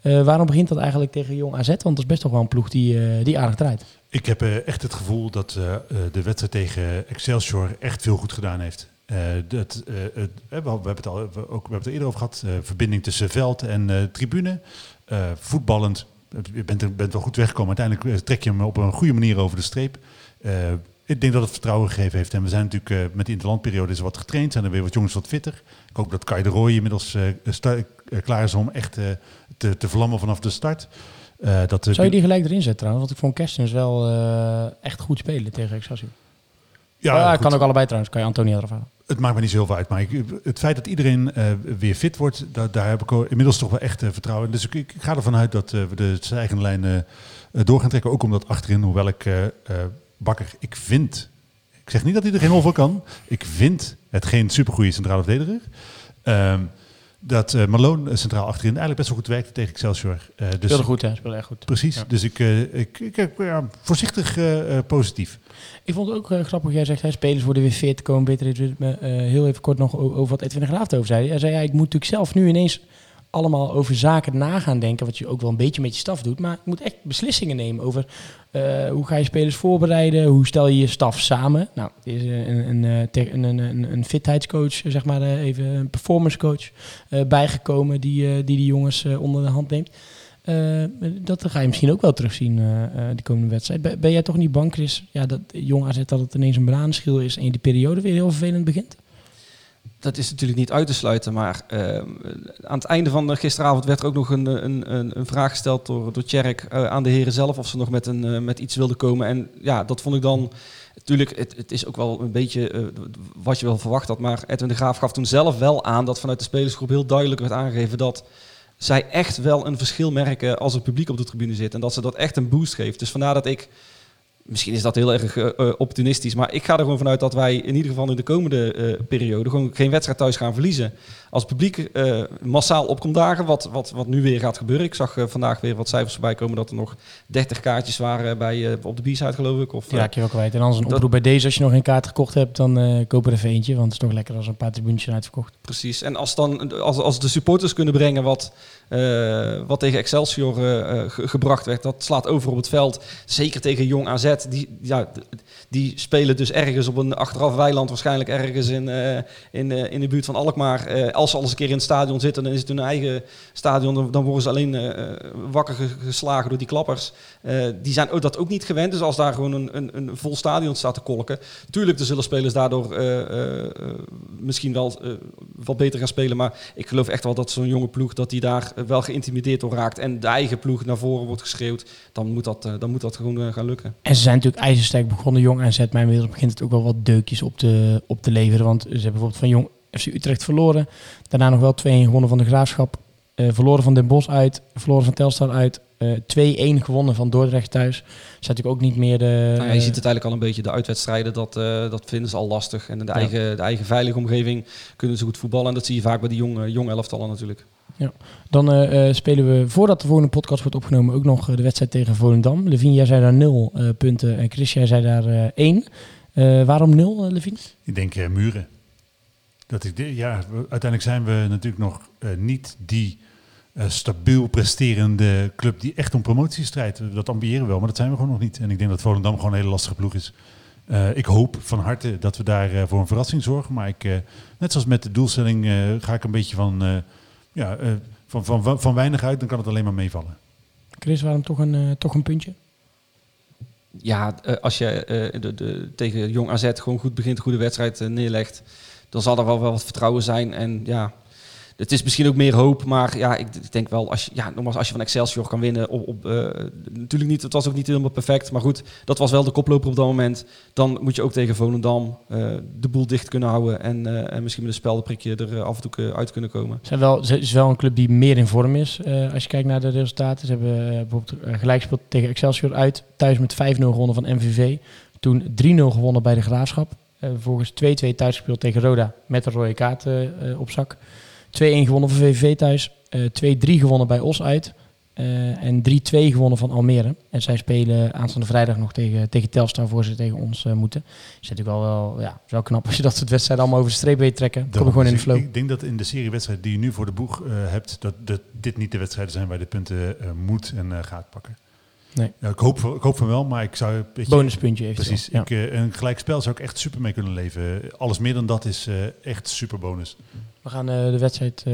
Eh, waarom begint dat eigenlijk tegen Jong AZ? Want dat is best toch wel een ploeg die, eh, die aardig draait. Ik heb eh, echt het gevoel dat eh, eh, de wedstrijd tegen Excelsior echt veel goed gedaan heeft. Eh, dat, eh, eh, we, hebben het al we, ook, we hebben het er eerder over gehad. eh, verbinding tussen veld en tribune. Voetballend. Je bent, bent wel goed weggekomen. Uiteindelijk trek je hem op een goede manier over de streep. Ik denk dat het vertrouwen gegeven heeft. En we zijn natuurlijk met de interlandperiode is wat getraind. Zijn er weer wat jongens wat fitter. Ik hoop dat Kai de Roy inmiddels klaar is om echt te, te vlammen vanaf de start. Dat Zou je die gelijk erin zetten trouwens? Want ik vond Kerstens wel echt goed spelen tegen Excelsior. ja, Ja, kan ook allebei trouwens. Kan je Antonia eraf halen. Het maakt me niet zo heel uit. Maar ik, het feit dat iedereen eh, weer fit wordt, daar, heb ik inmiddels toch wel echt eh, vertrouwen in. Dus ik, ik ga ervan uit dat eh, we de stijgende lijn eh, door gaan trekken. Ook omdat achterin, hoewel ik Bakker, ik vind... Ik zeg niet dat hij er geen voor kan. Ik vind het geen supergoeie centrale verdediger. Ehm, dat eh, Malone eh, centraal achterin eigenlijk best wel goed werkte tegen Excelsior. Eh, dus Speelde goed, hè? Speelde echt goed. Precies. Ja. Dus ik, eh, ik, ik, ik, ja, voorzichtig positief. Ik vond het ook grappig. Jij zegt, hè, spelers worden weer fit, komen beter in ritme. Heel even kort nog over wat Edwin de Graaf over zei. Hij zei, ja, ik moet natuurlijk zelf nu ineens allemaal over zaken na gaan denken. Wat je ook wel een beetje met je staf doet. Maar ik moet echt beslissingen nemen over eh, hoe ga je spelers voorbereiden. Hoe stel je je staf samen. Nou, er is een, een, een, eh, een, een, fitheidscoach, zeg maar eh, even een performance coach eh, bijgekomen. Die, eh, die die jongens onder de hand neemt. Dat ga je misschien ook wel terugzien de komende wedstrijd. Ben, jij toch niet bang, Chris, ja, dat jong AZ dat het ineens een bananenschil is en je die periode weer heel vervelend begint? Dat is natuurlijk niet uit te sluiten, maar eh, aan het einde van de gisteravond werd er ook nog een, een, een, vraag gesteld door, door Tjerk eh, aan de heren zelf of ze nog met, een, eh, met iets wilden komen. En ja, dat vond ik dan, natuurlijk, het, het is ook wel een beetje eh, wat je wel verwacht had, maar Edwin de Graaf gaf toen zelf wel aan dat vanuit de spelersgroep heel duidelijk werd aangegeven dat zij echt wel een verschil merken als er publiek op de tribune zit en dat ze dat echt een boost geeft. Dus vandaar dat ik Misschien is dat heel erg eh, opportunistisch, maar ik ga er gewoon vanuit dat wij in ieder geval in de komende eh, periode gewoon geen wedstrijd thuis gaan verliezen. Als het publiek eh, massaal opkomt dagen, wat, wat, wat nu weer gaat gebeuren. Ik zag vandaag weer wat cijfers voorbij komen dat er nog 30 kaartjes waren bij, op de B-side geloof ik. Of, eh, raak je wel kwijt. En anders een oproep bij deze, als je nog geen kaart gekocht hebt, dan koop er even eentje. Want het is toch lekker als een paar tribunes zijn uitverkocht. Precies. En als, dan, als, als de supporters kunnen brengen wat, wat tegen Excelsior ge- gebracht werd, dat slaat over op het veld. Zeker tegen Jong AZ. Die, ja, die spelen dus ergens op een achteraf weiland, waarschijnlijk ergens in, eh, in, eh, in de buurt van Alkmaar. Eh, als ze al eens een keer in het stadion zitten, dan is het hun eigen stadion. Dan, worden ze alleen wakker ge- geslagen door die klappers. Die zijn dat ook niet gewend. Dus als daar gewoon een, een, een vol stadion staat te kolken. Tuurlijk, er zullen spelers daardoor misschien wel wat beter gaan spelen. Maar ik geloof echt wel dat zo'n jonge ploeg dat die daar wel geïntimideerd door raakt. En de eigen ploeg naar voren wordt geschreeuwd. Dan moet dat, dan moet dat gewoon gaan lukken. En zijn natuurlijk ijzersterk begonnen, jong AZ. Mijn wereld begint het ook wel wat deukjes op te, op te leveren. Want ze hebben bijvoorbeeld van jong FC Utrecht verloren. Daarna nog wel 2-1 gewonnen van de Graafschap. Eh, verloren van Den Bosch uit. Verloren van Telstar uit. eh 2-1 gewonnen van Dordrecht thuis. Zijn natuurlijk ook niet meer de... Nou ja, je ziet het eigenlijk al een beetje. De uitwedstrijden, dat, eh, dat vinden ze al lastig. En in de, Ja. eigen, de eigen veilige omgeving kunnen ze goed voetballen. En dat zie je vaak bij die jonge, jonge elftallen natuurlijk. Dan eh, eh, spelen we, voordat de volgende podcast wordt opgenomen, ook nog eh, de wedstrijd tegen Volendam. Levine, jij zei daar 0 eh, punten en Chris, jij zei daar eh 1. waarom 0, eh Levine? Ik denk muren. Dat ik, ja, uiteindelijk zijn we natuurlijk nog niet die stabiel presterende club die echt om promotie strijdt. Dat ambiëren we wel, maar dat zijn we gewoon nog niet. En ik denk dat Volendam gewoon een hele lastige ploeg is. Ik hoop van harte dat we daar voor een verrassing zorgen. Maar ik, net zoals met de doelstelling ga ik een beetje van, ja, eh, van, van, van, van weinig uit. Dan kan het alleen maar meevallen. Chris, waarom toch een, eh, toch een puntje? Ja, eh, als je eh, de, de, tegen Jong AZ gewoon goed begint, een goede wedstrijd neerlegt, dan zal er wel, wel wat vertrouwen zijn. En ja, het is misschien ook meer hoop, maar ja, ik, denk wel, als je, ja, nogmaals, als je van Excelsior kan winnen, op, op, eh, natuurlijk niet, het was ook niet helemaal perfect, maar goed, dat was wel de koploper op dat moment. Dan moet je ook tegen Volendam eh, de boel dicht kunnen houden en, eh, en misschien met een speldenprikje er af en toe uit kunnen komen. Zijn wel, is wel een club die meer in vorm is. als je kijkt naar de resultaten. Ze hebben bijvoorbeeld gelijk tegen Excelsior uit. Thuis met 5-0 gewonnen van MVV. Toen 3-0 gewonnen bij de Graafschap. Vervolgens 2-2 thuis gespeeld tegen Roda met een rode kaart op zak. 2-1 gewonnen van VVV thuis. eh 2-3 gewonnen bij Os uit. eh, en 3-2 gewonnen van Almere. En zij spelen aanstaande vrijdag nog tegen, tegen Telstar voor ze tegen ons eh, moeten. Is natuurlijk wel, wel, ja, wel knap als je dat soort wedstrijden allemaal over de streep weet trekken. Kom Daarom, gewoon in de dus flow. Ik, denk dat in de serie wedstrijden die je nu voor de boeg eh, hebt, dat, dat dit niet de wedstrijden zijn waar je de punten eh, moet en eh, gaat pakken. Nee. Ja, ik, hoop, ik hoop van wel, maar ik zou... een beetje- Bonuspuntje eventueel. Precies. Ja. Ik, eh, een gelijkspel zou ik echt super mee kunnen leven. Alles meer dan dat is eh, echt super bonus. We gaan eh, de wedstrijd,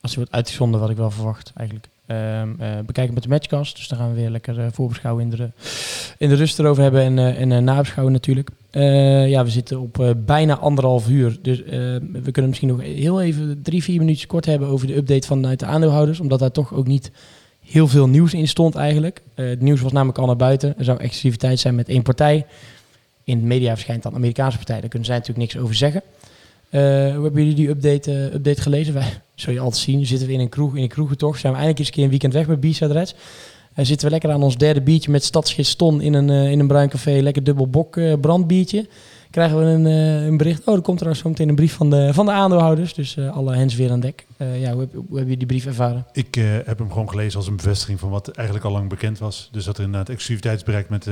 als die wordt uitgezonden, wat ik wel verwacht eigenlijk, ehm, eh, bekijken met de matchcast. Dus dan gaan we weer lekker voorbeschouwen in de, in de rust erover hebben en, en nabeschouwen natuurlijk. Ja, we zitten op bijna anderhalf uur. Dus eh, we kunnen misschien nog heel even drie, vier minuutjes kort hebben over de update vanuit de aandeelhouders. Omdat daar toch ook niet heel veel nieuws in stond eigenlijk. Eh, het nieuws was namelijk al naar buiten. Er zou exclusiviteit zijn met één partij. In de media verschijnt dan Amerikaanse partij. Daar kunnen zij natuurlijk niks over zeggen. Eh, hoe hebben jullie die update, eh, update gelezen? Wij, zul je altijd zien, zitten we in een kroeg, in een kroegentocht. Zijn we eindelijk eens een keer een weekend weg bij B-Side Reds. Eh, zitten we lekker aan ons derde biertje met stadsgids Ton in een, in een bruin café. Lekker dubbel bok brandbiertje. Krijgen we een, eh, een bericht. Oh, er komt er zo meteen een brief van de, van de aandeelhouders. Dus eh, alle hens weer aan dek. Eh, ja, hoe heb, hoe heb je die brief ervaren? Ik heb hem gewoon gelezen als een bevestiging van wat eigenlijk al lang bekend was. Dus dat er inderdaad exclusiviteitsbereik met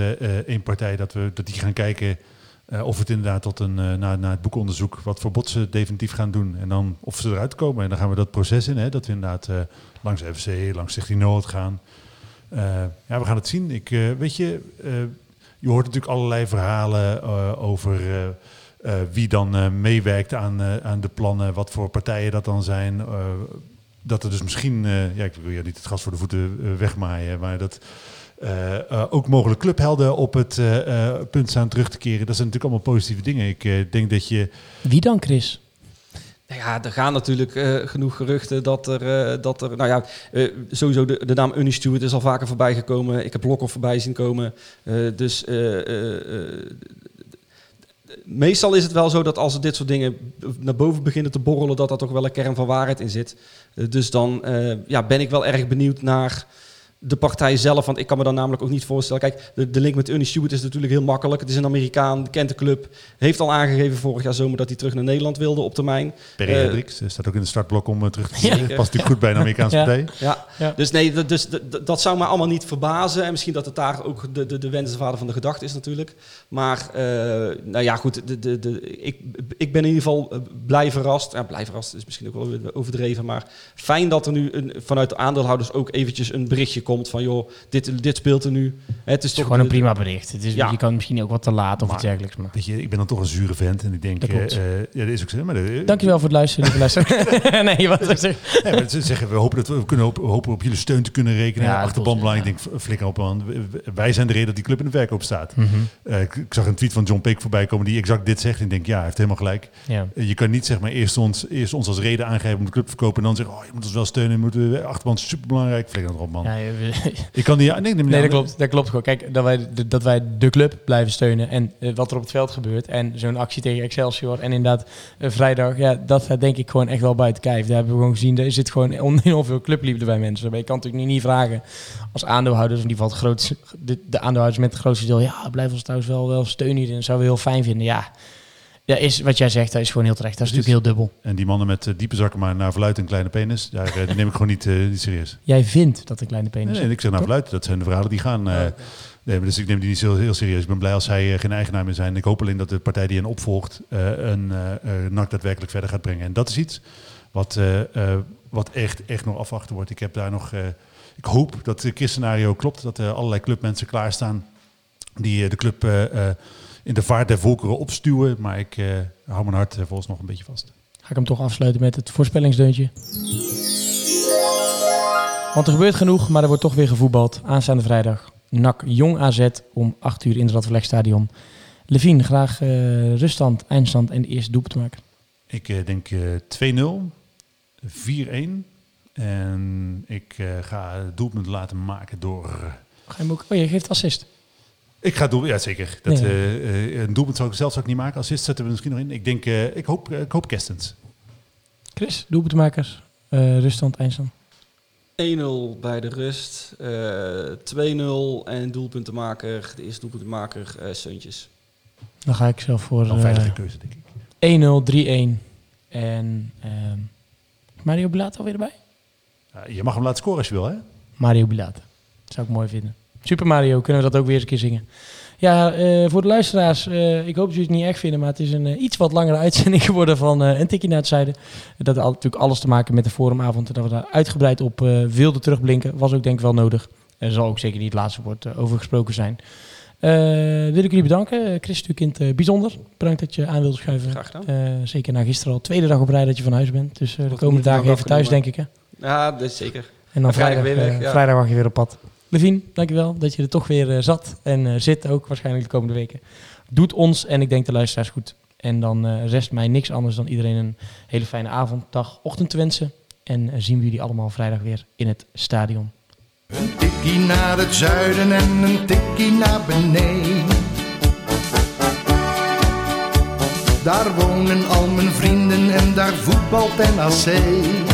één partij, dat, we, dat die gaan kijken eh, of het inderdaad tot een, na het boekonderzoek, wat voor bod ze definitief gaan doen. En dan of ze eruit komen. En dan gaan we dat proces in, hè, dat we inderdaad eh, langs FC, langs Stichting Noord gaan. Ja, we gaan het zien. Ik, weet je, je hoort natuurlijk allerlei verhalen eh, over eh, eh, wie dan meewerkt aan, aan de plannen, wat voor partijen dat dan zijn. dat er dus misschien, ja, ik wil je niet het gas voor de voeten wegmaaien, maar dat ook mogelijk clubhelden op het punt staan terug te keren. Dat zijn natuurlijk allemaal positieve dingen. Ik denk dat je Wie dan, Chris? Nou ja, er gaan natuurlijk eh, genoeg geruchten dat er, eh, dat er nou ja, eh, sowieso de, de naam Unnie Stewart is al vaker voorbij gekomen. Ik heb Lokhoff voorbij zien komen. Dus meestal is het wel zo dat als er dit soort dingen naar boven beginnen te borrelen, dat daar toch wel een kern van waarheid in zit. Dus dan ja, ben ik wel erg benieuwd naar de partij zelf. Want ik kan me dan namelijk ook niet voorstellen. Kijk, de, de link met Unnie Stewart is natuurlijk heel makkelijk. Het is een Amerikaan, kent de club. Heeft al aangegeven vorig jaar zomer dat hij terug naar Nederland wilde op termijn. Perry Eh, Hendricks eh, staat ook in de startblok om eh, terug te Ja. keren. Past natuurlijk goed bij een Amerikaanse Ja. partij. Ja, Ja. dus nee, dat, dus, dat, zou me allemaal niet verbazen. En misschien dat het daar ook de, de, de wensvader van de gedachte is natuurlijk. Maar, eh, nou ja, goed, de, de, de, ik, ik ben in ieder geval eh, blij verrast. Ja, blij verrast is misschien ook wel weer overdreven. Maar fijn dat er nu een, vanuit de aandeelhouders ook eventjes een berichtje komt van... joh, dit, dit speelt er nu. Het is, Het is toch gewoon een de- prima bericht. Het is, Ja. Je kan misschien ook wat te laat of Maar- iets dergelijks. Maar. Weet je, ik ben dan toch een zure vent en ik denk, Dat eh, eh, ja, dat is ook zo. Maar de, Dankjewel voor het luisteren, lieve luisteraar. nee, wat. Nee, maar ze zeggen, we hopen, dat we, we kunnen hopen, hopen op jullie steun te kunnen rekenen. Ja, was- ik denk, flikker op, man. Wij zijn de reden dat die club in de verkoop staat. Mhm. Eh, ik, ik zag een tweet van John Peek voorbij komen die exact dit zegt. En ik denk, ja, hij heeft helemaal gelijk. Ja. Je kan niet zeg maar eerst ons, eerst ons als reden aangeven om de club te verkopen. En dan zeggen, oh, je moet ons wel steunen. Moeten we, achterban is superbelangrijk. Flikker erop, man. Ja, Ik kan die, nee, nee, Nee, dat klopt. Dat klopt gewoon. Kijk, dat wij, de- dat wij de club blijven steunen en eh, wat er op het veld gebeurt. En zo'n actie tegen Excelsior en inderdaad eh, vrijdag, ja, dat denk ik gewoon echt wel buiten kijf. Daar hebben we gewoon gezien, er zit gewoon enorm veel clubliefde bij mensen. Maar je kan natuurlijk niet, niet vragen als aandeelhouders, in ieder geval grootste, de, de aandeelhouders met het grootste deel, ja, blijf ons trouwens wel, wel steunen hierin. Dat zouden we heel fijn vinden. Ja, ja is, wat jij zegt, dat is gewoon heel terecht. Dat is natuurlijk heel dubbel. En die mannen met eh, diepe zakken, maar naar verluid en kleine penis, daar eh, die neem ik gewoon niet, eh, niet serieus. Jij vindt dat een kleine penis Nee, nee, ik zeg naar verluid. Dat zijn de verhalen die gaan. nee, maar dus ik neem die niet zo heel serieus. Ik ben blij als zij geen eigenaar meer zijn. Ik hoop alleen dat de partij die hen opvolgt een NAC daadwerkelijk verder gaat brengen. En dat is iets wat, wat echt, echt nog afwachten wordt. Ik heb daar nog. ik hoop dat het scenario klopt. Dat er allerlei clubmensen klaarstaan die de club in de vaart der volkeren opstuwen. Maar ik eh, hou mijn hart eh, volgens nog een beetje vast. Ga ik hem toch afsluiten met het voorspellingsdeuntje. Want er gebeurt genoeg, maar er wordt toch weer gevoetbald. Aanstaande vrijdag. NAC Jong AZ om 8 uur in het Radverlegstadion. Levine, graag eh, ruststand, eindstand en de eerste doelpunt maken. Ik denk eh 2-0, 4-1. En ik ga het doelpunt laten maken door. Ga je ook... Oh, je geeft assist. Ik ga doel, ja zeker. Dat, Ja. eh, eh, een doelpunt zou ik zelf zou ik niet maken. Assist zetten we misschien nog in. Ik denk, eh, ik hoop, eh, ik hoop Kerstens. Chris, doelpuntmakers, eh ruststand, eindstand. 1-0 bij de rust, eh 2-0 en doelpuntenmaker, de eerste doelpuntenmaker, eh Seuntjes. Dan ga ik zelf voor eh, veilige keuze, denk ik. 1-0, 3-1. En ehm, Mario Bilata alweer erbij? Ja, je mag hem laten scoren als je wil, hè? Mario Bilata. Zou ik mooi vinden. Super Mario, kunnen we dat ook weer eens een keer zingen. Ja, eh, voor de luisteraars, eh, ik hoop dat jullie het niet erg vinden, maar het is een eh, iets wat langere uitzending geworden van een tikje naar het zuiden. Dat had natuurlijk alles te maken met de forumavond en dat we daar uitgebreid op wilden terugblinken. Was ook denk ik wel nodig. Er zal ook zeker niet het laatste woord over gesproken zijn. Wil ik jullie bedanken. Chris natuurlijk in het bijzonder. Bedankt dat je aan wilde schuiven. Graag gedaan. Zeker na gisteren al. Tweede dag op rij dat je van huis bent. Dus de komende dagen even thuis, denk ik. Hè? Ja, dat is zeker. En dan En vrijdag vrijdag, weer weg, ja. vrijdag mag je weer op pad. Levine, dankjewel dat je er toch weer eh, zat en eh, zit ook waarschijnlijk de komende weken. Doet ons en ik denk de luisteraars goed. En dan eh, rest mij niks anders dan iedereen een hele fijne avond, dag, ochtend te wensen. En zien we jullie allemaal vrijdag weer in het stadion. Een tikkie naar het zuiden en een tikkie naar beneden. Daar wonen al mijn vrienden en daar voetbalt NAC.